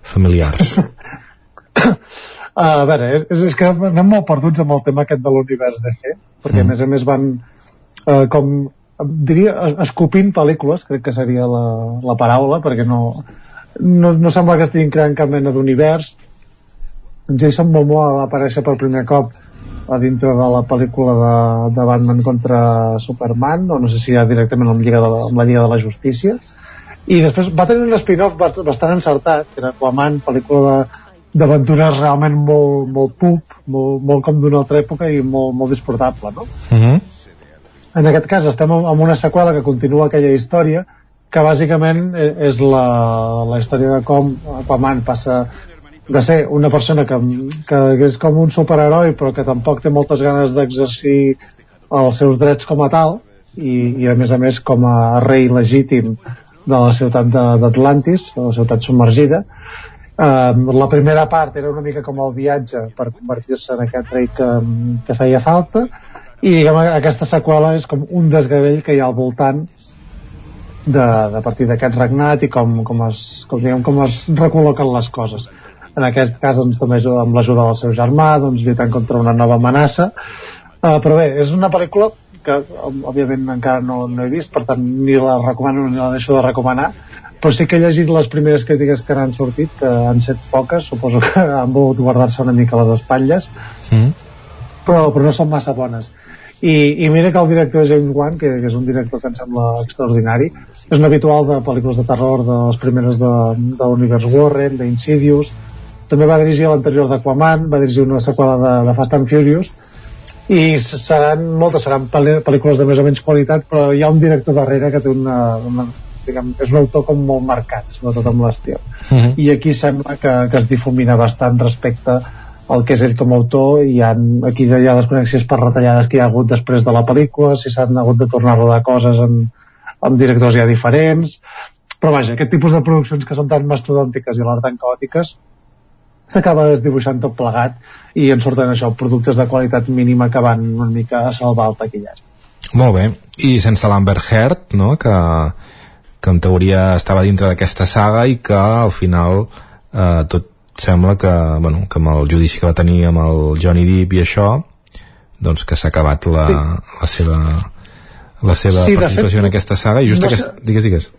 familiars. A veure, és, és que anem molt perduts amb el tema aquest de l'univers DC, perquè mm. a més a més van eh, com diria, escopint pel·lícules, crec que seria la, la paraula, perquè no, no, no sembla que estiguin creant cap mena d'univers, Jason Momoa va aparèixer per primer cop a dintre de la pel·lícula de, de Batman contra Superman o no sé si ja directament amb, Lliga de la, amb la Lliga de la Justícia i després va tenir un spin-off bastant encertat que era Aquaman, pel·lícula de d'aventures realment molt, molt pulp, molt, molt com d'una altra època i molt, molt disportable, no? Uh -huh. En aquest cas estem amb una seqüela que continua aquella història que bàsicament e, és la, la història de com Aquaman passa de ser una persona que, que és com un superheroi però que tampoc té moltes ganes d'exercir els seus drets com a tal i, i a més a més com a rei legítim de la ciutat d'Atlantis, de la ciutat submergida. Uh, la primera part era una mica com el viatge per convertir-se en aquest rei que, que feia falta i diguem, aquesta seqüela és com un desgavell que hi ha al voltant de, de partir d'aquest regnat i com, com, es, com, diguem, com es recol·loquen les coses en aquest cas doncs, també amb l'ajuda del seu germà doncs, lluitant contra una nova amenaça uh, però bé, és una pel·lícula que òbviament encara no, no he vist per tant ni la recomano ni la deixo de recomanar però sí que he llegit les primeres crítiques que han sortit, que han set poques, suposo que han volgut guardar-se una mica les espatlles, mm. però, però no són massa bones. I, i mira que el director James Wan, que, que és un director que em sembla extraordinari, és un habitual de pel·lícules de terror, de les primeres de, de l'univers Warren, d'Insidious, també va dirigir l'anterior d'Aquaman, va dirigir una seqüela de, de Fast and Furious, i seran, moltes seran pel·lícules de més o menys qualitat, però hi ha un director darrere que té una, una diguem, és un autor com molt marcat, sobretot amb l'estil. Uh -huh. I aquí sembla que, que es difumina bastant respecte al que és ell com a autor i ha, aquí hi ha desconnexions per retallades que hi ha hagut després de la pel·lícula, si s'han hagut de tornar a rodar coses amb, amb directors ja diferents però vaja, aquest tipus de produccions que són tan mastodòntiques i alhora tan caòtiques s'acaba desdibuixant tot plegat i en surten això, productes de qualitat mínima que van una mica a salvar el taquillatge. Molt bé, i sense l'Amber Heard, no?, que que en teoria estava dintre d'aquesta saga i que al final eh, tot sembla que, bueno, que amb el judici que va tenir amb el Johnny Depp i això doncs que s'ha acabat la, sí. la seva la seva sí, participació fet, en aquesta saga i just no aquest... Digues, digues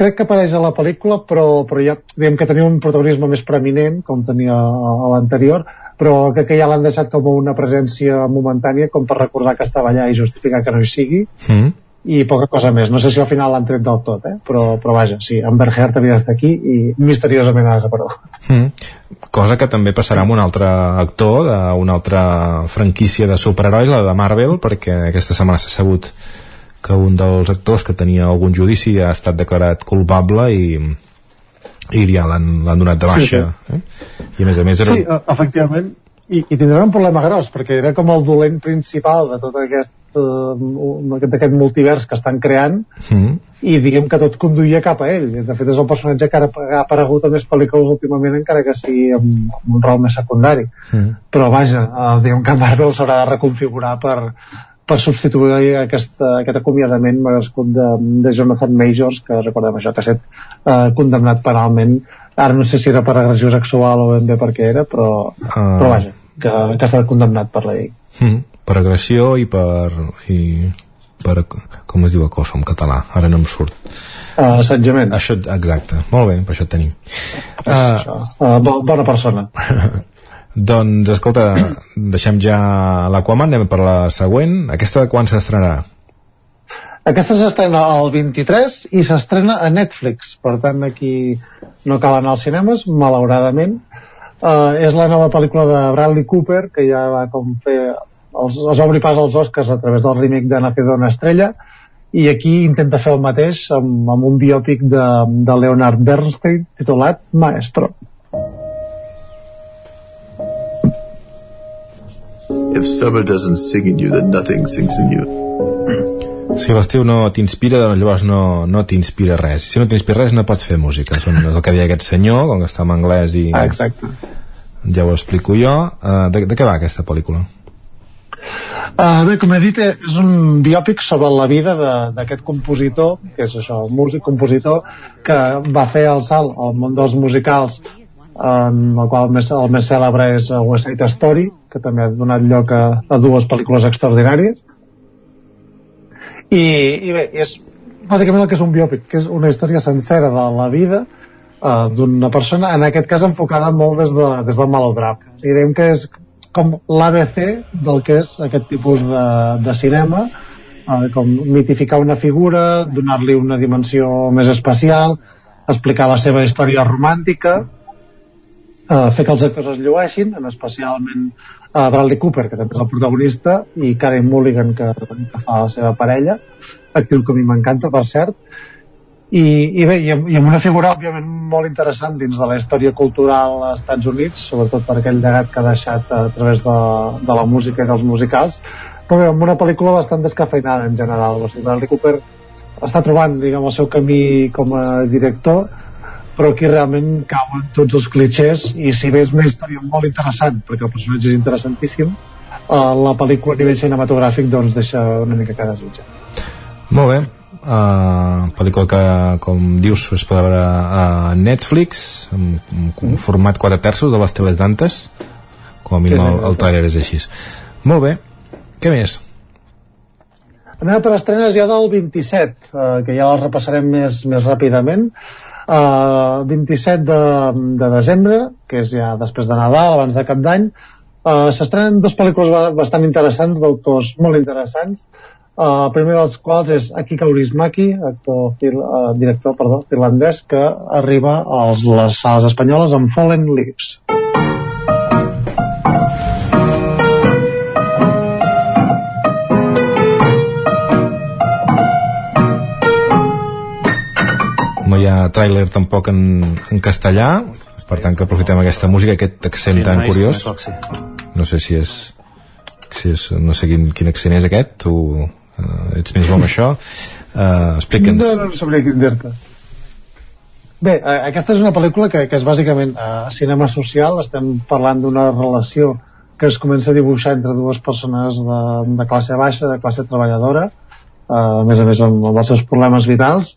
crec que apareix a la pel·lícula però, però ja diguem que tenia un protagonisme més preeminent com tenia a, a l'anterior però crec que ja l'han deixat com una presència momentània com per recordar que estava allà i justificar que no hi sigui mm i poca cosa més. No sé si al final l'han tret del tot, eh? però, però vaja, sí, Amber Heard havia d'estar aquí i misteriosament ha desaparegut. Mm. Cosa que també passarà amb un altre actor d'una altra franquícia de superherois, la de Marvel, perquè aquesta setmana s'ha sabut que un dels actors que tenia algun judici ha estat declarat culpable i, i ja l'han donat de baixa. Sí, sí. Eh? I a més a més era... Sí, efectivament, i, i tindran un problema gros, perquè era com el dolent principal de tot aquest eh, d'aquest multivers que estan creant mm. i diguem que tot conduïa cap a ell de fet és el personatge que ha aparegut a més pel·lícules últimament encara que sigui amb, amb un rol més secundari mm. però vaja, eh, diguem que Marvel s'haurà de reconfigurar per, per substituir aquest, aquest acomiadament merescut de, de Jonathan Majors que recordem això que ha estat eh, condemnat penalment. Ara no sé si era per agressió sexual o ben bé per què era però, uh... però vaja que, que ha estat condemnat per la llei. Mm per agressió i per, i per com es diu acoso en català? Ara no em surt. Uh, assetjament. Això, exacte, molt bé, per això tenim. Uh, uh, bona persona doncs escolta deixem ja l'Aquaman anem per la següent aquesta de quan s'estrenarà? Aquesta s'estrena el 23 i s'estrena a Netflix, per tant aquí no cal anar als cinemes, malauradament. Uh, és la nova pel·lícula de Bradley Cooper, que ja va com fer els, els obri pas als Oscars a través del remake de Nacido una estrella i aquí intenta fer el mateix amb, amb un biòpic de, de Leonard Bernstein titulat Maestro If summer doesn't sing in you, then nothing sings in you. Si l'estiu no t'inspira, doncs llavors no, no t'inspira res. Si no t'inspira res, no pots fer música. És el que deia aquest senyor, com que està en anglès i... Ah, exacte. Ja ho explico jo. Uh, de, de què va aquesta pel·lícula? Uh, bé, com he dit, és un biòpic sobre la vida d'aquest compositor, que és això, músic, compositor, que va fer el salt al món dels musicals, en el qual el més, el més cèlebre és West Side Story, que també ha donat lloc a, a dues pel·lícules extraordinàries. I, i bé, és bàsicament el que és un biòpic, que és una història sencera de la vida uh, d'una persona, en aquest cas enfocada molt des, de, des del melodrama. I diguem que és com l'ABC del que és aquest tipus de, de cinema, uh, com mitificar una figura, donar-li una dimensió més especial, explicar la seva història romàntica, uh, fer que els actors es llueixin, en especialment uh, Bradley Cooper, que també és el protagonista, i Karen Mulligan, que, que fa la seva parella, actiu que a mi m'encanta, per cert, i, i bé, i amb, i amb una figura òbviament molt interessant dins de la història cultural als Estats Units, sobretot per aquell llegat que ha deixat a través de, de la música i dels musicals, però bé, amb una pel·lícula bastant descafeinada en general. O sigui, Bradley Cooper està trobant diguem, el seu camí com a director, però aquí realment cauen tots els clichés i si bé és una història molt interessant, perquè el personatge és interessantíssim, eh, la pel·lícula a nivell cinematogràfic doncs deixa una mica que desitjar. Molt bé, uh, pel·lícula que, com dius, es pot veure a Netflix, amb, amb un format 4 terços de les teles d'antes, com a mínim Sí, sí, el, el trailer és així. Molt bé, què més? Anem per estrenes ja del 27, eh, que ja les repassarem més, més ràpidament. Uh, 27 de, de desembre, que és ja després de Nadal, abans de Cap d'Any, uh, s'estrenen dues pel·lícules ba- bastant interessants, d'autors molt interessants. Uh, el primer dels quals és Aki Kaurismäki, actor, fil, uh, director perdó, finlandès, que arriba a les sales espanyoles amb Fallen Leaves. No hi ha tràiler tampoc en, en castellà, per tant que aprofitem aquesta música, aquest accent tan curiós. No sé si és, si és no sé quin, quin accent és aquest, tu uh, ets més bo amb això. Uh, Explica'ns. No, no sabria què dir-te. Bé, eh, aquesta és una pel·lícula que, que és bàsicament eh, cinema social, estem parlant d'una relació que es comença a dibuixar entre dues persones de, de classe baixa, de classe treballadora, eh, a més a més amb, amb els seus problemes vitals,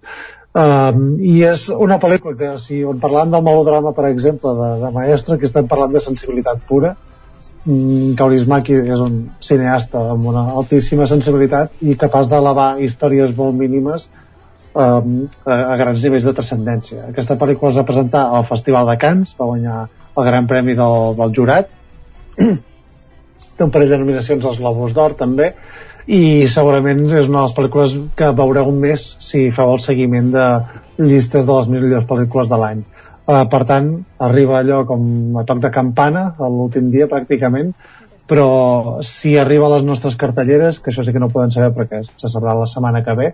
eh, i és una pel·lícula que si on parlant del melodrama, per exemple, de, de Maestro, que estem parlant de sensibilitat pura, mm, Kaurismäki és un cineasta amb una altíssima sensibilitat i capaç d'elevar històries molt mínimes um, a, a grans nivells de transcendència. Aquesta pel·lícula es va presentar al Festival de Cannes, va guanyar el Gran Premi del, del jurat, té un parell de nominacions als Globus d'Or també, i segurament és una de les pel·lícules que veureu més si feu el seguiment de llistes de les millors pel·lícules de l'any. Uh, per tant, arriba allò com a toc de campana, l'últim dia pràcticament, però si arriba a les nostres cartelleres, que això sí que no podem saber perquè se sabrà la setmana que ve,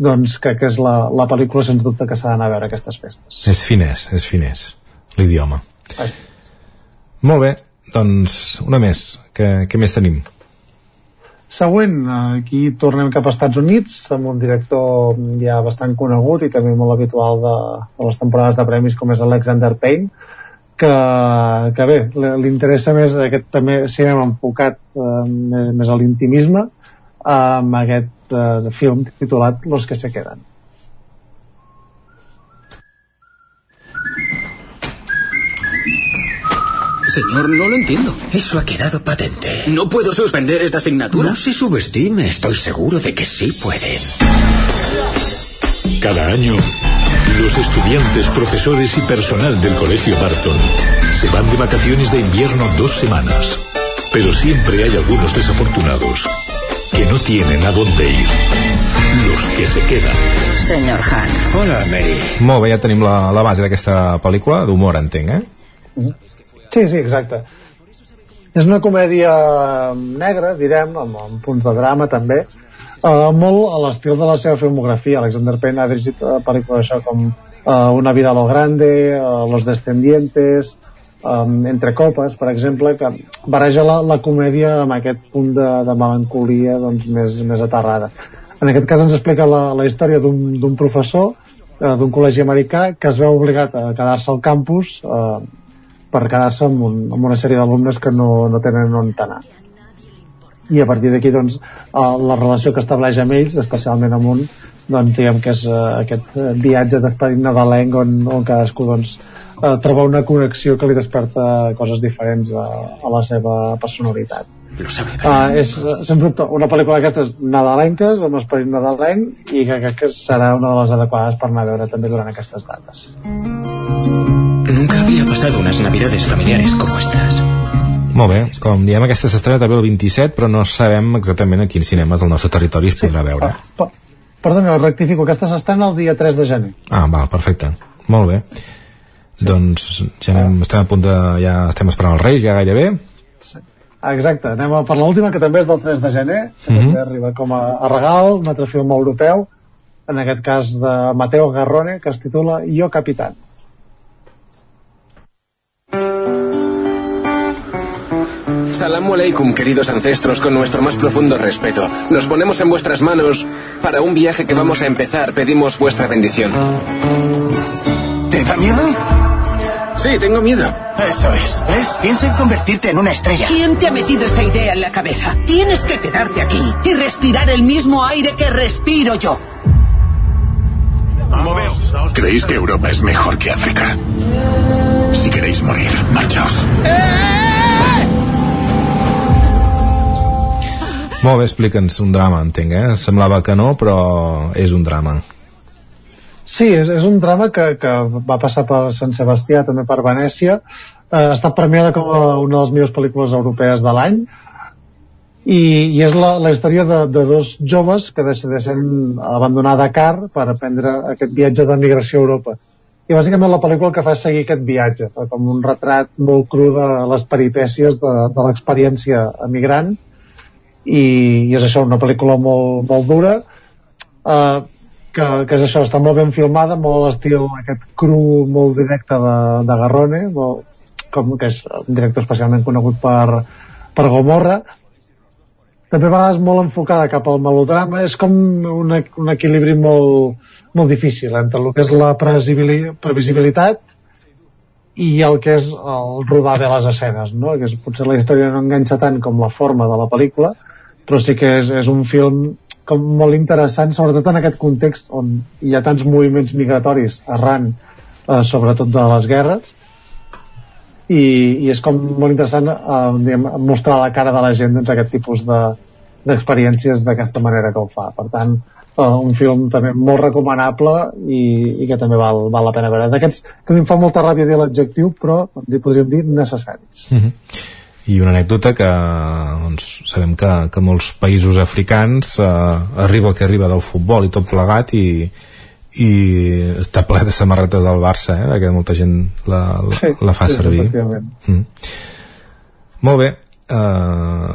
doncs crec que és la, la pel·lícula sens dubte que s'ha d'anar a veure aquestes festes. És finès, és finès, l'idioma. Molt bé, doncs una més. Què, què més tenim? Següent, aquí tornem cap als Estats Units amb un director ja bastant conegut i també molt habitual de, de les temporades de premis com és Alexander Payne que, que bé, li interessa més aquest també cinema enfocat eh, més, a l'intimisme amb aquest eh, film titulat Los que se quedan. Señor, no lo entiendo. Eso ha quedado patente. ¿No puedo suspender esta asignatura? No se subestime, estoy seguro de que sí pueden. Cada año, los estudiantes, profesores y personal del Colegio Barton se van de vacaciones de invierno dos semanas. Pero siempre hay algunos desafortunados que no tienen a dónde ir. Los que se quedan. Senyor Han. Hola, Mary. Molt bé, ja tenim la, la base d'aquesta pel·lícula, d'humor, entenc, eh? Sí, sí, exacte. És una comèdia negra, direm, amb, amb punts de drama també, uh, molt a l'estil de la seva filmografia. Alexander Payne ha dirigit uh, pel·lícules això com uh, Una vida a lo grande, uh, Los descendientes, um, Entre copes, per exemple, que barreja la, la comèdia amb aquest punt de, de melancolia doncs, més, més aterrada. En aquest cas ens explica la, la història d'un professor eh, d'un col·legi americà que es veu obligat a quedar-se al campus eh, per quedar-se amb, un, amb una sèrie d'alumnes que no, no tenen on anar. I a partir d'aquí doncs eh, la relació que estableix amb ells especialment amb un doncs diguem que és eh, aquest eh, viatge d'esperit nadalenc on, on cadascú doncs eh, troba una connexió que li desperta coses diferents a, a la seva personalitat. Uh, és, sens dubte, una pel·lícula d'aquestes nadalenques, amb esperit nadalenc, i que crec que serà una de les adequades per anar a veure també durant aquestes dates. Pasado unas navidades familiares como estas. Molt bé, com diem, aquesta s'estrena també el 27, però no sabem exactament a quins cinemes del nostre territori es podrà veure. Per, perdona, rectifico, aquesta s'estrena el dia 3 de gener. Ah, val, perfecte. Molt bé. Doncs ja anem, estem a punt de... ja estem esperant els Reis, ja gairebé. Exacte, anem a per l'última, que també és del 3 de gener, que Mhm. també arriba com a, a regal, un altre film europeu, en aquest cas de Mateo Garrone, que es titula Jo Capitán. Salam aleikum, queridos ancestros, con nuestro más profundo respeto. Nos ponemos en vuestras manos. Para un viaje que vamos a empezar, pedimos vuestra bendición. ¿Te da miedo? Sí, tengo miedo. Eso es, ¿ves? Piensa en convertirte en una estrella. ¿Quién te ha metido esa idea en la cabeza? Tienes que quedarte aquí y respirar el mismo aire que respiro yo. Moveos. ¿Creéis que Europa es mejor que África? Si queréis morir, marchaos. Molt bé, explica'ns un drama, entenc, eh? Semblava que no, però és un drama. Sí, és, és un drama que, que va passar per Sant Sebastià, també per Venècia. Eh, ha estat premiada com a una de les millors pel·lícules europees de l'any i, i és la, la història de, de dos joves que decideixen abandonar Dakar per aprendre aquest viatge de migració a Europa. I bàsicament la pel·lícula el que fa és seguir aquest viatge, com un retrat molt cru de les peripècies de, de l'experiència emigrant i, i és això, una pel·lícula molt, molt dura eh, que, que és això, està molt ben filmada, molt a l'estil aquest cru molt directe de, de Garrone, molt, com que és un director especialment conegut per, per Gomorra, també a vegades molt enfocada cap al melodrama, és com un, un equilibri molt, molt difícil entre el que és la previsibili- previsibilitat i el que és el rodar bé les escenes, no? que és, potser la història no enganxa tant com la forma de la pel·lícula, però sí que és, és un film com molt interessant, sobretot en aquest context on hi ha tants moviments migratoris arran, eh, sobretot de les guerres, i, i és com molt interessant eh, diguem, mostrar la cara de la gent doncs, aquest tipus de d'experiències d'aquesta manera que ho fa. Per tant, eh, un film també molt recomanable i, i que també val, val la pena veure. D'aquests que a mi em fa molta ràbia dir l'adjectiu, però podríem dir necessaris. Mm -hmm. I una anècdota que doncs, sabem que, que molts països africans eh, arriba el que arriba del futbol i tot plegat i, i està ple de samarretes del Barça eh, perquè molta gent la, la, Sí, la fa sí, servir mm. molt bé uh,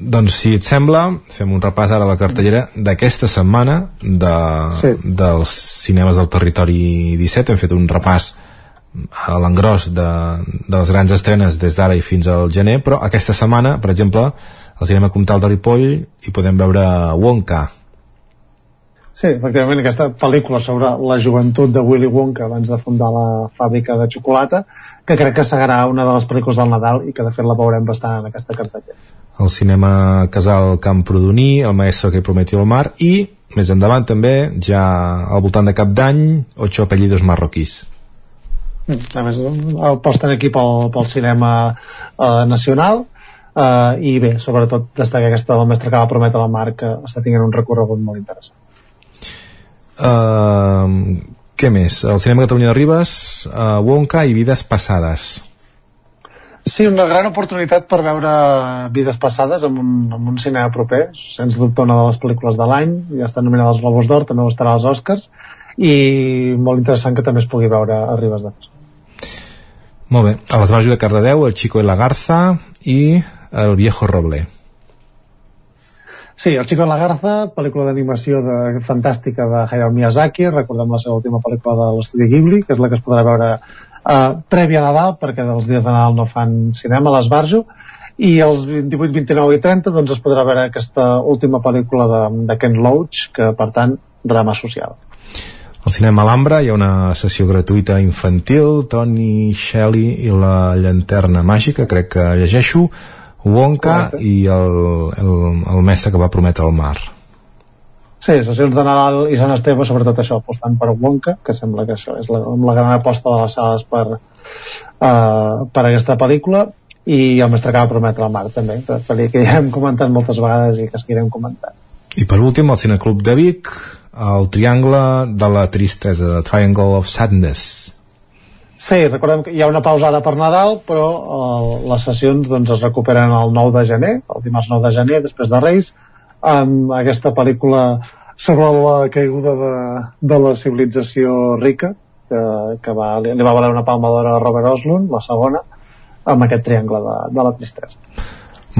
doncs si et sembla fem un repàs ara a la cartellera d'aquesta setmana de, Sí. dels cinemes del territori 17 hem fet un repàs a l'engròs de, de les grans estrenes des d'ara i fins al gener, però aquesta setmana, per exemple, al cinema Comtal de Ripoll hi podem veure Wonka. Sí, efectivament, aquesta pel·lícula sobre la joventut de Willy Wonka abans de fundar la fàbrica de xocolata, que crec que serà una de les pel·lícules del Nadal i que de fet la veurem bastant en aquesta cartellera. El cinema Casal Camprodoní, El maestro que prometió el mar i, més endavant també, ja al voltant de cap d'any, Ocho apellidos marroquís. A més, aposten aquí pel, pel cinema eh, nacional eh, i bé, sobretot destaca aquesta del mestre que va prometre la Mar que està tinguent un recorregut molt interessant. Uh, què més? El cinema Catalunya de Ribes, uh, Wonka i Vides Passades. Sí, una gran oportunitat per veure Vides Passades en un, en un cinema proper, sens dubte una de les pel·lícules de l'any, ja està nominada als Globus d'Or, també ho estarà als Oscars, i molt interessant que també es pugui veure a Ribes de Molt bé. A l'Esbarjo de Cardedeu, El Chico i la Garza i El Viejo Roble. Sí, El Chico en la Garza, pel·lícula d'animació de, fantàstica de Hayao Miyazaki, recordem la seva última pel·lícula de l'estudi Ghibli, que és la que es podrà veure eh, prèvia a Nadal, perquè dels dies de Nadal no fan cinema a l'Esbarjo, i els 28, 29 i 30 doncs es podrà veure aquesta última pel·lícula de, de Ken Loach, que per tant, drama social. Al cinema Alhambra hi ha una sessió gratuïta infantil, Tony Shelley i la llanterna màgica, crec que llegeixo, Wonka Correcte. i el, el, el mestre que va prometre el mar. Sí, sessions de Nadal i Sant Esteve, sobretot això, apostant per Wonka, que sembla que això és la, la gran aposta de les sales per, uh, per aquesta pel·lícula, i el mestre que va prometre el mar, també, que, que ja hem comentat moltes vegades i que seguirem comentant. I per últim, al Cineclub de Vic, el Triangle de la Tristesa, The Triangle of Sadness. Sí, recordem que hi ha una pausa ara per Nadal, però uh, les sessions doncs, es recuperen el 9 de gener, el dimarts 9 de gener, després de Reis, amb aquesta pel·lícula sobre la caiguda de, de la civilització rica, que, que va, li, li va valer una palma d'or a Robert Oslund, la segona, amb aquest triangle de, de la tristesa.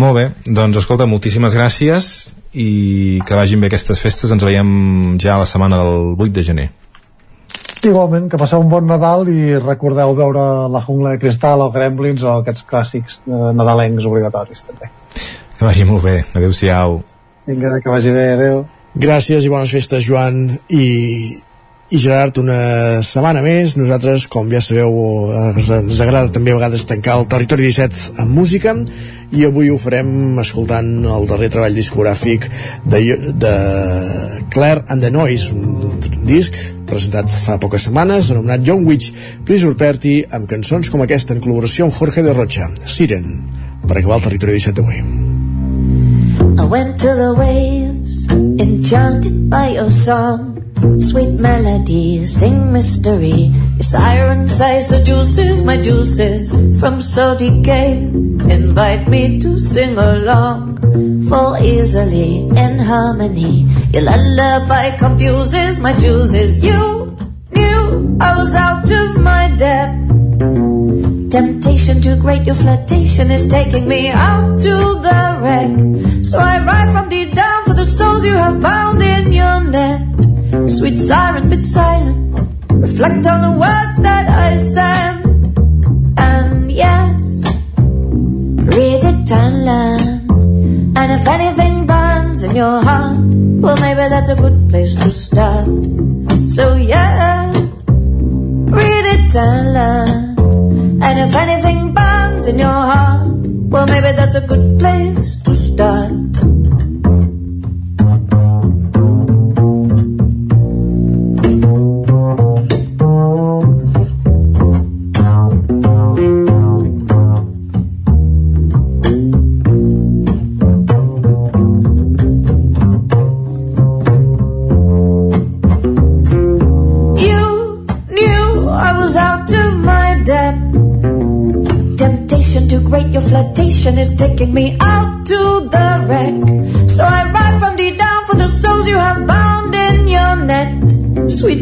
Molt bé, doncs escolta, moltíssimes gràcies i que vagin bé aquestes festes. Ens veiem ja la setmana del 8 de gener. Igualment, que passeu un bon Nadal i recordeu veure la jungla de cristal o Gremlins o aquests clàssics eh, nadalencs obligatoris també. Que vagi molt bé. Adéu-siau. Vinga, que vagi bé, adéu. Gràcies i bones festes, Joan. I, i Gerard, una setmana més. Nosaltres, com ja sabeu, ens, ens agrada també a vegades tancar el Territori 17 amb música i avui ho farem escoltant el darrer treball discogràfic de, de Claire and the Noise, un disc presentat fa poques setmanes, anomenat Young Witch Prisurperti, amb cançons com aquesta en col·laboració amb Jorge de Rocha, Siren, per acabar el Territori 17 d'avui. I went to the waves, enchanted by your song Sweet melody, sing mystery. Your siren sighs seduces my juices from so decay. Invite me to sing along. Fall easily in harmony. Your lullaby confuses my juices. You knew I was out of my depth. Temptation too great, your flirtation is taking me out to the wreck. So I ride from deep down for the souls you have found in your net. Sweet siren, bit silent. Reflect on the words that I sang. And yes, read it and learn. And if anything burns in your heart, well, maybe that's a good place to start. So yeah, read it and learn. And if anything burns in your heart, well, maybe that's a good place to start.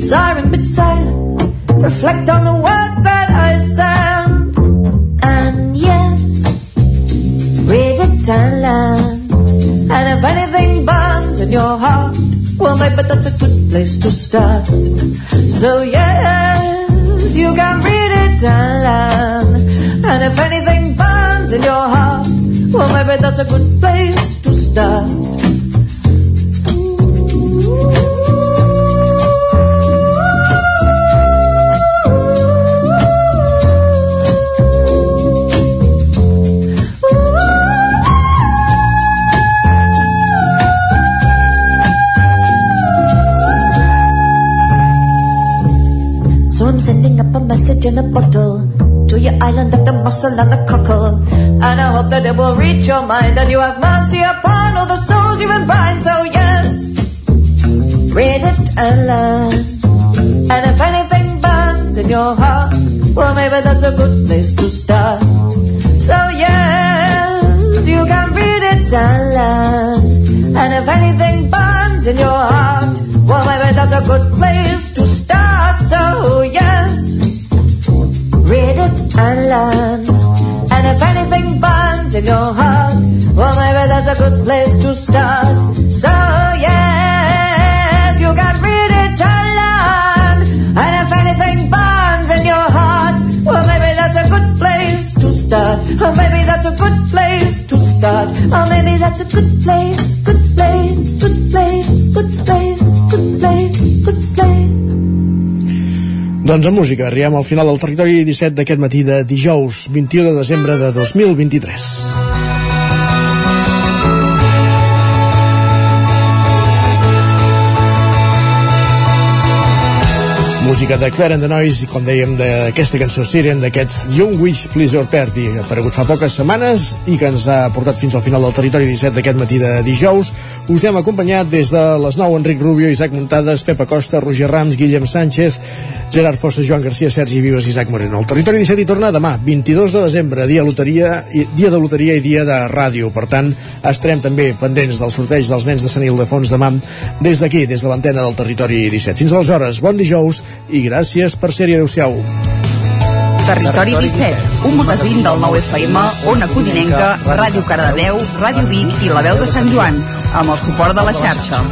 Siren, but silence. Reflect on the words that I sang. And yes, read it and learn. And if anything burns in your heart, well, maybe that's a good place to start. So yes, you can read it and learn. And if anything burns in your heart, well, maybe that's a good place to start. A bottle to your island of the muscle and the cockle. And I hope that it will reach your mind and you have mercy upon all the souls you imbind. So yes, read it and learn. And if anything burns in your heart, well maybe that's a good place to start. So yes, you can read it and learn. And if anything burns in your heart, well maybe that's a good place and learn. And if anything burns in your heart, well maybe that's a good place to start. So yes, you read it and learn. And if anything burns in your heart, well maybe that's a good place to start. Or maybe that's a good place to start. Or maybe that's a good place, Doncs amb música, arribem al final del territori 17 d'aquest matí de dijous 21 de desembre de 2023. Música de Claire and the Noise, i com dèiem, d'aquesta cançó Siren, d'aquest Young Wish Please Your Party, aparegut fa poques setmanes i que ens ha portat fins al final del territori 17 d'aquest matí de dijous. Us hem acompanyat des de les 9 Enric Rubio, Isaac Muntades, Pepa Costa, Roger Rams, Guillem Sánchez, Gerard Fossa, Joan Garcia, Sergi Vives i Isaac Moreno. El territori 17 hi torna demà, 22 de desembre, dia, loteria, dia de loteria i dia de ràdio. Per tant, estarem també pendents del sorteig dels nens de Sant Ildefons demà des d'aquí, des de l'antena del territori 17. Fins aleshores, bon dijous i gràcies per ser-hi. Adéu-siau. Territori 17, un magazín del nou FM, Ona Codinenca, Ràdio Cardedeu, Ràdio Vic i La Veu de Sant Joan, amb el suport de la xarxa.